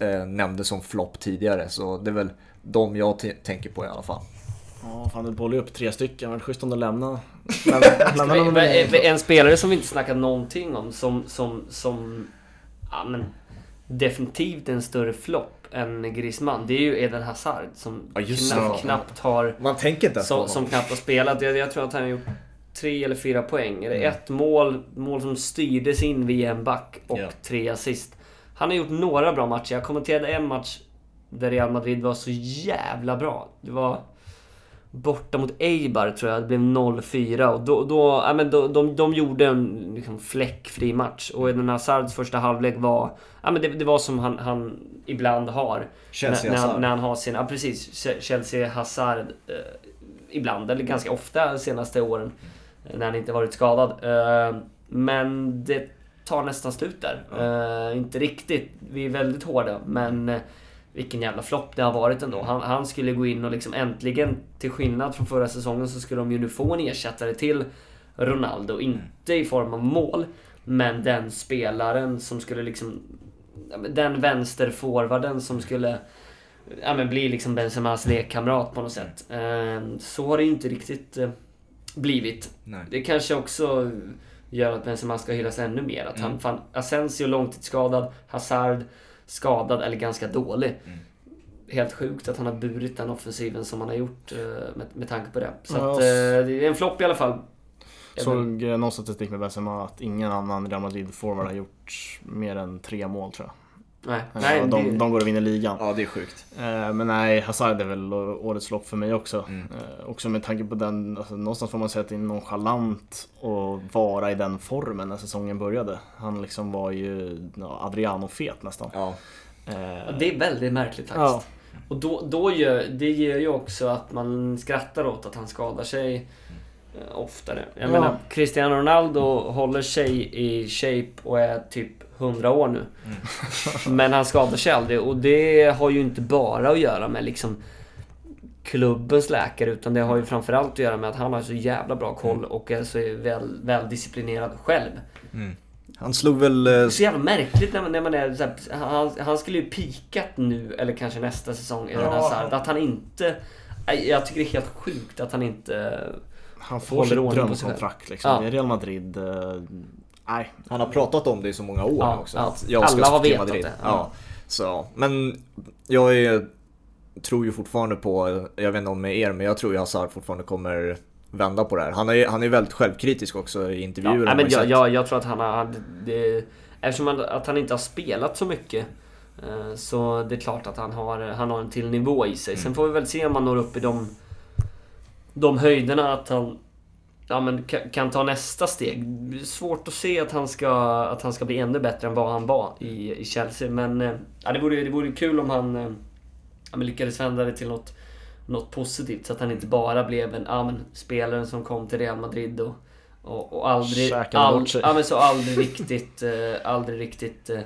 eh, nämnde som flopp tidigare. Så det är väl de jag tänker på i alla fall. Ja, fan du bollar ju upp tre stycken. Var det schysst om du med- En spelare som vi inte snackat någonting om som, som, som ja, men, definitivt en större flopp än Griezmann. Det är ju Eden Hazard som Ja, just knappt, knappt har Man tänker inte som, som knappt har spelat. Jag, jag tror att han har gjort tre eller fyra poäng. Eller Mm. ett mål, mål som styrdes in via en back och Ja. tre assist. Han har gjort några bra matcher. Jag kommenterade en match där Real Madrid var så jävla bra. Det var borta mot Eibar tror jag. Det blev 0-4 och då, då, ja, men då, de, de gjorde en liksom, fläckfri match. Och Eden Hazards första halvlek var... Ja, men det, det var som han, han ibland har. Chelsea när, när, han, när han har sin... Ja, precis. Chelsea Hazard. Eh, ibland, eller ganska ofta de senaste åren. eh, När han inte varit skadad. Eh, men det tar nästan slut där. Eh, inte riktigt. Vi är väldigt hårda, men... Vilken jävla flopp det har varit ändå. Han, han skulle gå in och liksom äntligen, till skillnad från förra säsongen, så skulle de ju nu få en ersättare till Ronaldo. Inte i form av mål, men den spelaren som skulle liksom... Den vänsterforwarden som skulle ja, men bli liksom Benzemas lekkamrat på något sätt. Eh, Så har det ju inte riktigt eh, blivit. Nej. Det kanske också gör att Benzema ska hyllas ännu mer. Att han, Mm. fan, Asensio långtidsskadad, Hazard skadad eller ganska dålig. Mm. Helt sjukt att han har burit den offensiven som han har gjort eh, med, med tanke på det. Så Ja, att, eh, det är en flopp i alla fall. Såg någon statistik med Benzema att ingen annan Real Madrid-forward har gjort mer än tre mål tror jag. Nej, Eh, nej de, det, de går och vinner ligan. Ja, det är sjukt. Eh, Men nej, Hazard är väl årets lopp för mig också. Mm. Eh, Också med tanke på den, alltså, någonstans får man säga att det är nonchalant att vara i den formen när säsongen började. Han liksom var ju ja, Adriano-fet nästan. Ja. Eh, det är väldigt märkligt faktiskt. Ja. Och då, då gör, det ger ju också att man skrattar åt att han skadar sig oftare. Jag Ja. menar, Cristiano Ronaldo håller sig i shape och är typ 100 år nu. Men han skadar sig aldrig och det har ju inte bara att göra med liksom klubbens läkare utan det har ju framförallt att göra med att han har så jävla bra koll och är så väl, väl disciplinerad själv. Han slog väl... eh, Det är så jävla märkligt när man, när man är så här, han, han skulle ju pikat nu eller kanske nästa säsong i den här Ja. Hazard. Att han inte... Jag tycker det är helt sjukt att han inte... Han får sitt drömkontrakt liksom. Ja. Det är Real Madrid. Nej. Han har pratat om det i så många år Ja, också. ja. att jag ska Alla har vetat Madrid. det. Ja. Ja. Så, men jag är, tror ju fortfarande på, jag vet inte om med er, men jag tror ju Hazard fortfarande kommer vända på det här. Han är, han är väldigt självkritisk också i Ja, intervjuer. man men jag, jag, jag tror att han har... Det, eftersom han, att han inte har spelat så mycket eh, så det är klart att han har, han har en till nivå i sig. Sen får vi väl se om han når upp i de, de höjderna att han ja, men kan, ta nästa steg. Svårt att se att han ska, att han ska bli ännu bättre än vad han var i, i Chelsea. Men eh, ja, det, vore, det vore kul om han eh, ja, lyckades vända det till något, något positivt. Så att han inte bara blev en ja, men, spelaren som kom till Real Madrid och, och, och aldrig, all, ja, men så aldrig riktigt, eh, aldrig riktigt eh,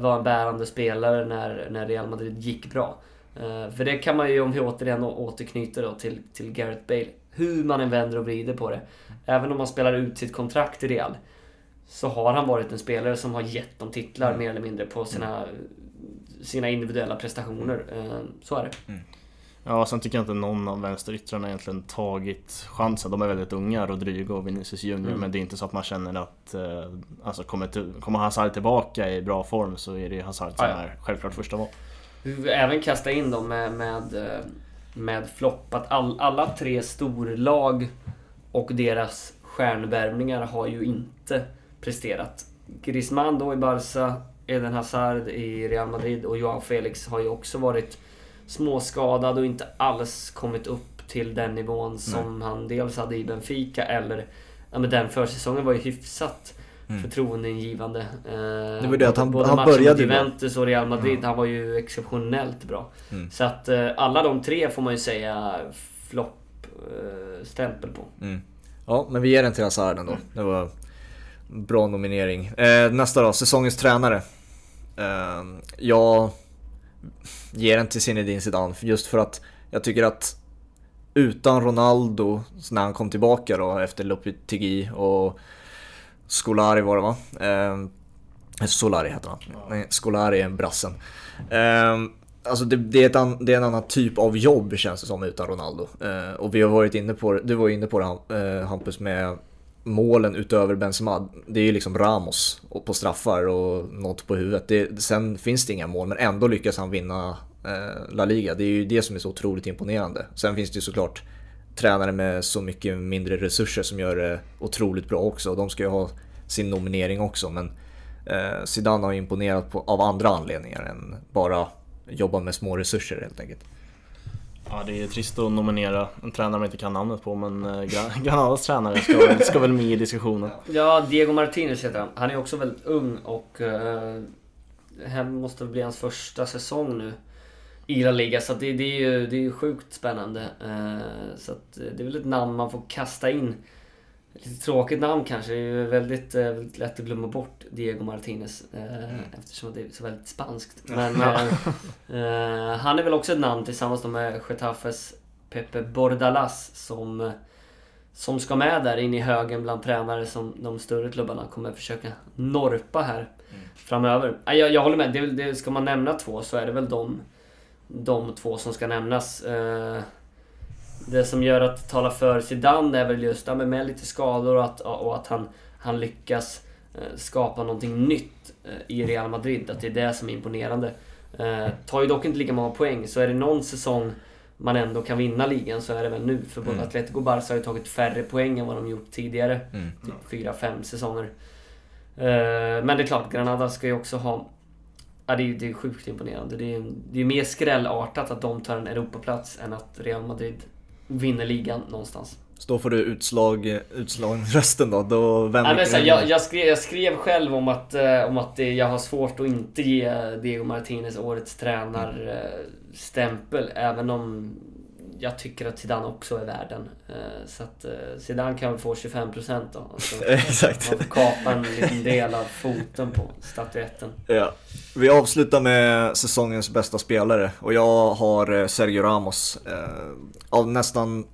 var en bärande spelare när, när Real Madrid gick bra. Eh, för det kan man ju, om vi återigen återknyter då till, till Gareth Bale, hur man än vänder och vrider på det. Även om man spelar ut sitt kontrakt i Real, så har han varit en spelare som har gett dem titlar mer eller mindre på sina, sina individuella prestationer. Eh, så är det. Ja, sen tycker jag inte någon av vänsteryttrarna egentligen tagit chansen. De är väldigt unga, Rodrigo och Vinicius Junior, Mm. men det är inte så att man känner att eh, alltså kommer, till, kommer Hazard tillbaka i bra form så är det ju Hazard som Ja, ja. är självklart första val. Även kasta in dem med, med, eh, med flopp att all, alla tre storlag och deras stjärnvärvningar har ju inte presterat. Griezmann då i Barca, Eden Hazard i Real Madrid och Joao Felix har ju också varit småskadad och inte alls kommit upp till den nivån som han dels hade i Benfica eller Ja men den försäsongen var ju hyfsat förtroendeingivande. Eh, Det var det att han- både han började. Juventus och Real Madrid, han var ju exceptionellt bra. Så att eh, alla de tre får man ju säga flopp-stämpel på. Mm. Ja, men vi ger den till Hazard ändå. Det var bra nominering. Eh, nästa då, säsongens tränare. Eh, jag ger den till Zinedine Zidane just för att jag tycker att utan Ronaldo, när han kom tillbaka då efter Lopetegui och Scolari var det va? Eh, Solari heter han. Nej, Scolari är brassen. Eh, alltså det, det, är ett an, det är en annan typ av jobb känns det som utan Ronaldo. Eh, och vi har varit inne på det, du var inne på det eh, Hampus med målen utöver Benzema. Det är ju liksom Ramos på straffar och något på huvudet. Det, sen finns det inga mål men ändå lyckas han vinna eh, La Liga. Det är ju det som är så otroligt imponerande. Sen finns det ju såklart tränare med så mycket mindre resurser som gör det otroligt bra också. De ska ju ha sin nominering också men eh, Zidane har ju imponerat på, av andra anledningar än bara jobba med små resurser helt enkelt. Ja, det är trist att nominera en tränare man inte kan namnet på, men eh, Gran- Granadas tränare ska, väl- ska väl med i diskussionen. Ja, Diego Martinez heter han. Han är också väldigt ung och eh, det här måste bli hans första säsong nu i La Liga. Så det, det, är ju, det är ju sjukt spännande. Eh, så eh, det är väl ett namn man får kasta in. Lite tråkigt namn kanske. Det är väldigt, eh, väldigt lätt att glömma bort Diego Martinez. Eh, Eftersom det är så väldigt spanskt. Men eh, han är väl också ett namn tillsammans med Getafes Pepe Bordalas som som ska med där in i högen bland tränare som de större klubbarna kommer försöka norpa här framöver. Nej, Jag, jag håller med, det, det, ska man nämna två så är det väl de, de två som ska nämnas. Eh, det som gör att tala för Zidane är väl just ja, med lite skador och att, och att han, han lyckas eh, skapa någonting nytt eh, i Real Madrid. Att det är det som är imponerande. Tar ju dock inte lika många poäng, så är det någon säsong man ändå kan vinna ligan så är det väl nu. För både Mm. Atletico och Barca har ju tagit färre poäng än vad de gjort tidigare. Mm. Typ fyra, fem säsonger. Men det är klart, Granada ska ju också ha... Ja, det är det är sjukt imponerande. Det är, det är mer skrällartat att de tar en Europaplats än att Real Madrid vinner ligan någonstans. Så då får du utslag, utslagsrösten då. då vänder Nej, men jag, jag, skrev, jag skrev själv om att, eh, om att det, jag har svårt att inte ge Diego Martinez årets tränarstämpel. Även om jag tycker att Zidane också är värd den. Eh, så att eh, Zidane kan väl få 25% då. Alltså, Exakt. man får kapa en liten del av foten på statyetten. Ja. Vi avslutar med säsongens bästa spelare och jag har eh, Sergio Ramos. Av nästan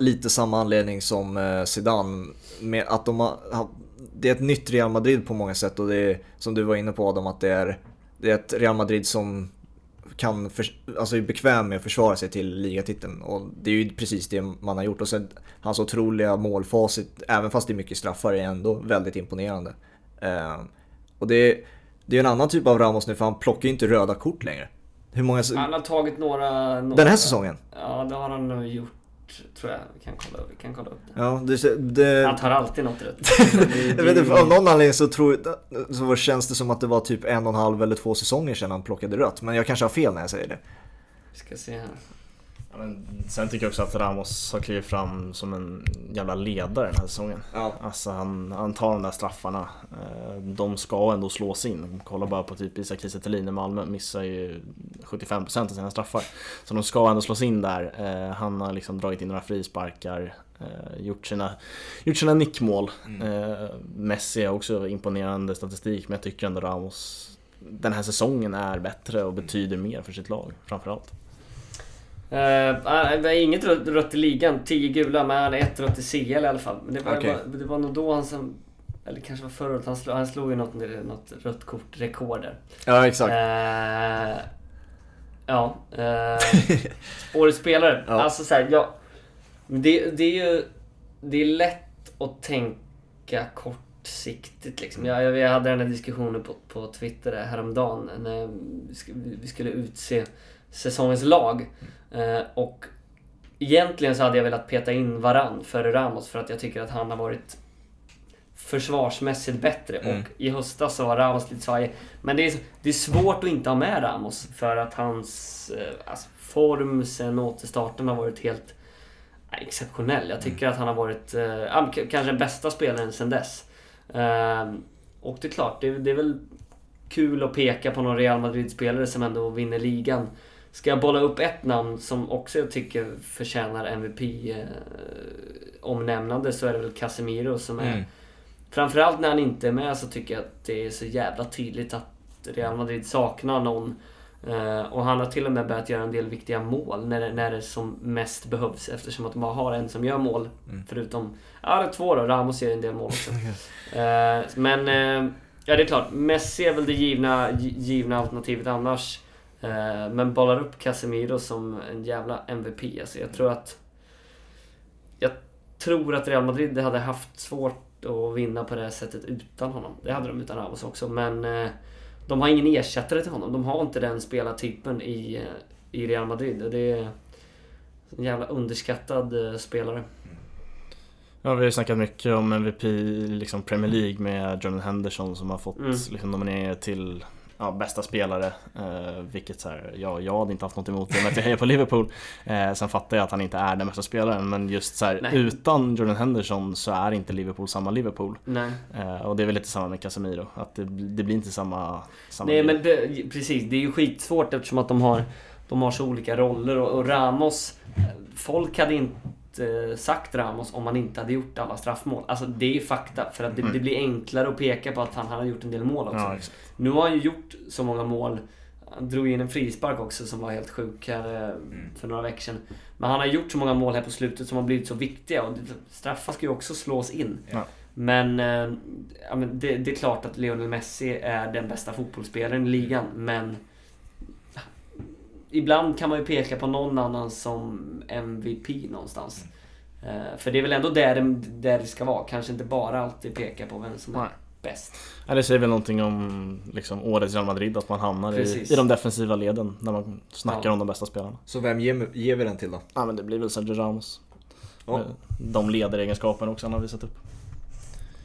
lite samma anledning som Zidane. Med att de har, ha- det är ett nytt Real Madrid på många sätt och det är som du var inne på Adam att det är, det är ett Real Madrid som kan, för, alltså är bekväm med att försvara sig till ligatiteln och det är ju precis det man har gjort och sen hans otroliga målfacit, även fast det är mycket straffar, är ändå väldigt imponerande. Eh, och det, det är en annan typ av Ramos nu för han plockar ju inte röda kort längre. Hur många... Han har tagit några... några Den här säsongen? Ja, det har han nog gjort. Tror jag. Vi kan kolla, vi kan kolla upp det. Ja, det... det Han tar alltid något rätt. Jag vet inte, av någon anledning så, tror, så känns det som att det var typ en och en halv eller två säsonger sedan han plockade rött. Men jag kanske har fel när jag säger det. Vi ska se här. Sen tycker jag också att Ramos har klivit fram som en jävla ledare den här säsongen. Ja. Alltså han, han tar de där straffarna. Eh, De ska ändå slås in. Kolla bara på typ Isak Kiese i Malmö. Missar ju 75% av sina straffar. Så de ska ändå slås in där. Eh, han har liksom dragit in några frisparkar, eh, gjort, sina, gjort sina nickmål. Eh, Messi har också imponerande statistik men jag tycker ändå Ramos den här säsongen är bättre och betyder mer för sitt lag framförallt. Uh, det inget rött, rött i ligan, 10 gula, men ett rött i CL i alla fall. Men det var, Okej. det var nog då han som... Eller kanske var förra året, han slog, han slog ju något, något rött kort-rekord där. Ja, exakt. Eh, ja. Uh, årets spelare. Ja. Alltså så här, ja, det, det är ju... Det är lätt att tänka kortsiktigt liksom. Jag, jag, jag hade den här diskussionen på, på Twitter häromdagen när vi skulle utse säsongens lag. Eh, och egentligen så hade jag velat peta in Varann före Ramos för att jag tycker att han har varit försvarsmässigt bättre. Mm. Och i höstas så var Ramos lite svajig. Men det är, det är svårt att inte ha med Ramos för att hans eh, alltså, form sen återstarten har varit helt eh, exceptionell. Jag tycker att han har varit eh, kanske den bästa spelaren sen dess. Eh, och det är klart, det, det är väl kul att peka på någon Real Madrid-spelare som ändå vinner ligan. Ska jag bolla upp ett namn som också jag tycker förtjänar MVP-omnämnande så är det väl Casemiro som är... Mm. Framförallt när han inte är med så tycker jag att det är så jävla tydligt att Real Madrid saknar någon. Eh, och han har till och med börjat göra en del viktiga mål när det, när det som mest behövs eftersom att de bara har en som gör mål. Mm. Förutom, ja det är två då, Ramos gör en del mål också. Eh, men, eh, ja det är klart, Messi är väl det givna, gi- givna alternativet annars. Eh, men bollar upp Casemiro som en jävla MVP. Alltså jag tror att... Jag tror att Real Madrid hade haft svårt att vinna på det här sättet utan honom. Det hade de utan Ramos också, men... eh, De har ingen ersättare till honom. De har inte den spelartypen i, i Real Madrid. Och det är en jävla underskattad eh, spelare. Ja, vi har ju snackat mycket om MVP i liksom Premier League med Jordan Henderson som har fått Mm. liksom, nomineringar till ja, bästa spelare. Eh, vilket så här, ja, jag hade inte haft något emot det med att jag hejar på Liverpool. Eh, sen fattar jag att han inte är den bästa spelaren men just så här, utan Jordan Henderson så är inte Liverpool samma Liverpool. Eh, och det är väl lite samma med Casemiro. Att det, det blir inte samma... samma Nej grej. men det, precis, det är ju skitsvårt eftersom att de har, de har så olika roller och, och Ramos, eh, folk hade inte eh, sagt Ramos om han inte hade gjort alla straffmål. Alltså det är fakta för att det, Mm. det blir enklare att peka på att han hade gjort en del mål också. Ja. Nu har han ju gjort så många mål. Han drog in en frispark också som var helt sjuk här eh, för några veckor sedan. Men han har gjort så många mål här på slutet som har blivit så viktiga och straffar ska ju också slås in. Ja. Men, eh, ja, men det, det är klart att Lionel Messi är den bästa fotbollsspelaren i ligan, men Ibland kan man ju peka på någon annan som MVP någonstans. Eh, För det är väl ändå där det, där det ska vara. Kanske inte bara alltid peka på vem som är Nej. bäst. Ja, det säger väl någonting om liksom, årets Real Madrid, att man hamnar i, Precis. i de defensiva leden när man snackar Ja. om de bästa spelarna. Så vem ger, ger vi den till då? Ja men det blir väl Sergio Ramos. Ja. Eh, De ledaregenskaperna också han har visat upp.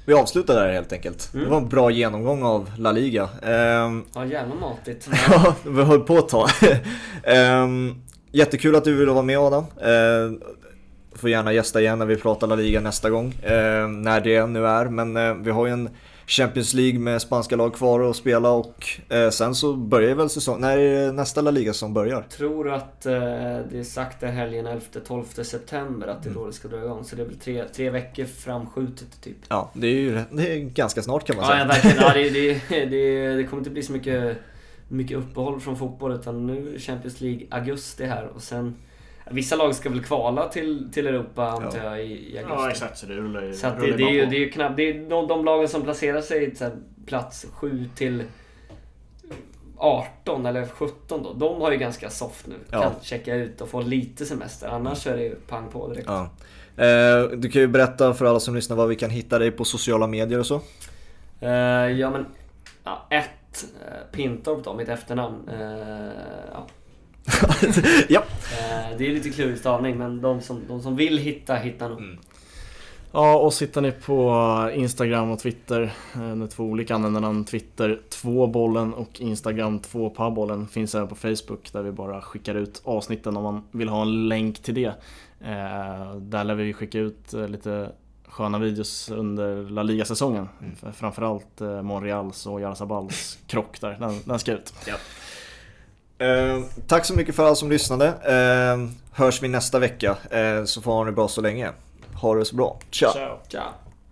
Vi avslutar där helt enkelt. Mm. Det var en bra genomgång av La Liga. Ehm, Ja, jävla matigt. Ja, vi höll på ett tag. Ehm, jättekul att du ville vara med Adam. Ehm, får gärna gästa igen när vi pratar La Liga nästa gång. Ehm, när det nu är. Men eh, vi har ju en Champions League med spanska lag kvar att spela och eh, sen så börjar väl säsongen. När är det nästa La Liga som börjar? tror att eh, det är sagt den helgen 11-12 september att det är då det ska dra igång. Så det är väl tre, tre veckor framskjutet typ. Ja, det är ju det är ganska snart kan man Ja, säga. ja verkligen. Ja, det, det, det, det kommer inte bli så mycket, mycket uppehåll från fotboll utan nu är Champions League augusti här och sen Vissa lag ska väl kvala till, till Europa antar Ja. jag i, i augusti. så det rullar ju Så det, det, är ju, det är ju knappt, det är de, de lagen som placerar sig här plats 7 till 18 eller 17 då. De har ju ganska soft nu. Ja. Kan checka ut och få lite semester. Annars är det ju pang på direkt. Ja. Eh, du kan ju berätta för alla som lyssnar var vi kan hitta dig på sociala medier och så. Eh, ja men, ja, ett uh, Pintorp då, mitt efternamn. Eh, ja. ja. Eh, det är lite klurig stavning men de som, de som vill hitta, hittar nog. Mm. Ja, och sitter ni på Instagram och Twitter, eh, med två olika användarnamn. Twitter 2bollen och Instagram 2pabollen finns även på Facebook där vi bara skickar ut avsnitten om man vill ha en länk till det. Eh, där lär vi skicka ut eh, lite sköna videos under La Liga-säsongen. Mm. Framförallt eh, Monreals och Jarzabals krock där, den, den ska ut. Eh, tack så mycket för alla som lyssnade. Eh, hörs vi nästa vecka. Eh, så får det bra så länge. Ha det så bra. Ciao. Ciao. Ciao.